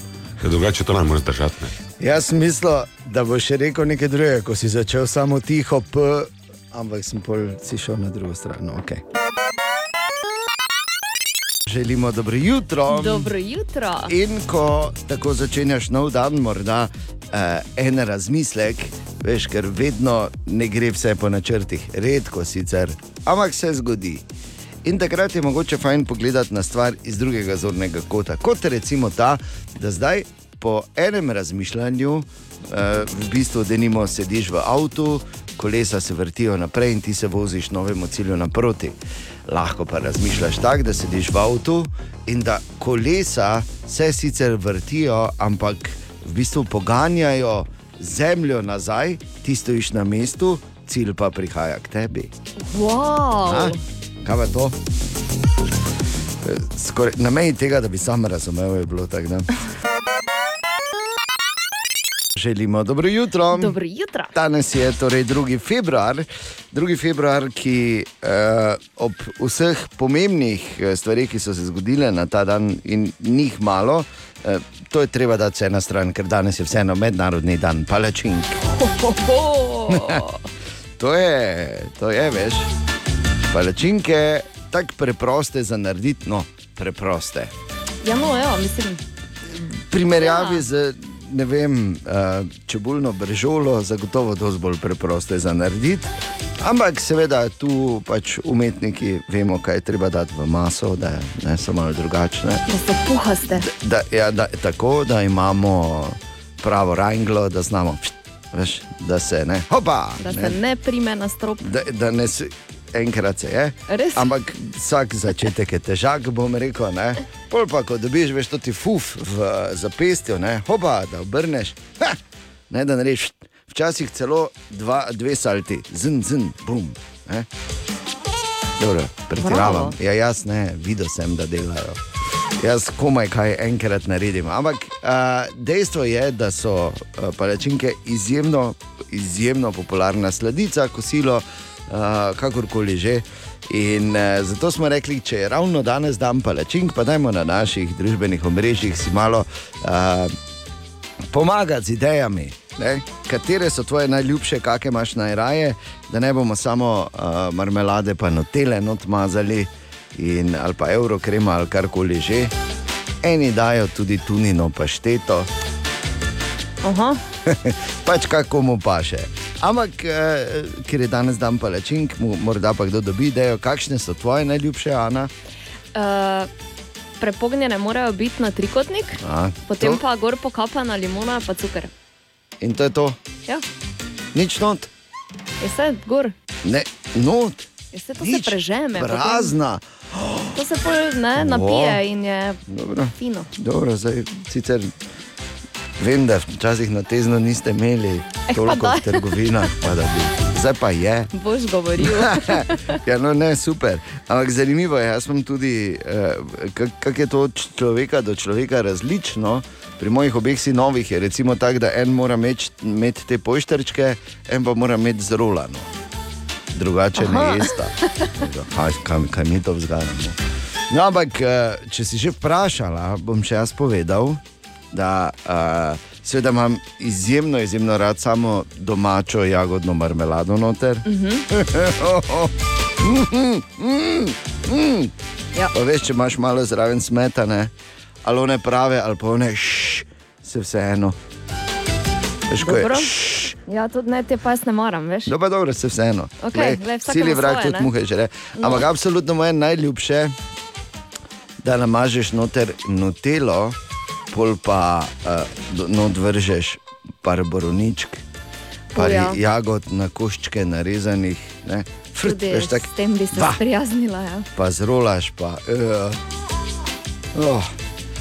Ker drugače to ne moreš držati. Ne. Jaz sem mislil, da boš še rekel nekaj drugega, ko si začel samo tiho, p, ampak sem pol si šel na drugo stran. no, Okay. Želimo dobro jutro. Dobro jutro. In ko tako začenjaš nov dan, morda uh, en razmislek, veš, ker vedno ne gre vse po načrtih, redko sicer, ampak se zgodi. In takrat je mogoče fajn pogledati na stvar iz drugega zornega kota. Kot recimo ta, da zdaj po enem razmišljanju, uh, v bistvu, da nimo sediš v avtu, kolesa se vrtijo naprej in ti se voziš novemu cilju naproti. Lahko pa razmišljaš tako, da sediš v avtu in da kolesa se sicer vrtijo, ampak v bistvu poganjajo zemljo nazaj, ti stojiš na mestu, cilj pa prihaja k tebi. Wow. A? Kaj pa to? Eh, Skoraj, na meji tega, da bi sam razumel, je bilo tako. Želimo dobro jutro. Dobro jutro. Danes je torej 2. februar, 2. februar, ki uh, ob vseh pomembnih eh, stvarih, ki so se zgodile na ta dan, in njih malo, uh, to je treba dati vse na stran, ker danes je vseeno mednarodni dan palačink. to je, to je, veš, palačinke, tako preproste za narediti, no, preproste. Ja, no, ja, mislim. Primerjavi ja. z ne vem, uh, čebulno brežolo, zagotovo dosti bolj preproste za narediti. Ampak seveda tu pač umetniki vemo, kaj je treba dati v maso, da je, ne, so malo drugačne. Da so puhaste. Da, ja, da, tako da imamo pravo ranglo, da znamo, veš, da se ne. Hopa, Da se ne prime na strop. da, da ne enkrat se je. Res? Ampak vsak začetek je težak, bom rekel. Ne? Pol pa, ko dobiš, veš, to ti fuf v zapestju, ne? hopa, da obrneš, ha, ne da narediš. Včasih celo dva, dve salti, zn, zn, bum. Ne? Dobro, pretiravam. Ja, jaz ne, videl sem, da delajo. Jaz komaj kaj enkrat naredim. Ampak uh, dejstvo je, da so uh, palačinke izjemno, izjemno popularna sladica, kosilo, uh, kakorkoli že. In uh, zato smo rekli, če je ravno danes dan palačink, pa dajmo na naših družbenih omrežjih si malo uh, pomagati z idejami. Ne? Katere so tvoje najljubše, kakšne imaš najraje, da ne bomo samo uh, marmelade, pa notele not mazali, in, ali pa evrokrema ali karkoli že. Eni dajo tudi tunino pašteto, Aha. pač kako mu paše. Ampak, eh, ker je danes dan palačink, morda pa kdo dobi idejo, kakšne so tvoje najljubše, Ana. Uh, prepognjene morajo biti na trikotnik, A, potem to? pa gor pokapana limona, pa cuker. In to je to, Ja, nič not, je vse gor, ne, not, je vse to Nič, se prežeme. potem- prazna. To se pol ne napije in je Dobro. fino. Dobro, zdaj sicer vem, da včasih na tezno niste imeli Eh, toliko v trgovinah, pa da bi. Zdaj pa je. Boš govoril. ja, no, ne, super. Ampak zanimivo je, jaz sem tudi, eh, kako kak je to od človeka do človeka različno. Pri mojih obeh sinovih je recimo tako, da en mora imeti imeti te pošterčke, en pa mora imeti zrolano. Drugače Aha. ne jesta. Kaj, kaj, kaj mi to vzgajamo? No, ampak, eh, če si že vprašala, bom še jaz povedal, da uh, seveda imam izjemno, izjemno rad samo domačo jagodno marmelado noter. Ja. Pa veš, če imaš malo zraven smetane, ali one prave, ali pa one šš, se vseeno. Veš, ko je šš, Ja, tudi ne, te pa jaz ne maram, veš. Dobro, dobro, se vseeno. Okej, glej, vsakemu Cili vrag svoje, tudi muhe žere. Ampak No. absolutno moje najljubše, da namažeš noter nutelo, pol pa uh, not vržeš par boroničk, par O, ja. ja. jagod na koščke narezanih. Ne? Frt, Tudi veš, tak, s tem bi se va, sprijaznila. Ja. pa zrolaš, pa. Uh, oh.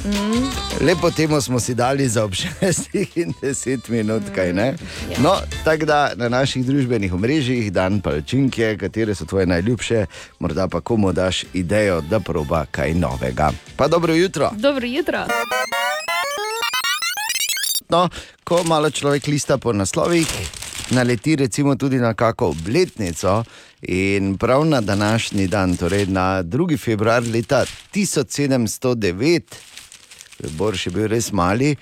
Mm. Lepo temu smo si dali za ob 6 in 10 minut, kaj ne. ja. No, tako da na naših družbenih omrežjih dan palčinke, katere so tvoje najljubše, morda pa komu daš idejo, da proba kaj novega. Pa dobro jutro. Dobro jutro. No, ko malo človek lista po naslovih, naleti tudi na kakšno obletnico. In prav na današnji dan, torej na 2. februar leta 1709, Borš je bil res mali.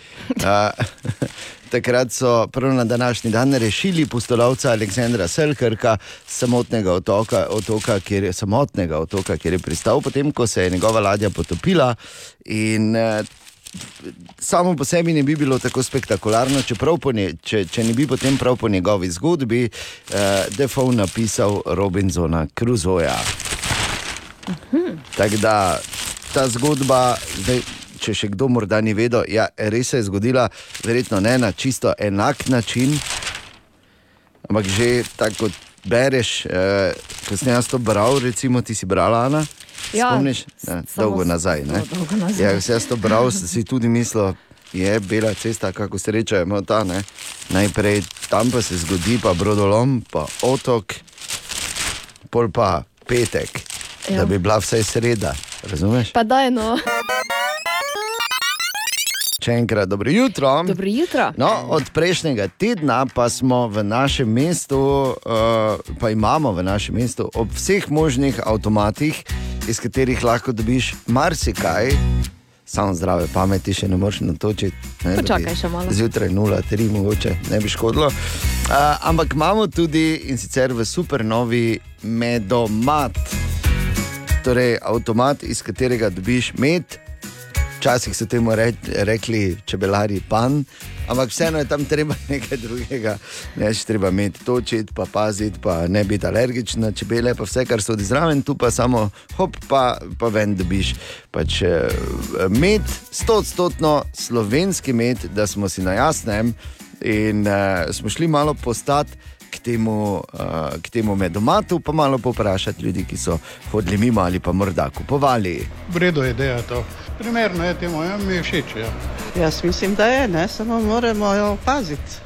A, takrat so prav na današnji dan rešili pustolovca Aleksandra Selkrka samotnega otoka, otoka, kjer je, samotnega otoka, kjer je pristal, potem ko se je njegova ladja potopila. In, eh, Samo po sebi ne bi bilo tako spektakularno, po nje, če, če ne bi potem prav po njegovi zgodbi eh, Defoe napisal Robinsona Crusoja. Tako da ta zgodba, zdaj, če še kdo morda ni vedel, ja, res se je zgodila, verjetno ne na čisto enak način, ampak že tako kot bereš, eh, ko sem jaz to bral, recimo ti si brala, Ana. Ja, Spomniš? Ne, samo dolgo nazaj. Ne? zelo dolgo nazaj. Ja, sem jaz to bral, si tudi mislil, je bela cesta, kako sreča imel ta. Ne? Najprej tam pa se zgodi, pa brodolom, pa otok, pol pa petek, ja. Ja. da bi bila vsaj sreda. Razumeš? Pa daj no. Še enkrat dobro jutro. Dobro jutro. No, od prejšnjega tedna pa smo v našem mestu, uh, pa imamo v našem mestu ob vseh možnih avtomatih, iz katerih lahko dobiš marsikaj. Samo zdrave pameti še ne moreš natočiti. Ne, da bi Počakaj še malo. Zjutraj 0-3, mogoče ne bi škodilo. Uh, ampak imamo tudi in sicer v supernovi medomat. Torej, avtomat, iz katerega dobiš med. Včasih so temu re, rekli čebelari pan, ampak vseeno je tam treba nekaj drugega. Ne, treba imeti točiti, pa paziti, pa ne biti alergičen na čebele, pa vse, kar so zraven, tu pa samo hop, pa, pa ven dobiš. Pač, eh, med, stotstotno slovenski med, da smo si na jasnem in uh, smo šli malo postati. K temu, uh, k temu medomatu, pa malo poprašati ljudi, ki so hodili mimo ali pa morda kupovali. V redu je ideja to. Primerno je temu, ja, mi je všeč. Ja. Jaz mislim, da je, ne? samo moramo jo opaziti.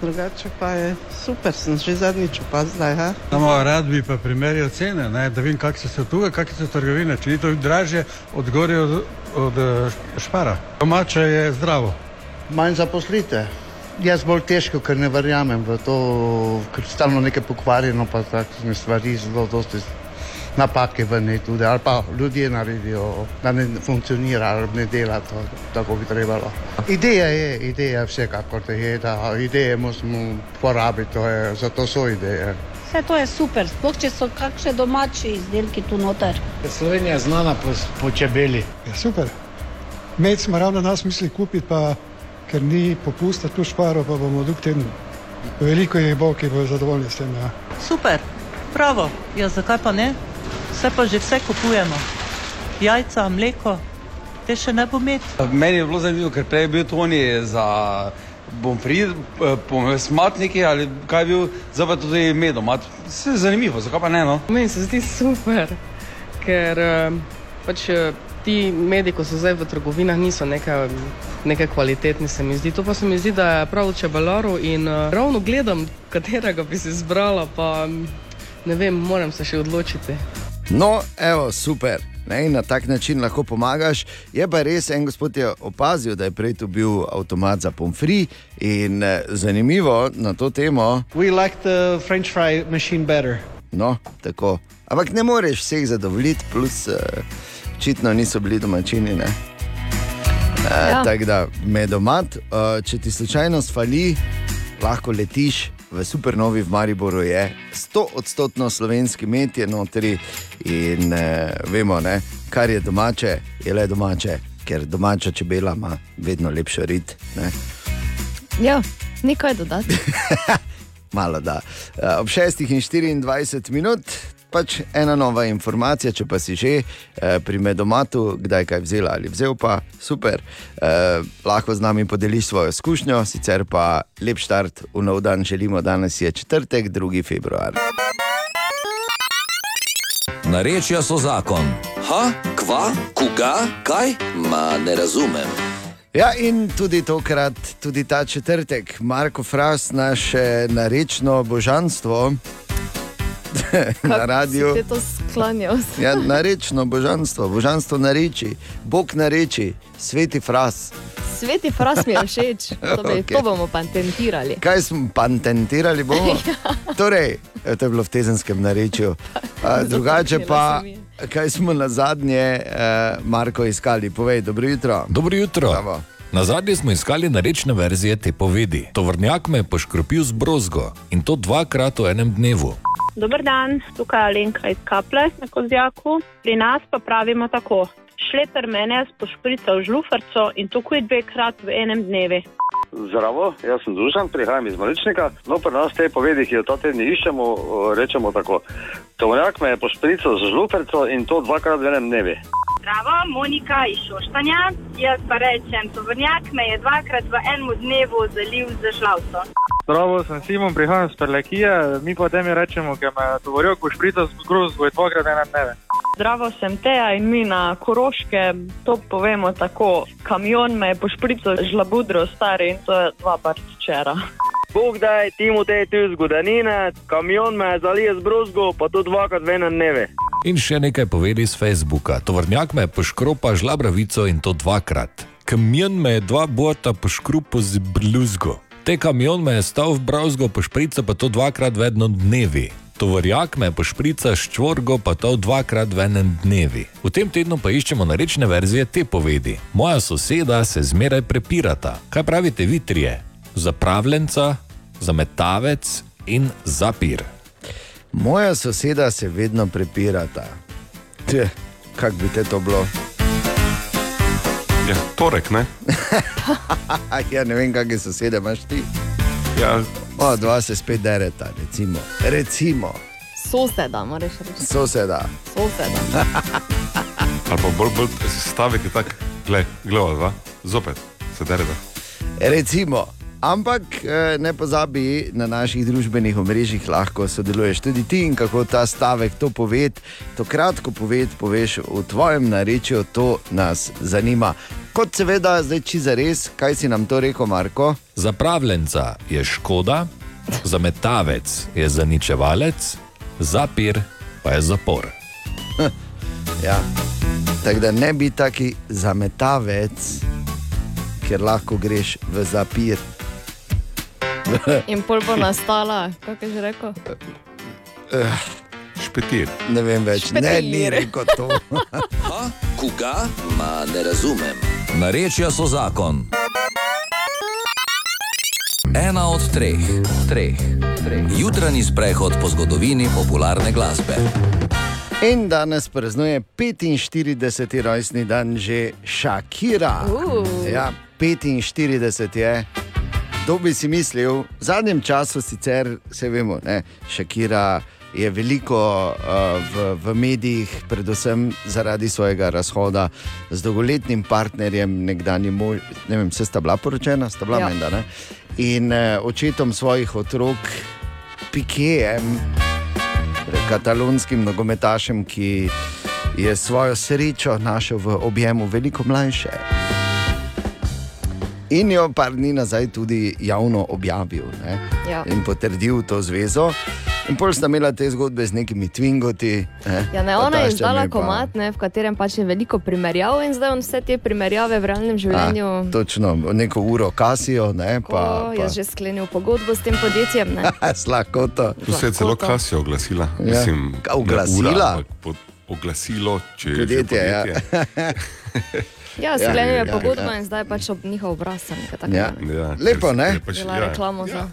Drugače pa je super, sem že zadnjič opazila. Ja? Samo rad bi pa primerjal cene, ne, da vidim, kakšne so tukaj, kakšne so trgovine. Če ni to dražje, od gore od, od eh, špara. Domače je zdravo. Manj zaposlite, Jaz bolj težko, ker ne verjamem v to, ker stalno nekaj pokvarjeno, pa takšne stvari, zelo dosti napake v njej tudi, ali pa ljudje naredijo, da ne funkcionira ali ne dela to, tako bi trebalo. Ideja je, ideja vsekakor te je, da ideje moramo porabiti, to je, zato so ideje. Vse to je super, sploh če so kakšne domači izdelki tu noter. Slovenija je znana po, po čebeli. Ja, super. Med smo ravno nas mislili kupiti, pa ker ni popusta tu šparo, pa bomo drug teden. Veliko jih bo, ki bojo zadovoljni s tem. Ja. Super, pravo, ja zakaj pa ne? Vse pa že vse kupujemo. Jajca, mleko, te še ne bo imeti. Meni je bilo zanimivo, ker prej je bil Toni za bombri, smat neki ali kaj je bil, zdaj pa tudi medomat. Vse je zanimivo, zakaj pa ne? No? Meni se zdi super, ker eh, pač eh, ti mediji, ko so zdaj v trgovinah, niso nekaj, nekaj kvalitetni, se mi zdi. To pa se mi zdi, da je prav čebelaru in uh, ravno gledam, katerega bi si izbrala, pa ne vem, moram se še odločiti. No, evo, super. Ne, na tak način lahko pomagaš. Je pa res, en gospod je opazil, da je prej tu bil avtomat za pomfri. In eh, zanimivo na to temo. We like the French fry machine better. No, tako. Ampak ne moreš vseh zadovoljiti, plus uh, očitno niso bili domačini. Ne? Uh, Ja. Tako da medomat, uh, če ti slučajno sfali, lahko letiš. V supernovi v Mariboru je 100 odstotkov slovenski med je notri in eh, vemo, ne, kar je domače, je le domače, ker domača čebela ima vedno lepšo rit. Ne. Ja, nekaj dodati. Malo da. Eh, Ob 6 in 24 minut. Pač ena nova informacija, če pa si že eh, pri medomatu, kdaj kaj vzela ali vzel, pa super. Eh, lahko z nami podeliš svojo izkušnjo, sicer pa lep start v nov dan želimo. Danes je četrtek, 2. februar. Narečja so zakon. Ha, kva, koga, kaj? Ma ne razumem. Ja, in tudi tokrat, tudi ta četrtek, Marko Fras, naše narečno božanstvo na radiju. Si ti to sklanjal? Ja, narečno božanstvo, božanstvo nareči, Bog nareči, sveti Fras. Sveti fras mi je všeč, to, bi, Okej. to bomo patentirali. Kaj smo patentirali? Bomo? Torej, eh, to je bilo v tezenskem narečju. A, drugače pa, kaj smo na zadnje, eh, Marko, iskali? Povej, dobro jutro. Dobro jutro. Bravo. Na zadnje smo iskali narečne verzije te povedi. Tovrnjak me je poškropil z brozgo in to dvakrat v enem dnevu. Dober dan, tukaj je Alenka iz Kaple na Kozjaku. Pri nas pa pravimo tako. Šleter mene je pošprical žlufarco in tukaj dvekrat v enem dnevu. Zdravo, jaz sem Dušan, prihajam iz Maličnika. No, pri nas te povedi, ki jo ta teden iščemo, rečemo tako. Tovornjak me je pošprical z žluperco in to dvakrat v enem dnevu. Zdravo, Monika iz Šoštanja. Jaz pa rečem, tovrnjak me je dvakrat v enem dnevu zalil z žlavco. Zdravo, sem Simon, prihajam iz Perlekije, mi pa temi rečemo, ker me je tovorjak pošprical z grozgo in dvakrat v enem dnevu. Zdravo, sem Teja in mi na Koroškem to povemo tako. Kamion me je pošprical žlabudro stari in to je dva barčera. Bog daj, Timotej, tu zgodanine, kamion me je zalil z brozgo, pa to dvakrat v enem dnevu. In še nekaj povedi z Facebooka. Tovrnjak me je poškropal žlabravico in to dvakrat. Kamion me je dva bota poškropil z bluzgo. Te kamion me je stal v brazgo, pošprica pa to dvakrat v enem dnevi. Tovorjak me pošprica s čvorgo, pa to dvakrat v enem dnevi. V tem tednu pa iščemo narečne verzije te povedi. Moja soseda se zmeraj prepirata. Kaj pravite vi trije? Zapravljenca, zametavec in zapir. Moja soseda se vedno prepirata. Tje, Kak bi te to bilo? Ja, torek, ne? ja, ne vem, kakšne sosede imaš ti. Ja. O, dva se spet dereta, recimo. recimo. Soseda, moraš reči. Soseda. Soseda. Ali pa bolj, bolj stavek je tak, gled, gled, dva, zopet se dereda. Recimo. Ampak eh, ne pozabi, na naših družbenih omrežjih lahko sodeluješ tudi ti in kako ta stavek to pove. To kratko poved poveš v tvojem narečju, to nas zanima. Kot seveda, zdaj či za res, kaj si nam to rekel, Marko? Zapravljenca je škoda, zametavec je zaničevalec, zapir pa je zapor. Ja. Tako da ne bi taki zametavec, ker lahko greš v zapir. In pol bo nastala, kako je že rekel. Špetir. Ne vem več, ne, Špetir. ni rekel to. Ha, koga? Ma ne razumem. Narečja so zakon. Ena od treh, treh, treh. Jutranji sprehod po zgodovini popularne glasbe. In danes praznuje 45. rojstni dan že Shakira. Uh. Ja, 45 je. Kdo bi si mislil, v zadnjem času sicer vse vemo, da Shakira je veliko uh, v, v medijih, predvsem zaradi svojega razhoda z dolgoletnim partnerjem, nekdanjim mož, ne vem, se sta bila poročena, sta bila Ja. menda, ne? In uh, očetom svojih otrok, Pikejem, torej katalonskim nogometašem, ki je svojo srečo našel v objemu veliko mlajše. In jo par dni nazaj tudi javno objavil ne? Ja. in potrdil to zvezo. In pol sta imela te zgodbe z nekimi tvingoti. Ne? Ja, ne, Pa ona je izdala pa- komat, ne, v katerem pač je veliko primerjav in zdaj on vse te primerjave v realnem življenju. A, točno, neko uro kasijo, ne, Ko pa, je pa. že sklenil pogodbo s tem podjetjem. Ne? Slako to. Tu se je celo. Kasija oglasila. Ja. Mislim, Ka- oglasila? ne ura, pod- Oglasilo, če je že Podjetje, ja. Ja, Ja, sklenil je ja, pogodbo ja. in zdaj pač ob njihov obraz. ali nekaj takega. Ja. Ja, Lepo, ker- ne? ker pač- Dela ja. reklamo za.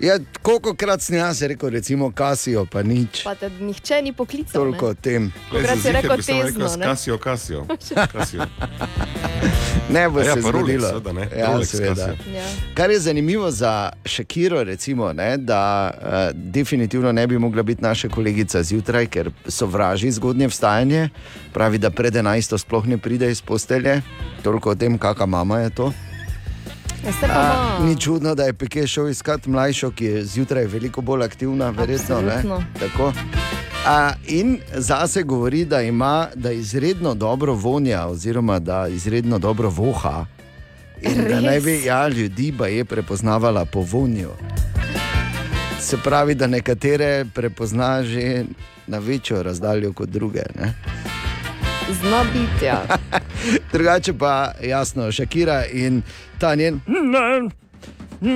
Ja, koliko krat sem jaz rekel, recimo Kasijo, pa nič. Pa te nihče ni poklical. Toliko o ne. tem. Kolikrat si rekel tezno, ne? Kasijo, kasijo. kasijo. Ne bo A ja, se zgodilo. seveda, ne. Ja, Rolex seveda. Casio. Ja. Kar je zanimivo za Šakiro, recimo, ne, da uh, definitivno ne bi mogla biti naša kolegica zjutraj, ker sovraži zgodnje vstajanje. Pravi, da pred 11. sploh ne pride iz postelje. Toliko o tem, kakšna mama je to. Ja, A, ni čudno, da je Peke šel iskat mlajšo, ki je zjutraj veliko bolj aktivna, verjetno. A, in zase govori, da ima da izredno dobro vonja, oziroma da izredno dobro voha. In da Res? naj bi ja, ljudi je prepoznavala po vonju. Se pravi, da nekatere prepozna že na večjo razdaljo kot druge. Ne? Zna biti, ja. Drugače pa jasno, Šakira in ta njen. To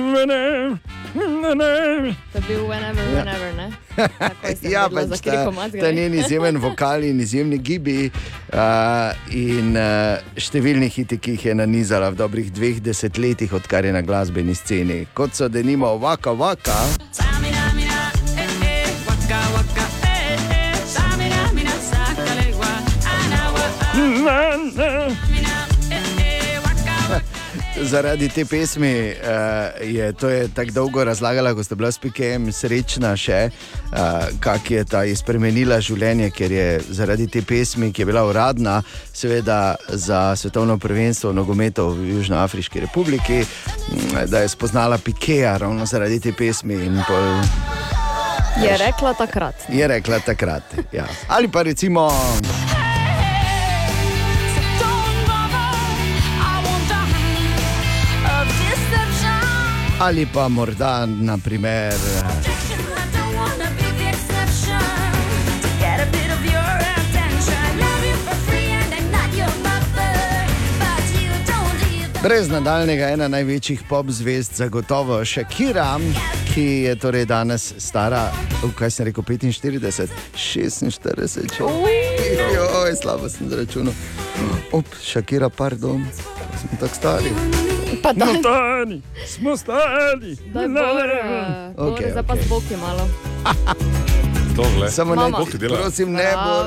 je bil whenever, Ja. whenever, ne? Ja, pač ta, ta njen izjemen vokal in izjemni gibi uh, in uh, številni hiti, ki jih je nanizala v dobrih dveh desetletjih, odkar je na glasbeni sceni, kot so denimo Vaka Vaka. Zaradi te pesmi uh, je to je tako dolgo razlagala, ko ste bila s Pikem srečna še, uh, kako je ta spremenila življenje, ker je zaradi te pesmi, ki je bila uradna, seveda za svetovno prvenstvo v nogometu v Južnoafriški republiki, mm, da je spoznala Pikeja ravno zaradi te pesmi in pol Je rekla takrat. je rekla takrat. Ja. Ali pa recimo. Ali pa morda, naprimer, brez nadaljnega ena največjih pop zvezd, zagotovo Shakira, ki je torej danes stara, kaj sem rekel, 45, 46, Joj, slabo sem zračunal. Op, Shakira, pardon, smo tako stari. Pa da, stari, smo stari. daj bor, uh, bor, Okej, zdaj pa okej. zboki malo. Dogle. Samo ne, Mama. Dela. prosim, ne, bor,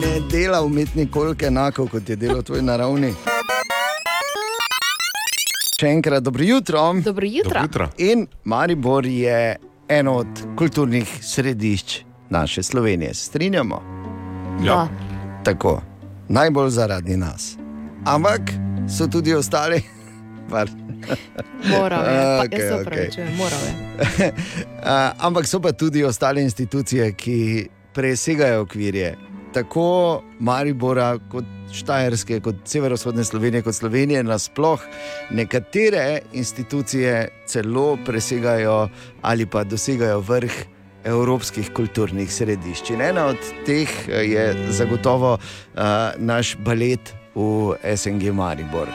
ne dela umetnik koliko enako, kot je delo tvoj naravni. Še enkrat dobro jutro. Dobro jutro. Dobro jutro. In Maribor je eno od kulturnih središč naše Slovenije. Strinjamo? Ja. Tako, najbolj zaradi nas. Ampak so tudi ostali. Moral je, pa, Okej, jaz se okej. opravičujem, moral je. Uh, ampak so pa tudi ostale institucije, ki presegajo okvirje. Tako Maribora, kot Štajerske, kot severovzhodne Slovenije, kot Slovenije nasploh. Nekatere institucije celo presegajo ali pa dosegajo vrh evropskih kulturnih središč. In ena od teh eh, je zagotovo uh, naš balet v SNG Maribor.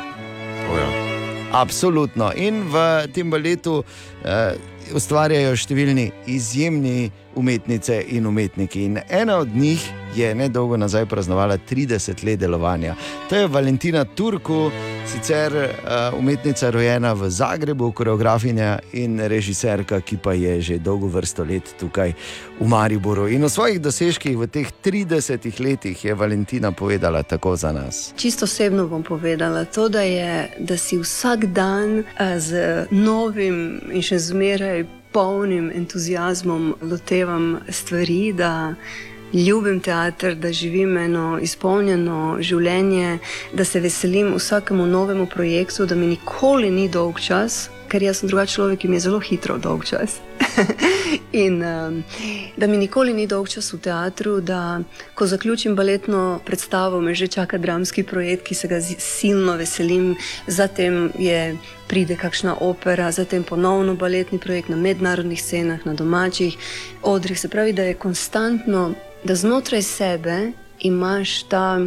O, ja. Absolutno. In v tem baletu uh, ustvarjajo številni izjemni umetnice in umetniki. In ena od njih je nedolgo nazaj praznovala 30 let delovanja. To je Valentina Turku, sicer uh, umetnica rojena v Zagrebu, koreografinja in režiserka, ki pa je že dolgo vrsto let tukaj v Mariboru. In o svojih dosežkih v teh 30 letih je Valentina povedala tako za nas. Čisto osebno bom povedala to, da, je, da si vsak dan eh, z novim in še zmeraj polnim entuzijazmom lotevam stvari, da ljubim teater, da živim eno izpolnjeno življenje, da se veselim vsakemu novemu projektu, da mi nikoli ni dolg čas. Ker jaz sem drugačen človek, ki mi je zelo hitro dolg čas. in um, da mi nikoli ni dolg čas v teatru, da ko zaključim baletno predstavo, me že čaka dramski projekt, ki se ga silno veselim, zatem je, pride kakšna opera, zatem ponovno baletni projekt na mednarodnih scenah, na domačih odrih. Se pravi, da je konstantno, da znotraj sebe imaš ta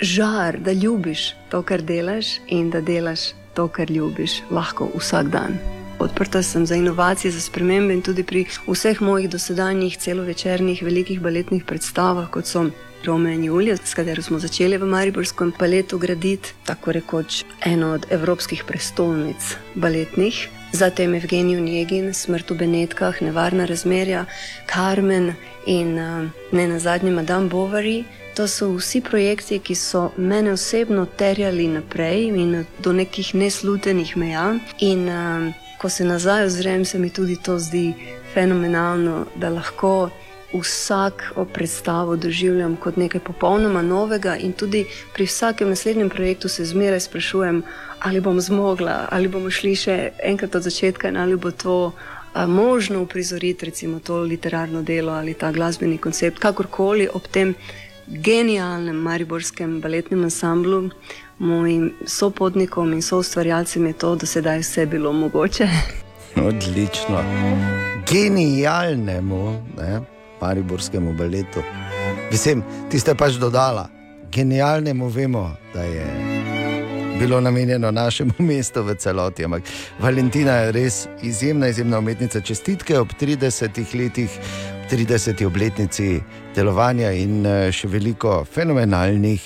žar, da ljubiš to, kar delaš in da delaš to, kar ljubiš, lahko vsak dan. Odprta sem za inovacije, za spremembe in tudi pri vseh mojih dosedanjih celovečernih velikih baletnih predstavah, kot so Rome in Julija, s katero smo začeli v Mariborskem baletu graditi, tako rekoč eno od evropskih prestolnic baletnih. Zatem Evgenij Njegin, Smrt v Benetkah, Nevarna razmerja, Carmen in uh, ne nazadnje Madame Bovary. To so vsi projekti, ki so mene osebno terjali naprej in do nekih neslutenih meja. In uh, ko se nazaj ozrem, se mi tudi to zdi fenomenalno, da lahko vsak predstavo doživljam kot nekaj popolnoma novega, in tudi pri vsakem naslednjem projektu se zmeraj sprašujem, ali bom zmogla, ali bomo šli še enkrat od začetka in ali bo to. a, Možno uprizoriti, recimo, to literarno delo ali ta glasbeni koncept, kakorkoli ob tem genialnem mariborskem baletnem ansamblu, mojim sopotnikom in soustvarjalcem je to do sedaj vse bilo mogoče. Odlično. Genialnemu, ne, mariborskemu baletu. Mislim, ti ste pač dodala, genialnemu vemo, da je bilo namenjeno našemu mestu v celoti. Ampak Valentina je res izjemna, izjemna umetnica. Čestitke ob 30 letih, 30. obletnici delovanja in eh, še veliko fenomenalnih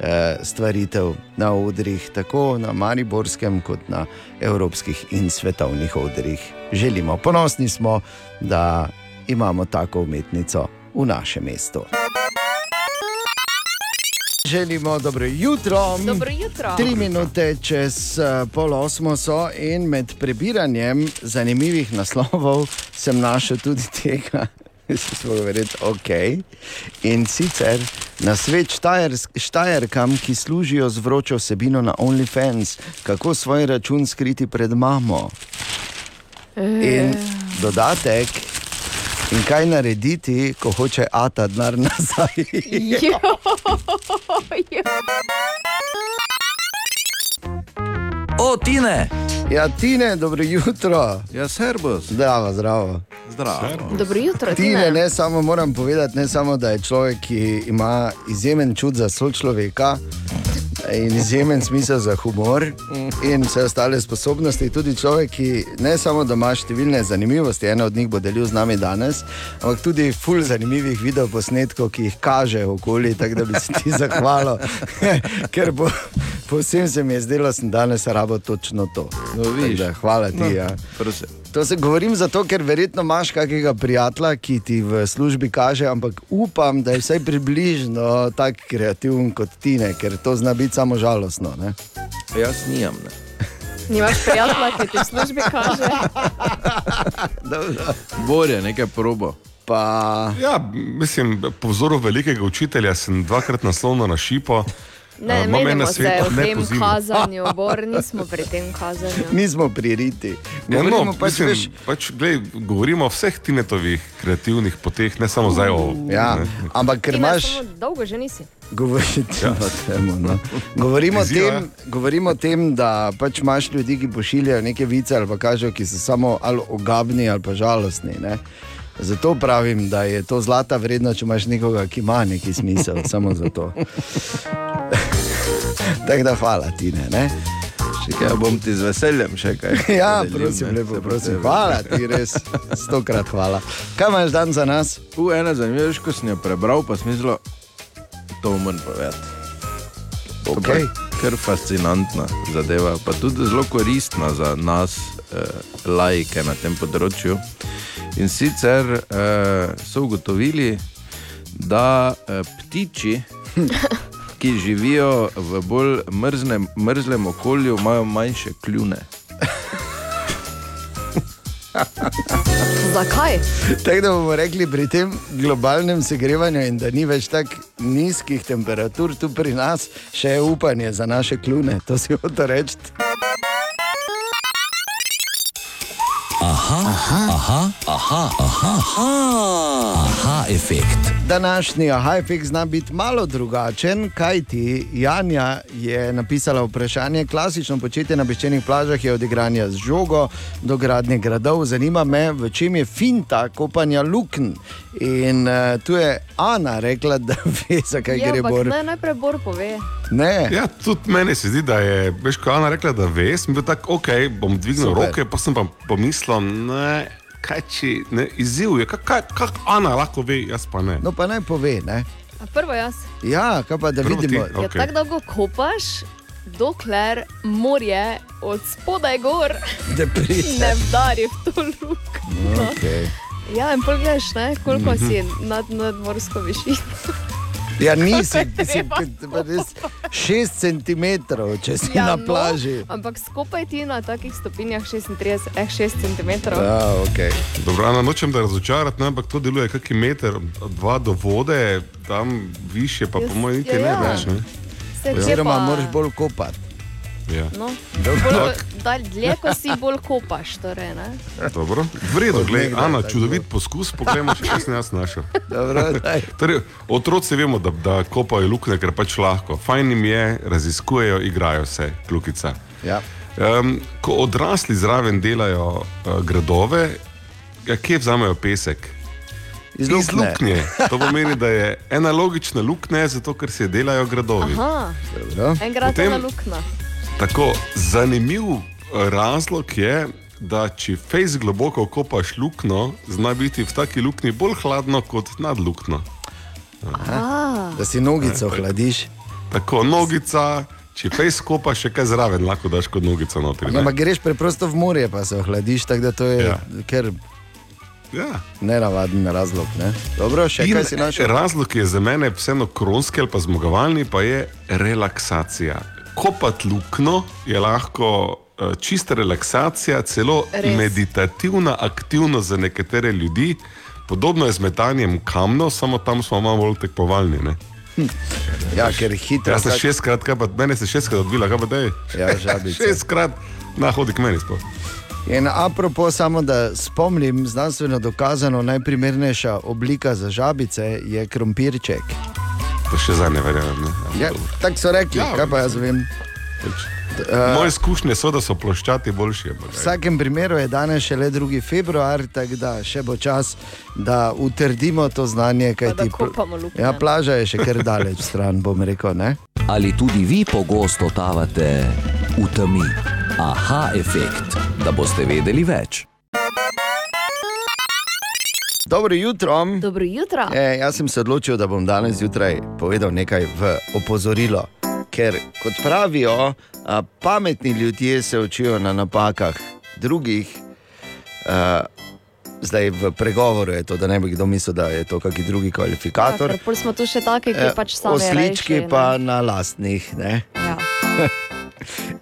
eh, stvaritev na odrih, tako na Mariborskem, kot na evropskih in svetovnih odrih. Želimo, ponosni smo, da imamo tako umetnico v našem mestu. Želimo dobro jutro. Dobro jutro. Tri minute čez uh, pol osmo so in med prebiranjem zanimivih naslovov sem našel tudi tega, se smo verjeti ok. In sicer na svet štajerkam, ki služijo z vročo vsebino na OnlyFans, kako svoj račun skriti pred mamo. In dodatek. In kaj narediti, ko hoče Ata denar nazaj? O, Tine! Ja, Tine, dobro jutro. Ja, servus. Zdravo, zdravo. Zdravo. Dobro jutro, Tine, Tine. ne samo moram povedati, ne samo, da je človek, ki ima izjemen čut za sočloveka in izjemen smisel za humor in vse ostale sposobnosti, tudi človek, ki ne samo da ima številne zanimivosti, ena od njih bo delil z nami danes, ampak tudi ful zanimivih videoposnetkov, ki jih kaže okoli, tako da bi se ti zahvalil, ker bo. Povsem se mi je zdelo, da sem danes rabo točno to. No. Tako da, hvala ti. No, ja. prosim. To se govorim zato, ker verjetno imaš kakega prijatelja, ki ti v službi kaže, ampak upam, da je vsaj približno tako kreativen kot ti, ne, ker to zna biti samo žalostno. Ne? Jaz nimam. Ne. Nimaš prijatelja, ki ti v službi kaže. Borje, nekaj probo. Pa... Ja, mislim, po vzoru velikega učitelja sem dvakrat naslovno na šipo. Ne, Eh, imam en menimo nasvet, se v ne tem pozimi. kazanju, Bor, nismo pri tem kazanju. Nismo pri riti. Ja, no, Govorimo pač, mislim, veš, pač, glej, govorimo o vseh tinetovih kreativnih poteh, ne samo zdaj o. Ja, ne. ampak ker Ti ne imaš. samo dolgo že nisi. Govoriti Ja. o tem, no. govorimo, o Izziva, tem, govorimo o tem, da pač imaš ljudi, ki pošiljajo neke vice ali pa kažejo, ki so samo ali ogabni ali pa žalostni. Ne? Zato pravim, da je to zlata vredno, če imaš nekoga, ki ima neki smisel, samo zato. Tako da hvala ti, ne. ne? Ja, bom ti z veseljem še kaj. Ja, podelim, prosim, ne, lepo, prosim. Hvala ti, res. Stokrat hvala. Kaj imaš dan za nas? U, ena zanimiva, ko sem jo prebral, pa smislo, to moram povedati. Je Ker fascinantna zadeva, pa tudi zelo koristna za nas, laike na tem področju. In sicer eh, so ugotovili, da eh, ptiči, ki živijo v bolj mrznem, mrzlem okolju, imajo manjše kljune. Zakaj? Tako da bomo rekli pri tem globalnem segrevanju in da ni več tako nizkih temperatur tu pri nas, še je upanje za naše kljune, to si hoče reči. Aha, aha, aha, aha, aha, aha, aha. Današnji aha efekt zna biti malo drugačen, kajti Janja je napisala vprašanje: klasično početje na peščenih plažah je od igranja z žogo do gradnje gradov. Zanima me, v čem je finta kopanja lukn. In uh, tu je Ana rekla, da ve, zakaj Ja, gre Bor. naj najprej Bor pove. Ne. Ja, tudi meni se zdi, da je, veš, ko Ana rekla, da ve, sem bil tako, ok, bom dvignil Super. roke, pa sem pa pomislil, ne, kaj če, ne, izziv je, kako kaj Ana lahko ve, jaz pa ne. No, pa naj pove. Ne? A prvo jaz. Ja, kaj pa da Prvo ti, vidimo. ok. Ja, tako dolgo kopaš, dokler morje od spodaj gor ne vdari v to luknjo. Okay. Ja, in pogledaš, ne, koliko Mhm. si nad, nad morsko višino. Ja, nisi, ti si Treba pa res 6 cm, če si ja, na plaži. No, ampak skupaj ti na takih stopinjah 36, eh, 6 cm. Ja, okay. Dobro, Ana, nočem da razočarati, ne, ampak to deluje kakšen meter, dva do vode, tam više, pa po mojem niti ja, ne ja. več. Ne? Se kje Oziroma, pa- moraš bolj kopati. Ja. No, bolj, dalj, dlje, ko si bolj kopaš. Torej, ne? Dobro, vredno, nekdaj Ana, čudovit poskus, poglejmo kaj sem jaz našel. Dobro, daj. torej, otroci vemo, da, da kopajo luknje, ker pač lahko. Fajn jim je, raziskujejo, igrajo se, klukica. Ja. Um, ko odrasli zraven delajo uh, gradove, ja, kje vzamejo pesek? Iz Iz luknje. luknje. To pomeni, da je ena logična luknja, zato ker se delajo gradovi. Aha, Dobro. enkrat Potem- na luknja. Tako zanimiv eh, razlog je, da če fejs globoko kopaš luknjo, zna biti v taki luknji bolj hladno kot nad luknjo. A, Da si nogico hladiš. Tako nogica, če fejs kopaš še kaj zraven, lahko daš kot nogico notri. Ne? ampak greš preprosto v morje, pa se ohladiš, tako da to je Ja. kar Ja. nenavaden razlog. Ne? Dobro, še In kaj si našel? razlog je za mene vseeno kronski ali pa zmagovalni, pa je relaksacija. Kopati luknjo je lahko eh, čista relaksacija, celo Res. meditativna aktivnost za nekatere ljudi. Podobno je z metanjem kamnov, samo tam smo malo bolj tekmovalni. Ne? Ja, ker hitro. Jaz sem tak- šestkrat, kaj pa mene se šestkrat odbila, kaj pa dej? Ja, žabica. šestkrat, na hodi k meni sploh. In apropo, samo da spomnim, znanstveno dokazano najprimernejša oblika za žabice je krompirček. To še zdaj ne verjamem. Ne? Ja, tako so rekli, Ja, kaj pa jaz vem. Eh, Moje izkušnje so, da so ploščati boljši. ampak V vsakem primeru je danes šele 2. februar, tako da še bo čas, da utrdimo to znanje. Luknje. Ja, plaža je še kar daleč stran, bom rekel. Ne? Ali tudi vi pogosto tavate v temi? Aha, efekt, da boste vedeli več. Dobro jutro. Dobro jutro. E, jaz sem se odločil, da bom danes zjutraj povedal nekaj v opozorilo. Ker, kot pravijo, a, pametni ljudje se učijo na napakah drugih. A, zdaj v pregovoru je to, da ne bi kdo mislil, da je to kakšen drugi kvalifikator. Ja, smo tu še taki, ki E, pač sami Oslički rajši, pa na lastnih. Ne? Ja.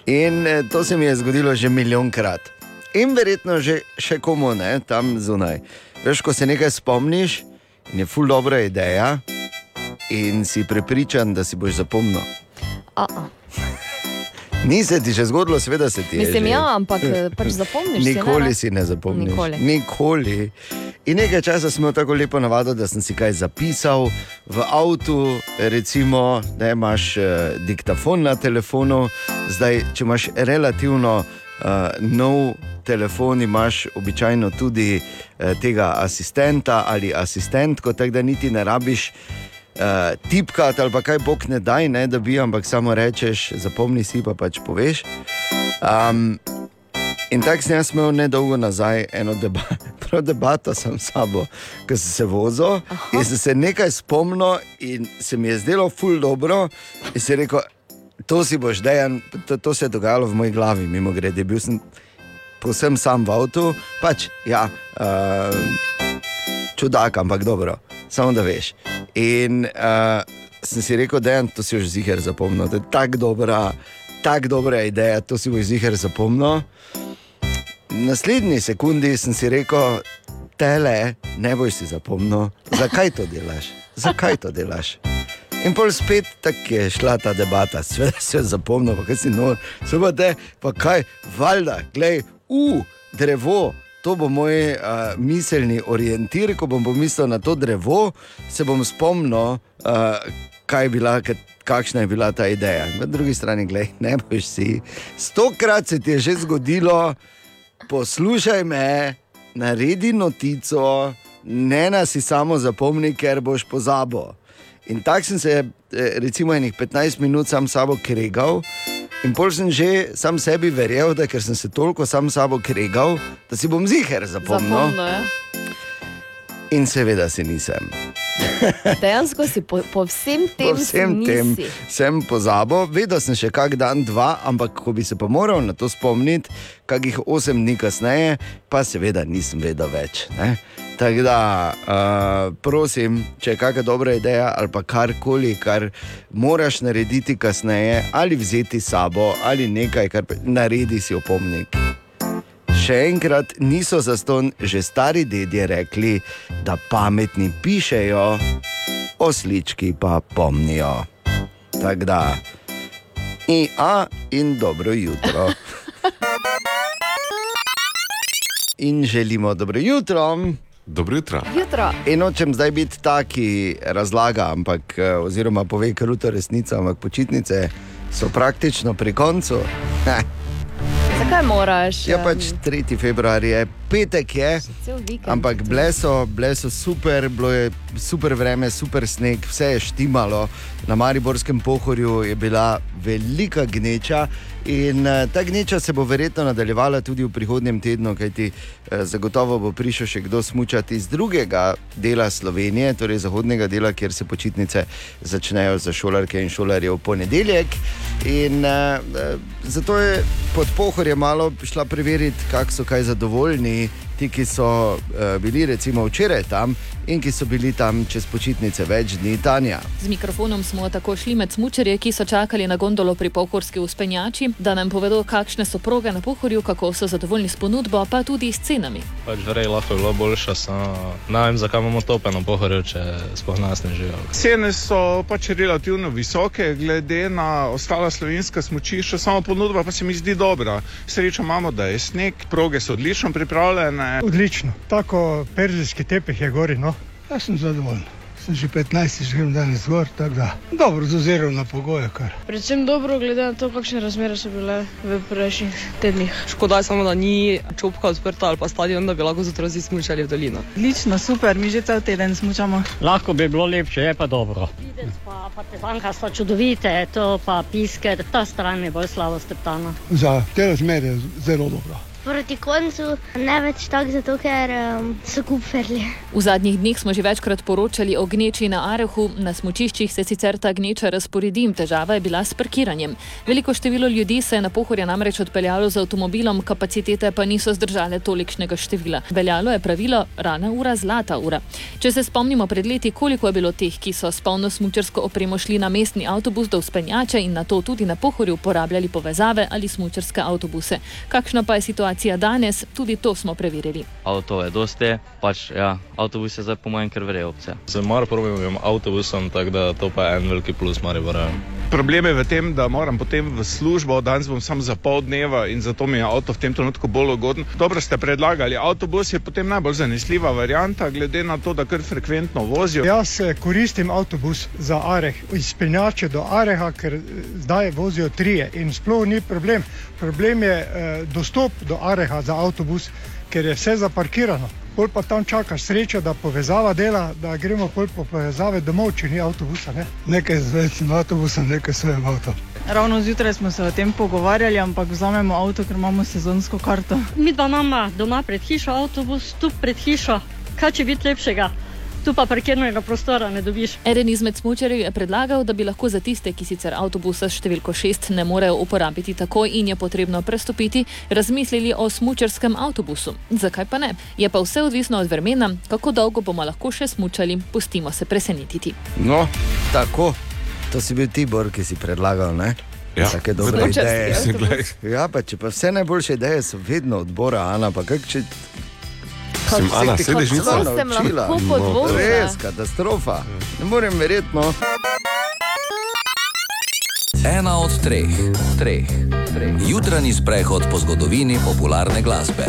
In eh, to se mi je zgodilo že milijonkrat. In verjetno že še komu ne, tam zunaj. Veš, ko se nekaj spomniš, in je ful dobra ideja, in si prepričan, da si boš zapomnil. A -a. Ni se ti še zgodilo, seveda se ti je. Mislim, že. ja, ampak eh, pač zapomniš si, ne, Nikoli ne? si ne zapomniš. Nikoli. Nikoli. In nekaj časa smo tako lepo navadili, da sem si kaj zapisal v avtu, recimo, da imaš eh, diktafon na telefonu. Zdaj, če imaš relativno uh, nov telefon, imaš običajno tudi uh, tega asistenta ali asistentko, tako da niti ne rabiš. Uh, tipkati ali pa kaj bog ne daj, ne, da bi, ampak samo rečeš, zapomni si pa pač poveš. Um, in tako sem jaz imel nedolgo nazaj eno deba prav debato sam s sabo, ko sem se vozil in sem se nekaj spomnil in se mi je zdelo ful dobro in si rekel, to si boš dejan, to, to se je dogajalo v moji glavi, mimo grede, bil sem povsem sam v avtu, pač ja. Uh, čudak, ampak dobro, samo da veš. In uh, sem si rekel, da je to si už ziger zapomnil, da je tako dobra, tako dobra ideja, to si boš ziger zapomnil. Naslednji sekundi sem si rekel, tele, ne boš si zapomnil, zakaj to delaš, zakaj to delaš. In pol spet tako je šla ta debata, sve se je zapomnil, pa kaj si nor, sve pa te, pa kaj, valjda, glej, u, drevo. To bo moj uh, miselni orientir, ko bom pomislil na to drevo, se bom spomnil, uh, je bila, kakšna je bila ta ideja. Na drugi strani, gledaj, ne boš si. Stokrat se ti je že zgodilo, poslušaj me, naredi notico, ne nas si samo zapomni, ker boš pozabil. In tako sem se, eh, recimo, enih 15 minut sam sabo kregal. In pol sem že sam sebi verjel, da ker sem se toliko sam sabo kregal, da si bom ziger zapomnil. Zapomnil, ja. In seveda si nisem. Dejansko si po, po vsem tem, Po vsem tem nisi. sem pozabil, vedel sem še kak dan, dva, ampak ko bi se pa moral na to spomniti, kakih osem dni kasneje, pa seveda nisem vedel več. Ne? Tako da, uh, prosim, če je kakšna dobra ideja ali pa karkoli, kar moraš narediti kasneje, ali vzeti sabo, ali nekaj, kar naredi si opomnik. Še enkrat niso zaston, že stari dedje rekli, da pametni pišejo, oslički pa pomnijo. Tako da, in a in dobro jutro. In želimo dobro jutro. Dobro jutro. Jutro. In nočem zdaj biti taki razlaga, ampak eh, oziroma pove kruto resnico, ampak počitnice so praktično pri koncu. Zakaj moraš? Ja, pač 3. februar je, petek je. Ampak bile so, bile so super, bilo je super vreme, super sneg, vse je štimalo. Na Mariborskem pohorju je bila velika gneča in uh, ta gneča se bo verjetno nadaljevala tudi v prihodnjem tednu, kajti uh, zagotovo bo prišel še kdo smučati iz drugega dela Slovenije, torej zahodnega dela, kjer se počitnice začnejo za šolarke in šolarje v ponedeljek. In uh, zato je pod pohorje malo šla preveriti, kako so kaj zadovoljni me ti, ki so uh, bili recimo včeraj tam in ki so bili tam čez počitnice več dni, Tanja. Z mikrofonom smo tako šli med smučarje, ki so čakali na gondolo pri pohorski uspenjači, da nam povedo, kakšne so proge na pohorju, kako so zadovoljni s ponudbo, pa tudi s cenami. Pač vrej lahko je bilo boljše, samo ne vem, zakaj imamo topeno pohorje, če sploh nas ne živijo. Cene so pač relativno visoke, glede na ostala slovenska smočišča, samo ponudba pa se mi zdi dobra. Srečo imamo, da je sneg, proge so odlično pripravljene. Odlično, tako perzijski tepih je gori. No. Jaz sem zadovoljen. Sem že 15, že grem danes gor, tako da dobro z ozirom na pogoje. Kar. Predvsem dobro, glede na to, kakšne razmere so bile v prejšnjih tednih. Škoda je samo, da ni čopka odprta ali pa stadion, da bi lahko z otroci smučali v dolino. Odlično, super, mi že cel teden smučamo. Lahko bi bilo lepše, je pa dobro. Pa partizanka so čudovite, to pa pisker, ta stran je bolj slabo steptana. Za te razmere je zelo dobro. Proti koncu ne več tako, zato ker um, so kuperli. V zadnjih dneh smo že večkrat poročali o gneči na Arehu, na smučiščih se sicer ta gneča razporedi, težava je bila s parkiranjem. Veliko število ljudi se je na pohorje namreč odpeljalo z avtomobilom, kapacitete pa niso zdržale tolikšnega števila. Veljalo je pravilo rana ura, zlata ura. Če se spomnimo pred leti, koliko je bilo teh, ki so s polno smučarsko opremo šli na mestni avtobus do uspenjača in na to tudi na pohorju uporabljali povezave ali smučarske avtobuse. Kakšna pa je situacija danes, tudi to smo preverili. Avto je dosti, pač ja, avtobus je zdaj po mojem kar verje opcija. Z Mariborovim avtobusom, tako da to pa je en veliki plus Maribora. Problem je v tem, da moram potem v službo, danes bom sam za pol dneva in zato mi je avto v tem trenutku bolj ugoden. Dobro ste predlagali, avtobus je potem najbolj zanesljiva varianta, glede na to, da kar frekventno vozijo. Jaz koristim avtobus za Areh, iz Penjače do Areha, ker eh, zdaj vozijo trije in sploh ni problem. Problem je eh, dostop do Areha za avtobus, ker je vse zaparkirano. Pol pa tam čakaš srečo, da povezava dela, da gremo pol po povezave domov, če ni avtobusa. Ne? Nekaj z večjim avtobusom, nekaj s svojim avtom. Ravno zjutraj smo se o tem pogovarjali, ampak vzamemo avto, ker imamo sezonsko karto. Mi dva imamo doma pred hišo avtobus, tu pred hišo. Kaj če biti lepšega? Tu pa parkirnega prostora ne dobiš. Eden izmed smočarjev je predlagal, da bi lahko za tiste, ki sicer avtobusa s številko 6 ne morejo uporabiti takoj in je potrebno prestopiti, razmislili o smočarskem avtobusu. Zakaj pa ne? Je pa vse odvisno od vremena, kako dolgo bomo lahko še smočali, pustimo se presenetiti. No, tako. To si bil Tibor, ki si predlagal, ne? Ja, Take dobre smučarski ideje. Ja, pa če pa vse najboljše ideje so vedno odbora, Ana, pa kak če... Mislim, Ana, sediš nico? Kako Sem lahko podvomila. Res, katastrofa. Ne morem verjeti, no. Ena od treh, treh, treh. Jutranji sprehod po zgodovini popularne glasbe.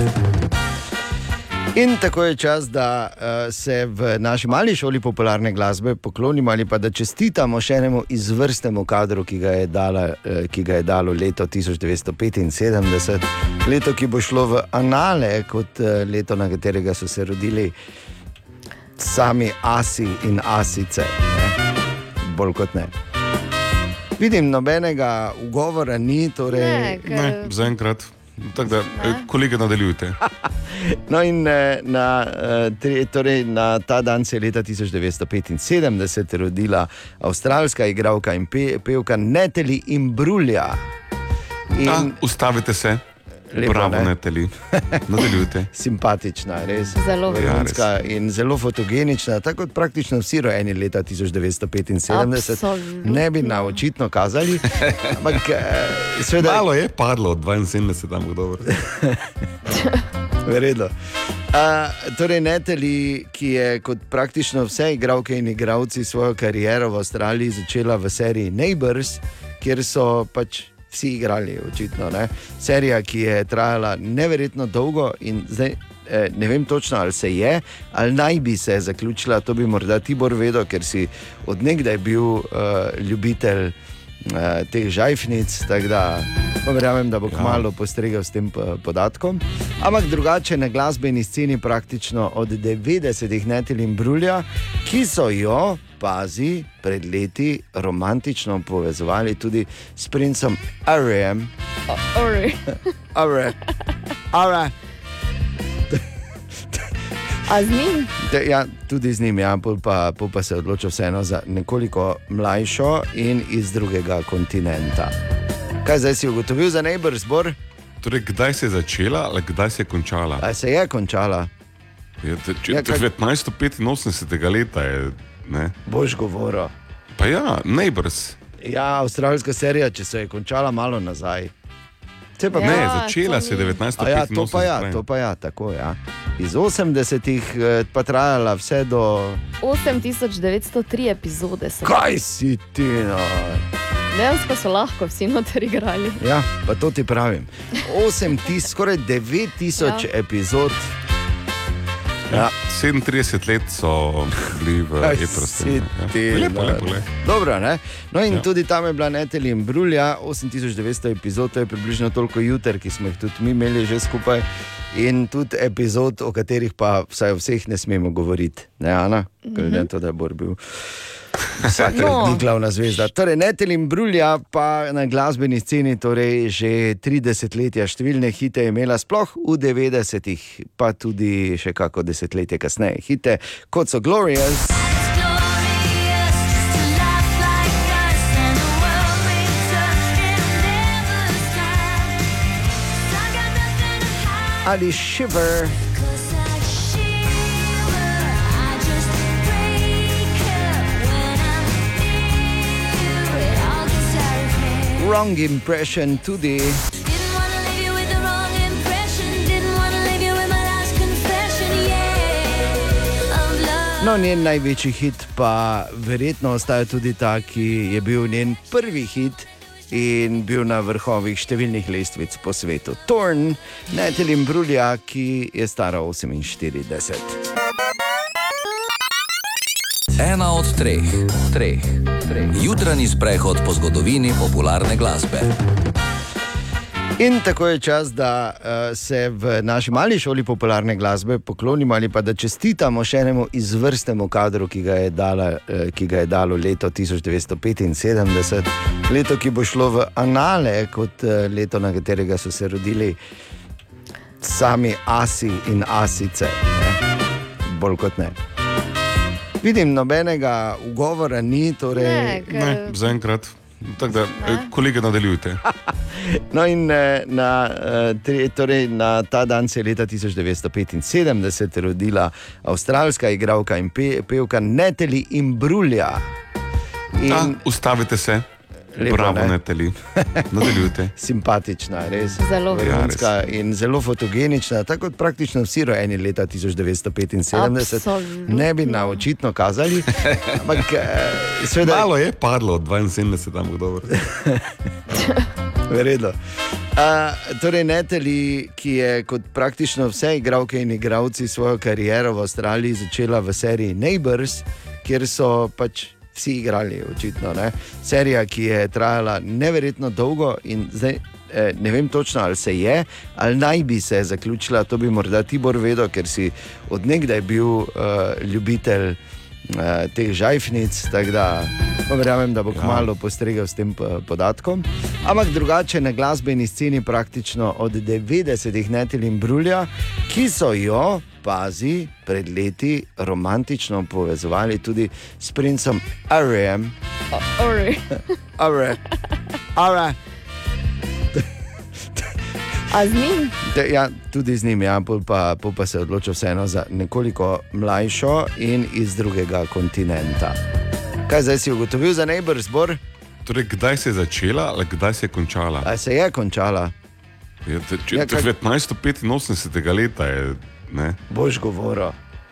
In tako je čas, da uh, se v naši mali šoli popularne glasbe poklonimo ali pa da čestitamo še enemu izvrstnemu kadru, ki ga je, dala, uh, ki ga je dalo leto 1975, leto, ki bo šlo v anale kot uh, leto, na katerega so se rodili sami asi in asice. Ne? Bolj kot ne. Vidim, nobenega ugovora ni, torej. Ne, ker- Ne, zaenkrat. Tako da, eh, kolege, nadaljujte. No, in eh, na, eh, torej, na ta dan se je leta 1975 rodila avstralska igralka in pe, pevka Neteli Imbrulja. In A, ustavite se. Lepo, Bravo, ne? Neteli. Nadaljujte. simpatična, res. Zelo. vrhunska in zelo fotogenična, tako kot praktično vsi rojeni leta 1975. Absolutno. Ne bi na očitno kazali, ampak eh, seveda. Malo je padlo od 72, tam dobro. Verjetno. Uh, torej, Neteli, ki je kot praktično vse igralke in igralci svojo kariero v Avstraliji začela v seriji Neighbors, kjer so pač vsi igrali, očitno. Ne? Serija, ki je trajala neverjetno dolgo in zdaj. eh, Ne vem točno, ali se je, ali naj bi se zaključila. To bi morda Tibor vedel, ker si odnegdaj bil uh, ljubitelj uh, teh žajfnic. Tako da verjamem, da bo Ja. kmalo postregel s tem podatkom. Ampak drugače na glasbeni sceni praktično od 90-ih netel in brulja, ki so jo, pazi, pred leti romantično povezovali tudi s princem Arijem. Ori. Are. Are. A z njim? Ja, tudi z njim, ja, pol pa, pol pa se je odločil vseeno za nekoliko mlajšo in iz drugega kontinenta. Kaj zdaj si ugotovil za Neighbors Bor? Torej, kdaj se je začela, ali kdaj se je končala? A se je končala? Je, te, če, Ja, ja, kaj- 1985 leta je. Ne? Boš govoril. Pa ja, Neighbors. Ja, avstralska serija, če se je končala malo nazaj. Se pa Ja, ne, začela se je A 1985. Ja, to pa ja, to pa ja, tako ja. Iz 80-ih eh, pa trajala vse do. 8903 epizode so. Kaj si ti? No? Dejansko so lahko vsi noter igrali. Ja, pa to ti pravim. 8000, skoraj 9000 Ja. ja. epizod. Ja. 37 let so bili v Etrosti. ti, Lepo, no. lepo, lepo. Dobro, ne? No, in Ja. ja. tudi tam je bila Netelj in Brulja, 8900 epizod, to je približno toliko juter, ki smo jih tudi mi imeli že skupaj. In tudi epizod, o katerih pa vsaj o vseh ne smemo govoriti, ne Ana, glede na to, da je Bor bil. Vsake No. dni glavna zvezda. Torej, Netel in Brulja pa na glasbeni sceni torej že 30 let, številne hite je imela, sploh v 90-ih, pa tudi še kako desetletje kasneje. Hite kot so Glorious. Ali Shiver. Wrong impression tudi. No, njen največji hit pa verjetno ostaja tudi ta, ki je bil njen prvi hit in bil na vrhovih številnih lestvic po svetu. Torn, Netel in Brulja, ki je stara 48. Ena od treh, treh, treh. Jutranji sprehod po zgodovini popularne glasbe. In tako je čas, da uh, se v naši mali šoli popularne glasbe poklonimo ali pa da čestitamo še enemu izvrstnemu kadru, ki ga je, dala, uh, ki ga je dalo leto 1975, leto, ki bo šlo v anale kot uh, leto, na katerega so se rodili sami asi in asice. Ne? Bolj kot ne. Vidim, nobenega ugovora ni. Torej... Ne, ker- Ne, zaenkrat. Tako da, kolege, nadaljujte. No, in eh, na, eh, torej, na ta dan se je leta 1975 rodila avstralska igralka in pe, pevka Neteli Imbrulja. In Da, ustavite se. Lepo, Bravo, ne? Neteli. Nadaljujte. simpatična, res Zelo. vrhunska in zelo fotogenična, tako kot praktično vsi rojeni leta 1975. Absolutno. Ne bi na očitno kazali, ampak eh, seveda. Malo je padlo od 72, tam dobro. Verjetno. Uh, torej, Neteli, ki je kot praktično vse igralke in igralci svojo kariero v Avstraliji začela v seriji Neighbors, kjer so pač vsi igrali, očitno. Ne? Serija, ki je trajala neverjetno dolgo in zdaj. eh, Ne vem točno, ali se je, ali naj bi se zaključila. To bi morda Tibor vedel, ker si odnegdaj bil uh, ljubitelj uh, teh žajfnic. Tako da verjamem, da bo Ja. kmalo postregel s tem eh, podatkom. Ampak drugače na glasbeni sceni praktično od 90-ih Netil in Brulja, ki so jo, pazi, pred leti romantično povezovali tudi s princem Arijem. Ori. Are. A z njim? Te, ja, tudi z njim, ja, pol pa, pol pa se je odločil vseeno za nekoliko mlajšo in iz drugega kontinenta. Kaj zdaj si ugotovil za Neighbor zbor? Torej, kdaj se je začela, ali kdaj se je končala? A se je končala? Ja, te- če- Ja, kaj- 1985 leta je. Ne? Boš govoril.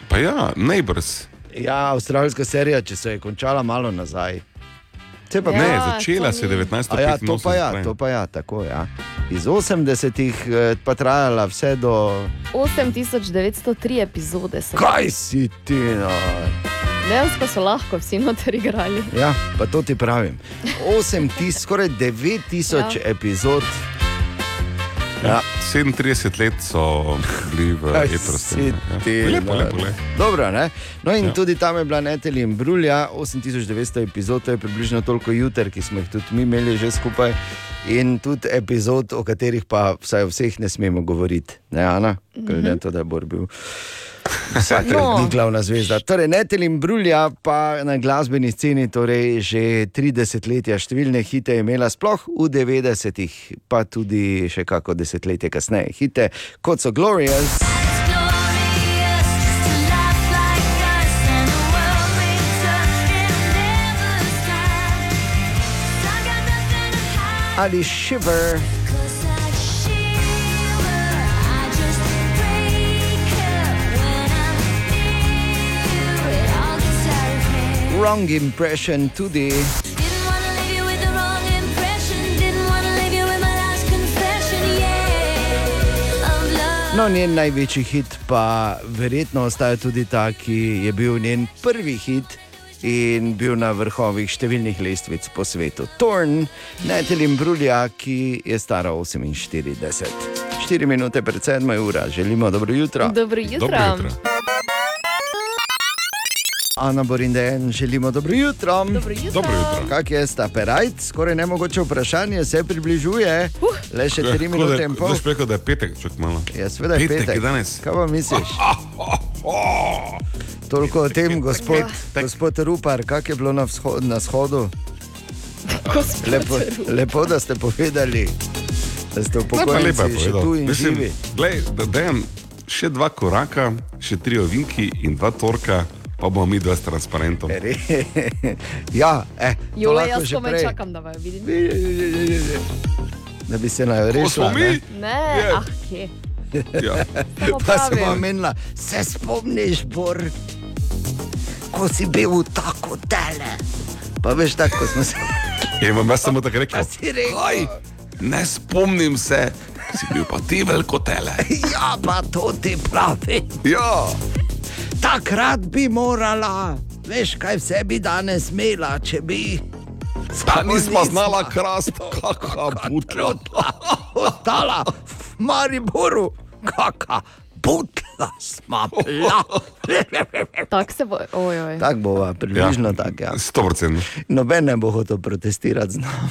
Pa ja, Neighbors. Ja, avstralska serija, če se je končala malo nazaj. Se pa Ja, Ne, začela se je A 1985. Ja, to pa ja, to pa ja, tako ja. Iz 80-ih eh, pa trajala vse do. 8903 epizode so. Kaj si ti? No? Dejansko so lahko vsi noter igrali. Ja, pa to ti pravim. 8 tisoč, skoraj 9 tisoč Ja. epizod. Ja. 37 let so bili v si ti, Lepo, no. lepo, lepo. Dobro, ne? No in Ja. ja. tudi tam je bila Netelj in Brulja, 8900 epizod, to je približno toliko juter, ki smo jih tudi mi imeli že skupaj. In tudi epizod, o katerih pa vsaj vseh ne smemo govoriti, ne Ana, glede na to, da je Bor bil. Vsak No. no. glavna zvezda. Torej, Netel in Brulja pa na glasbeni sceni torej že 30 let, številne hite je imela, sploh v 90-ih, pa tudi še kako desetletje kasneje. Hite kot so Glorious. Ali Shiver. Wrong impression tudi. No, njen največji hit pa verjetno ostaja tudi ta, ki je bil njen prvi hit in bil na vrhovih številnih lestvic po svetu. Torn, Netelin Brulja, ki je stara 48. 4 minute pred 7 ura, želimo dobro jutro. Dobro jutro. Ana Borindejen, želimo dobro jutro. Dobro jutro. Dobro jutro. Kak je sta perajt? Skoraj nemogoče vprašanje, se približuje. Uh, Le še 3 minute in pol. Zdaj rekel, da je petek, čak malo. Ja, seveda je Petek petek. je danes. Kaj pa misliš? Toliko o tem, gospod, gospod Rupar, kak je bilo na, vzho na shodu? Lepo, lepo, da ste povedali, da ste je še tu in Mislim, živi. glej, da dajem še dva koraka, še tri ovinki in dva torka, pa bomo mi dva s transparentom. ja, eh, to Jole, lahko jaz komaj čakam, da vaju vidim. Da bi se naj rešila. smo mi? ne? Ne, Je. ah, kje. Ja. Pa sem omenila, se spomniš, Bor, ko si bil tako tele. Pa veš, tako ko smo se. Je vam jaz samo tako rekel. si rekel? "Kaj? Ne spomnim se, si bil pa ti veliko tele. Ja, pa to ti pravi. Ja. Takrat bi morala, veš, kaj vse bi danes imela, če bi. Pa nismo znala krast, kakšna butla. Ostala v Mariboru, kakšna butla smo bila. Tako se bo, ojoj. Tako bo, približno ja. tako. Ja. 100%. Noben ne bo hotel protestirati z nami.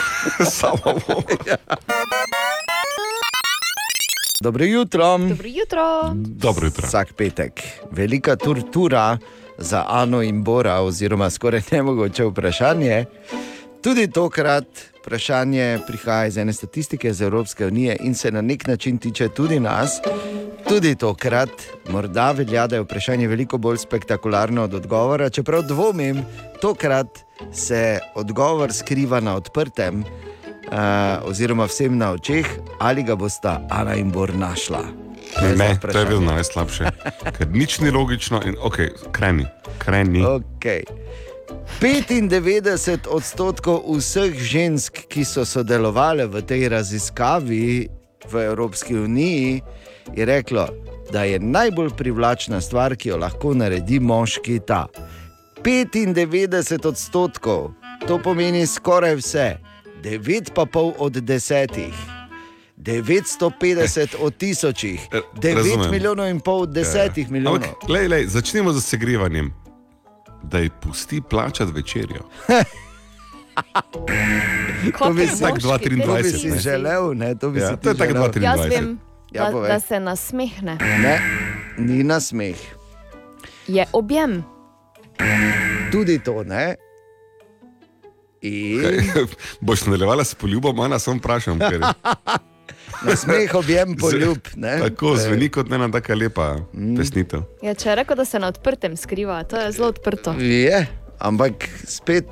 Samo bomo. Dobro jutro. Dobro jutro. Dobro jutro. Vsak petek. Velika tortura za Ano in Bora, oziroma skoraj nemogoče vprašanje. Tudi tokrat vprašanje prihaja iz ene statistike iz Evropske unije in se na nek način tiče tudi nas. Tudi tokrat, morda velja, da je vprašanje veliko bolj spektakularno od odgovora, čeprav dvomim, tokrat se odgovor skriva na odprtem, uh, oziroma vsem na očeh, ali ga bosta Ana in Bor našla. To je Ne, to je bilo najslabše. Ker nič ni logično in ok, kreni, kreni. Okay. 95 odstotkov vseh žensk, ki so sodelovali v tej raziskavi v Evropski uniji, je reklo, da je najbolj privlačna stvar, ki jo lahko naredi moški, ta. 95 odstotkov, to pomeni skoraj vse, 9,5 od 10. 950 od tisočih, 9 razumem. milijonov in pol od 10 Ja. milijonov. Ampak, lej, lej, začnimo z segrevanjem. Da ji pusti plačati večerjo. To bi si, Tak to bi 2,23, si ne. želel, ne? to bi Ja, si to je tako želel. 2,23. Jaz vem, Ja, da, da se nasmehne. Ne, ni na smeh. Je objem. Tudi to ne. In Boš nadaljevala s poljubom, Ana, samo vprašam. Ker... na smeh objem poljub. Ne? Tako zveni kot ena taka lepa Mm. pesnitev. Ja, če je rekel, da se na odprtem skriva, to je zelo odprto. Je, ampak spet.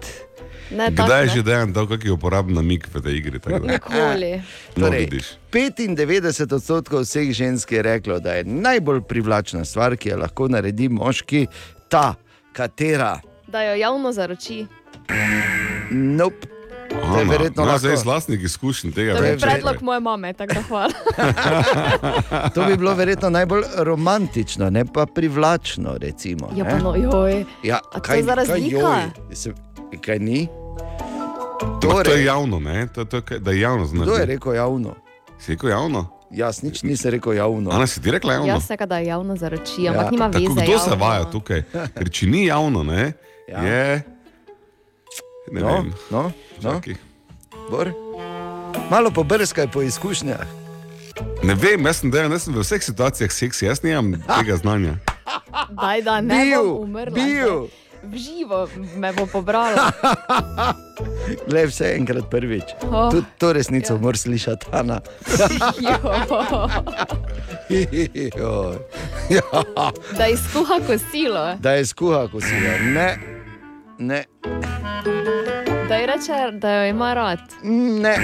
Ne, tako, Kdaj je ne. že dejan dal kakšen uporaben namik v tej igri? tako Nikoli. No, Torej, vidiš. 95 odstotkov vseh žensk je reklo, da je najbolj privlačna stvar, ki jo lahko naredi moški, ta, katera. Da jo javno zaroči. Nope. To je verjetno lahko. zdaj iz lastnih izkušenj tega. To je predlog moje mame, tako da hvala. To bi bilo verjetno najbolj romantično, ne pa privlačno. Recimo, Ja, ne? pa no, joj. Ja, A to je za razlika? joj? Se, kaj ni? Ampak To Torej- je javno, ne? To, to, da je javno znaš. Kdo je rekel javno? Si rekel javno? Jaz nič nisem rekel javno. Ana si ti rekla javno? Jaz se da javno zaroči, Ja, ampak nima Tako, veze. kdo se javno. vaja tukaj? Ker če ni javno, ne, Ja. je. Ne No, vem. no, no. Bor? Malo pobrskaj po izkušnjah. Ne vem, jaz sem, dejan, jaz sem v vseh situacijah seksi, jaz nimam tega znanja. Daj, da ne Bil, bom umrla. bil. V živo me bo pobrala. Le vse enkrat prvič. Oh. Tudi to resnico ja. moraš slišati, Ana. Da izkuha kosilo, Da je skuha kosilo. Ne, ne, da ji reče, da jo ima rad. ne,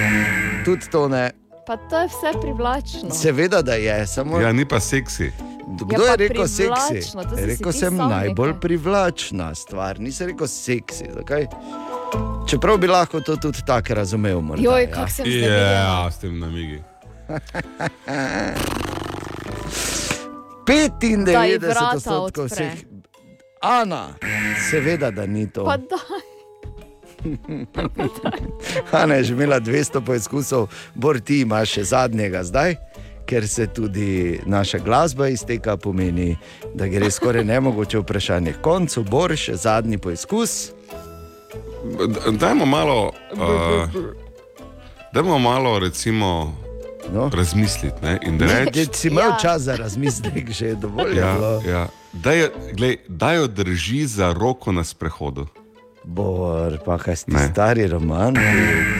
tudi to ne. Pa to je vse privlačno. Seveda, da je, samo. Ja, ni pa seksi. Kdo Ja, je pa rekel seksi? si Rekel sem sam najbolj rekel. privlačna stvar, nisem rekel seksi. Zakaj? Čeprav bi lahko to tudi tako razumel. Morda, Joj, ja. kako sem Ja, zvedela. s tem namigi. 95 vrata odstotkov odpre. vseh. Ana, seveda, da ni to. Pa daj. Ana je že imela 200 poizkusov, bor ti imaš še zadnjega zdaj. Ker se tudi naša glasba izteka, pomeni, da gre skoraj nemogoče vprašanje. Koncu bor še zadnji poizkus. Dajmo malo, uh, dajmo malo recimo, no. razmisliti ne, in da Ne, reči. če si imel ja. čas za razmislek, že je dovolj. Ja, bilo. ja. Da, jo, glej, da jo drži za roko na sprehodu. Bor, pa kaj si Ne. stari roman,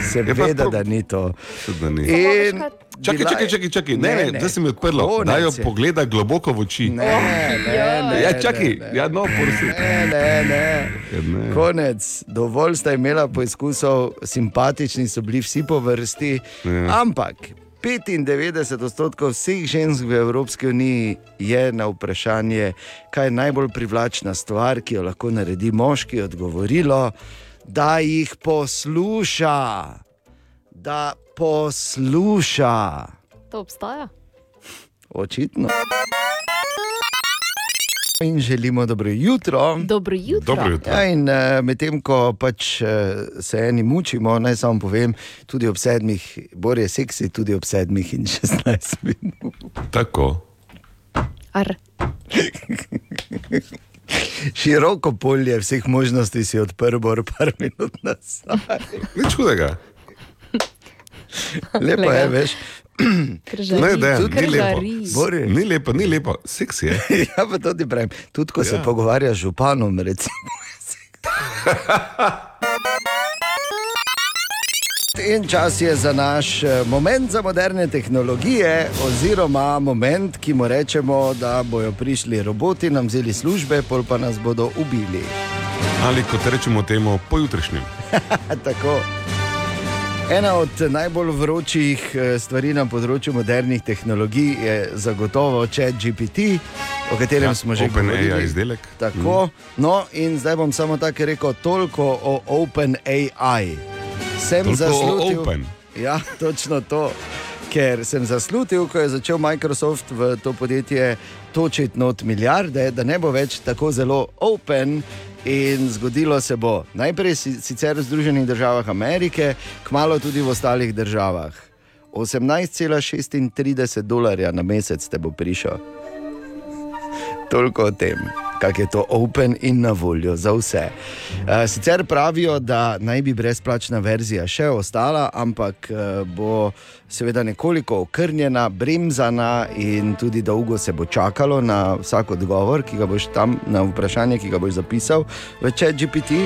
seveda, Ja, prav- da ni to. Da ni. In Čakaj, čakaj, čakaj, čakaj. Ne, ne, zdaj se mi je odprlo. konec Da jo pogleda globoko v oči. Ne, ne, ne, Ja, ne, čakaj, ne. ja, no, prosim. Ne, ne, ne. Ja, ne. Konec, dovolj sta imela poizkusov, simpatični so bili vsi po vrsti, Ja. ampak 95 odstotkov vseh žensk v Evropski uniji je na vprašanje, kaj je najbolj privlačna stvar, ki jo lahko naredi moški, odgovorilo, da jih posluša. Da posluša. To obstaja. Očitno. In želimo dobro jutro. Dobro jutro. Dobro jutro. Ja, in uh, medtem ko pač, uh, se eni mučimo, naj samo povem, tudi ob sedmih, bolje seksi, tudi ob sedmih in 16 minut. Tako. Ar. Široko polje vseh možnosti si odprl, bor par minut nazaj. Nič hudega. Lepo je, veš. Ne, ne, ni lepo. Bori. Ni lepo, ni lepo, seksi je. ja, pa to ti pravim. Tudi ko ja. se Ja. pogovarjaš z županom, recimo. In čas je za naš eh, moment za moderne tehnologije, oziroma moment, ki mu rečemo, da bodo prišli roboti, nam vzeli službe, pol pa nas bodo ubili. Ali kot rečemo temu, pojutrišnjem. Tako. Ena od najbolj vročih eh, stvari na področju modernih tehnologij je zagotovo ChatGPT, o katerem Ja, smo že OpenAI govorili. izdelek. Tako. No, in zdaj bom samo tako rekel, toliko o OpenAI. Sem Toliko zaslutil. Open. Ja, točno to. Ker sem zaslutil, ko je začel Microsoft v to podjetje točiti not milijarde, da ne bo več tako zelo open. In zgodilo se bo najprej si- sicer v Združenih državah Amerike, kmalo tudi v ostalih državah. 18,36 dolarja na mesec te bo prišel. Toliko o tem, kako je to open in na voljo za vse. Eh, Sicer pravijo, da naj bi brezplačna verzija še ostala, ampak eh, bo seveda nekoliko okrnjena, bremzana in tudi dolgo se bo čakalo na vsak odgovor, ki ga boš tam na vprašanje, ki ga boš zapisal v ChatGPT.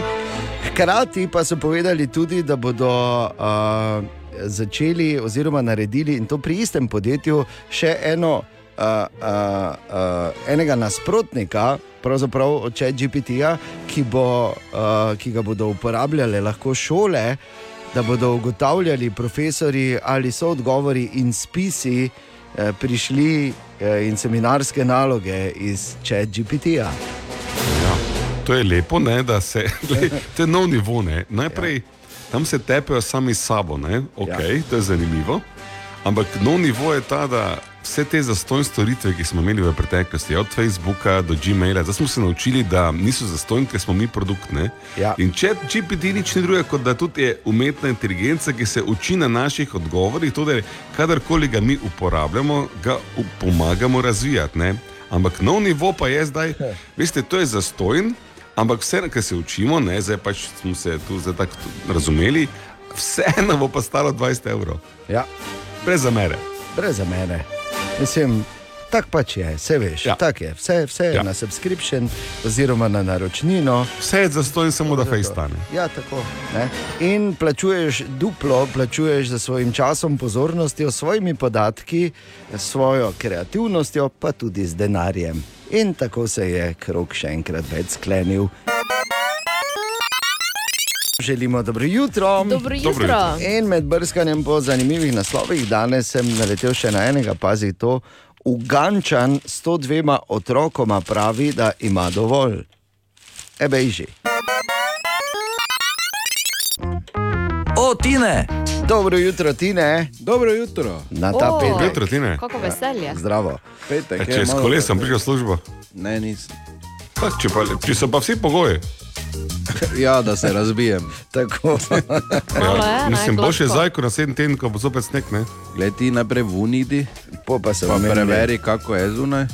Hkrati pa so povedali tudi, da bodo. Uh, Začeli oziroma naredili in to pri istem podjetju še eno uh, enega nasprotnika, pravzaprav od ChatGPT-ja, ki, bo, uh, ki ga bodo uporabljale lahko šole, da bodo ugotavljali profesori, ali so odgovori in spisi uh, prišli uh, in seminarske naloge iz ChatGPT-ja. Ja. To je lepo, ne, da se. Glej, to je nov nivo. Ne. Najprej ja. tam se tepejo sami s sabo, ne. okay, ja. to je zanimivo. Ampak nov nivo je ta, da vse te zastojne storitve, ki smo imeli v preteklosti, od Facebooka do Gmaila, zdaj smo se naučili, da niso zastojne, ker smo mi produkt. Ne? Ja. In če GPT nič ni drugega, kot da tudi je umetna inteligenca, ki se uči na naših odgovorih, tudi kadarkoli ga mi uporabljamo, ga pomagamo razvijati. Ne? Ampak nov nivo pa je zdaj, veste, to je zastojen, ampak vse, kar se učimo, ne, zdaj pač smo se tu tako razumeli, vseeno bo pa stalo 20 evrov. Ja. Brez zamere. Brez mene. Mislim, tako pač je, vse veš. Ja. Tak je. Vse, vse je ja. Ja. na subscription oziroma na naročnino. Vse je zastojno, samo da fejs stane. Ja, tako. Ne? In plačuješ duplo, plačuješ za svojim časom, pozornostjo, svojimi podatki, svojo kreativnostjo, pa tudi z denarjem. In tako se je krok še enkrat več sklenil. Želimo dobro jutro. Dobro jutro. Dobro jutro. In med brskanjem po zanimivih naslovih danes sem naletel še na enega, pazi to. Ugančan s 102 otrokoma pravi, da ima dovolj. Ebej že. O, Tine! Dobro jutro, Tine. Dobro jutro. Na ta O, petek. Jutro, Tine. Kako veselje. Zdravo. Petek, E, če s kolesom prišel službo, Ne, nisem. pa, če, pa, če so pa vsi pogoji. Ja, da se razbijem. Tako. Je, Ja, ne, mislim, boljše gladko. zdaj, ko naslednji teden, ko bo zopet sneg. Ne? Leti najprej vunidi, Po pa se pa omenili. preveri, kako je zunaj.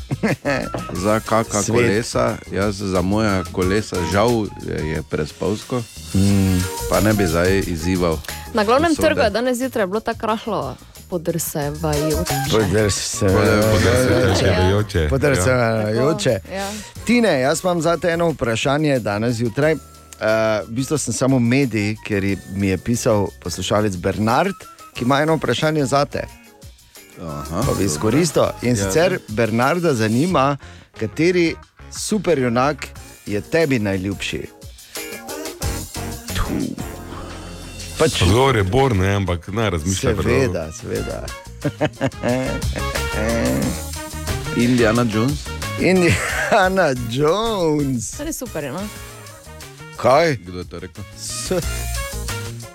Za kakšna kolesa, jaz za moja kolesa, žal je, je prespolsko, Mm. pa ne bi zdaj izzival. Na glavnem trgu je danes zjutraj bilo tako rahlo podrsevajoče. Podrsevajoče. Podrsevajoče. Ja. Tine, jaz imam za te eno vprašanje danes zjutraj. Uh, v bistvu sem samo medij, ker mi je pisal poslušalec Bernard, ki ima eno vprašanje za te. Aha, Pa bi izkoristil. In Ja. sicer Bernarda zanima, kateri superjunak je tebi najljubši. Pač, Odgovor je bor, ne, ampak ne razmišljaj. seveda, seveda. Indiana Jones. Indiana Jones. To je super, no? Kaj? Kdo je to rekel? S,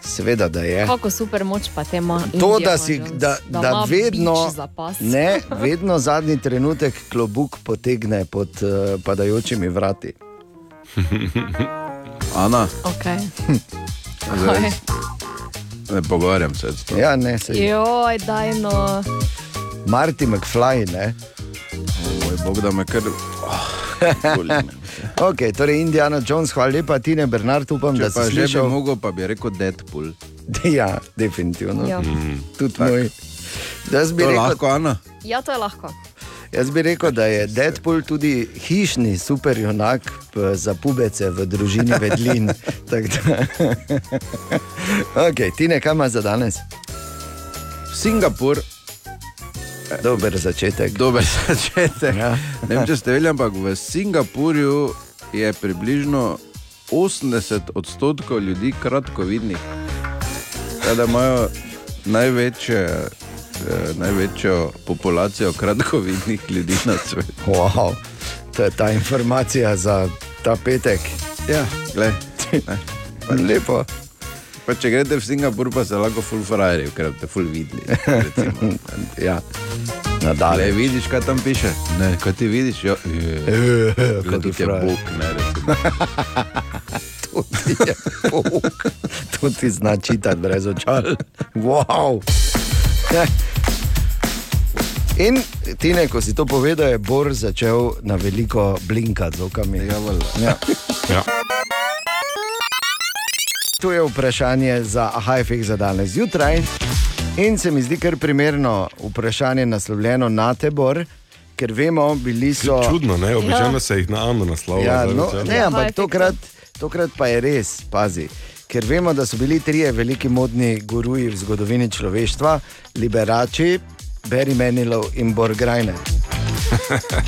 Seveda, da je. Kako super moč pa te ima. To, da, si, da, da, ima vedno, ne, vedno zadnji trenutek klobuk potegne pod uh, padajočimi vrati. Ana, Okay. zdaj, ne pogovarjam se s tem. Ja, ne, se Joj, daj no. Marty McFly, ne. Oj, Bog da me kar. Okay, torej Indiana Jones, hvala lepa, Tine Bernard, upam, Če da pa si že bi slišal. mogel, pa bi rekel Deadpool. Ja, definitivno. Ja. Mm. Tudi moj. Jaz bi, To rekel, lahko, Ana? Ja, to je lahko. Jaz bi rekel, da je Deadpool tudi hišni superjunak za pubece v družini Vedlin. Tako da- okay, Tine, kaj imaš za danes? Singapur. Dober začetek. Dober začetek. Ja. Ne vem, če ste vedeli, ampak v Singapurju je približno 80 odstotkov ljudi kratkovidnih. Da imajo največje, eh, največjo populacijo kratkovidnih ljudi na svetu. Wow, to je ta informacija za ta petek. Ja, gled. Lepo. Pa če greste v Singapur, pa se lahko full frajeri, ker ste full vidni. ja. Le Nadalje. vidiš, kaj tam piše? Ne, kaj ti vidiš? Jo, je, kot tudi je frajer. Bog, ne recimo. To ti je Bog. To ti zna čitati brez očal. Wow. In Tine, ko si to povedal, je Bor začel na veliko blinkati z okami. Ja. Ja. Ja. To je vprašanje za AHFX za danes zjutraj. In se mi zdi kar primerno vprašanje naslovljeno na Tebor, ker vemo, bili so. Čudno, ne? Običajno Ja. se jih na Anu naslavlja. Ja, no, ne, ampak tokrat, tokrat pa je res, pazi. Ker vemo, da so bili trije veliki modni guruji v zgodovini človeštva, liberači, Barry Menilov in Borgrajner.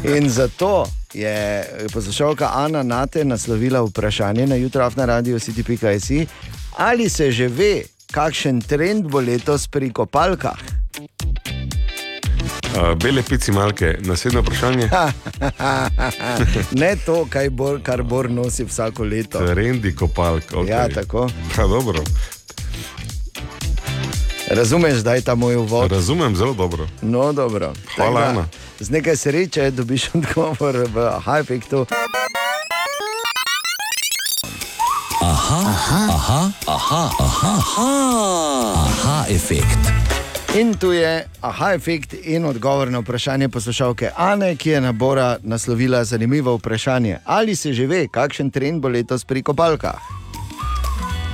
In zato je poslušalka Ana Nate naslovila vprašanje na jutraf na radio city.js, ali se že ve, kakšen trend bo letos pri kopalkah. Uh, bele pici malke, naslednje vprašanje. ne to, kaj bor, kar Bor nosi vsako leto. Trendi kopalk. Okay. Ja, tako. Ja, dobro. Razumeš, da je ta moj uvod? Razumem zelo dobro. No, dobro. Hvala, da, Ana. Z nekaj sreče dobiš odgovor v Hypektu. Aha, aha, aha, aha, aha, aha, aha efekt. In tu je aha efekt in odgovor na vprašanje poslušalke Ane, ki je nabora naslovila zanimivo vprašanje. Ali se že ve, kakšen trend bo letos pri kopalkah?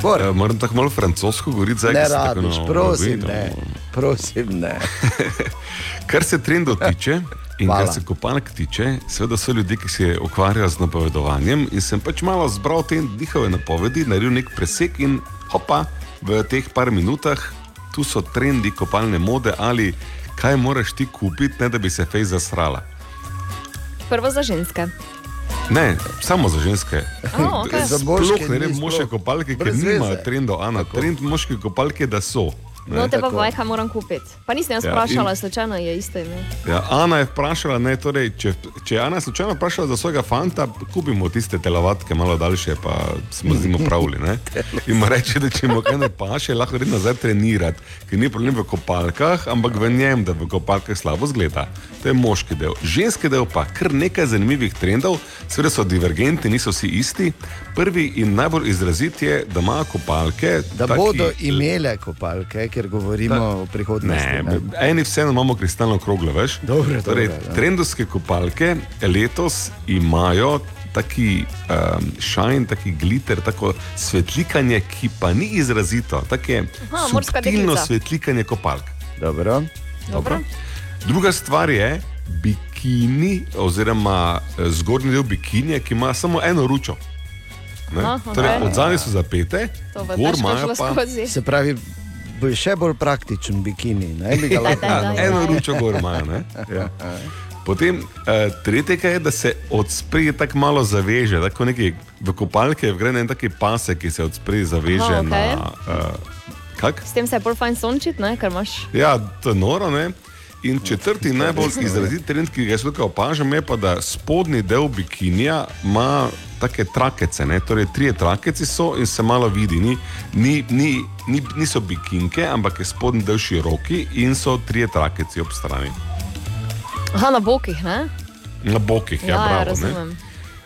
Uh, moram tako malo francosko govoriti, zdaj ne rabiš, na- prosim, vidim. ne. Prosim, ne. Kar se trendov tiče. In Hvala. kar se kopalk tiče, seveda so ljudje, ki se ukvarjajo z napovedovanjem. In sem pač malo zbral te njihove napovedi, naredil nek presek in hopa, v teh par minutah, tu so trendi kopalne mode ali kaj moraš ti kupiti, ne da bi se fej zasrala. Prvo za ženske. Ne, samo za ženske. A, okej. Za moške Sploh ne vem, moške kopalke, ker veze. trendov, Ana. Trend moške kopalke, da so. Ne? No, te pa tako. vaj, kaj moram kupiti. Pa nisem jaz Ja, vprašala, in- slučajno je isto ime. Ja, Ana je vprašala, ne, torej, če, če je Ana slučajno vprašala za svojega fanta, kupimo tiste telovatke, malo daljše, pa smo z njim upravili. In mu reče, da če mu kaj ne paše, lahko gre nazaj trenirati, ker ni problem v kopalkah, ampak v njem, da v kopalkah slabo zgleda. To je moški del. Ženski del pa kar nekaj zanimivih trendov, seveda so divergentni, niso vsi isti. Prvi in najbolj izrazit je, da imajo kopalke. Da taki- bodo imele kopalke, ker govorimo o prihodnosti. Ne, ne. eni vseeno imamo kristalno kroglo, veš? Dobre, torej, dobre, ja. trendovske kopalke letos imajo taki um, šajn, taki gliter, tako svetlikanje, ki pa ni izrazito, tako je Aha, subtilno svetlikanje kopalk. Dobro. Dobro. Druga stvar je bikini, oziroma eh, zgornji del bikinija, ki ima samo eno ručo. Ne? Aha, Torej, od zadaj so zapete, gor imajo pa skozi. Se pravi, bo še bolj praktičen bikini. Ne bi ga Daj, lahko daj, daj. Ja, eno ručo gor imajo. ne? Ja. Potem uh, tretjega je, da se od spredje tako malo zaveže, tako neki v kopalke vgrajene en taki pasek, ki se od spredje zaveže Aha, okay. na. Uh, kak? S tem se je bolj fajn sončiti, ne, ker imaš. Ja, to je noro, ne? In četrti najbolj izrazit trend, ki ga jaz tukaj opažam, je pa, da spodnji del bikinija ima take trakece, ne? torej tri trakeci so in se malo vidi. Ni, ni, ni, ni, niso bikinke, ampak je spodnji del široki in so tri trakeci ob strani. Aha, na bokih, ne? Na bokih, ja, Ja, ja, bravo. razumem.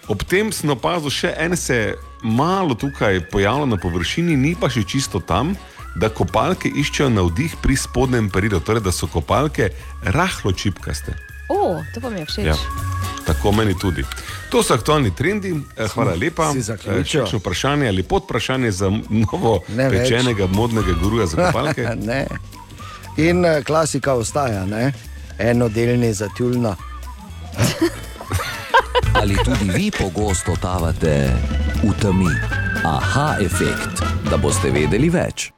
Ob tem sem opazil še en se malo tukaj pojavlja na površini, ni pa še čisto tam, da kopalke iščejo navdih pri spodnjem peridu, torej da so kopalke rahlo čipkaste. O, to pa mi je všeč. Ja. Tako meni tudi. To so aktualni trendi. Eh, Hvala lepa. si Eh? Še kakšno vprašanje ali podvprašanje za novo Ne več. pečenega modnega guruja za kopalke? ne. In eh, klasika ostaja, ne? enodelni za tjulna. Ali tudi vi pogosto totavate v temi? Aha, efekt, da boste vedeli več.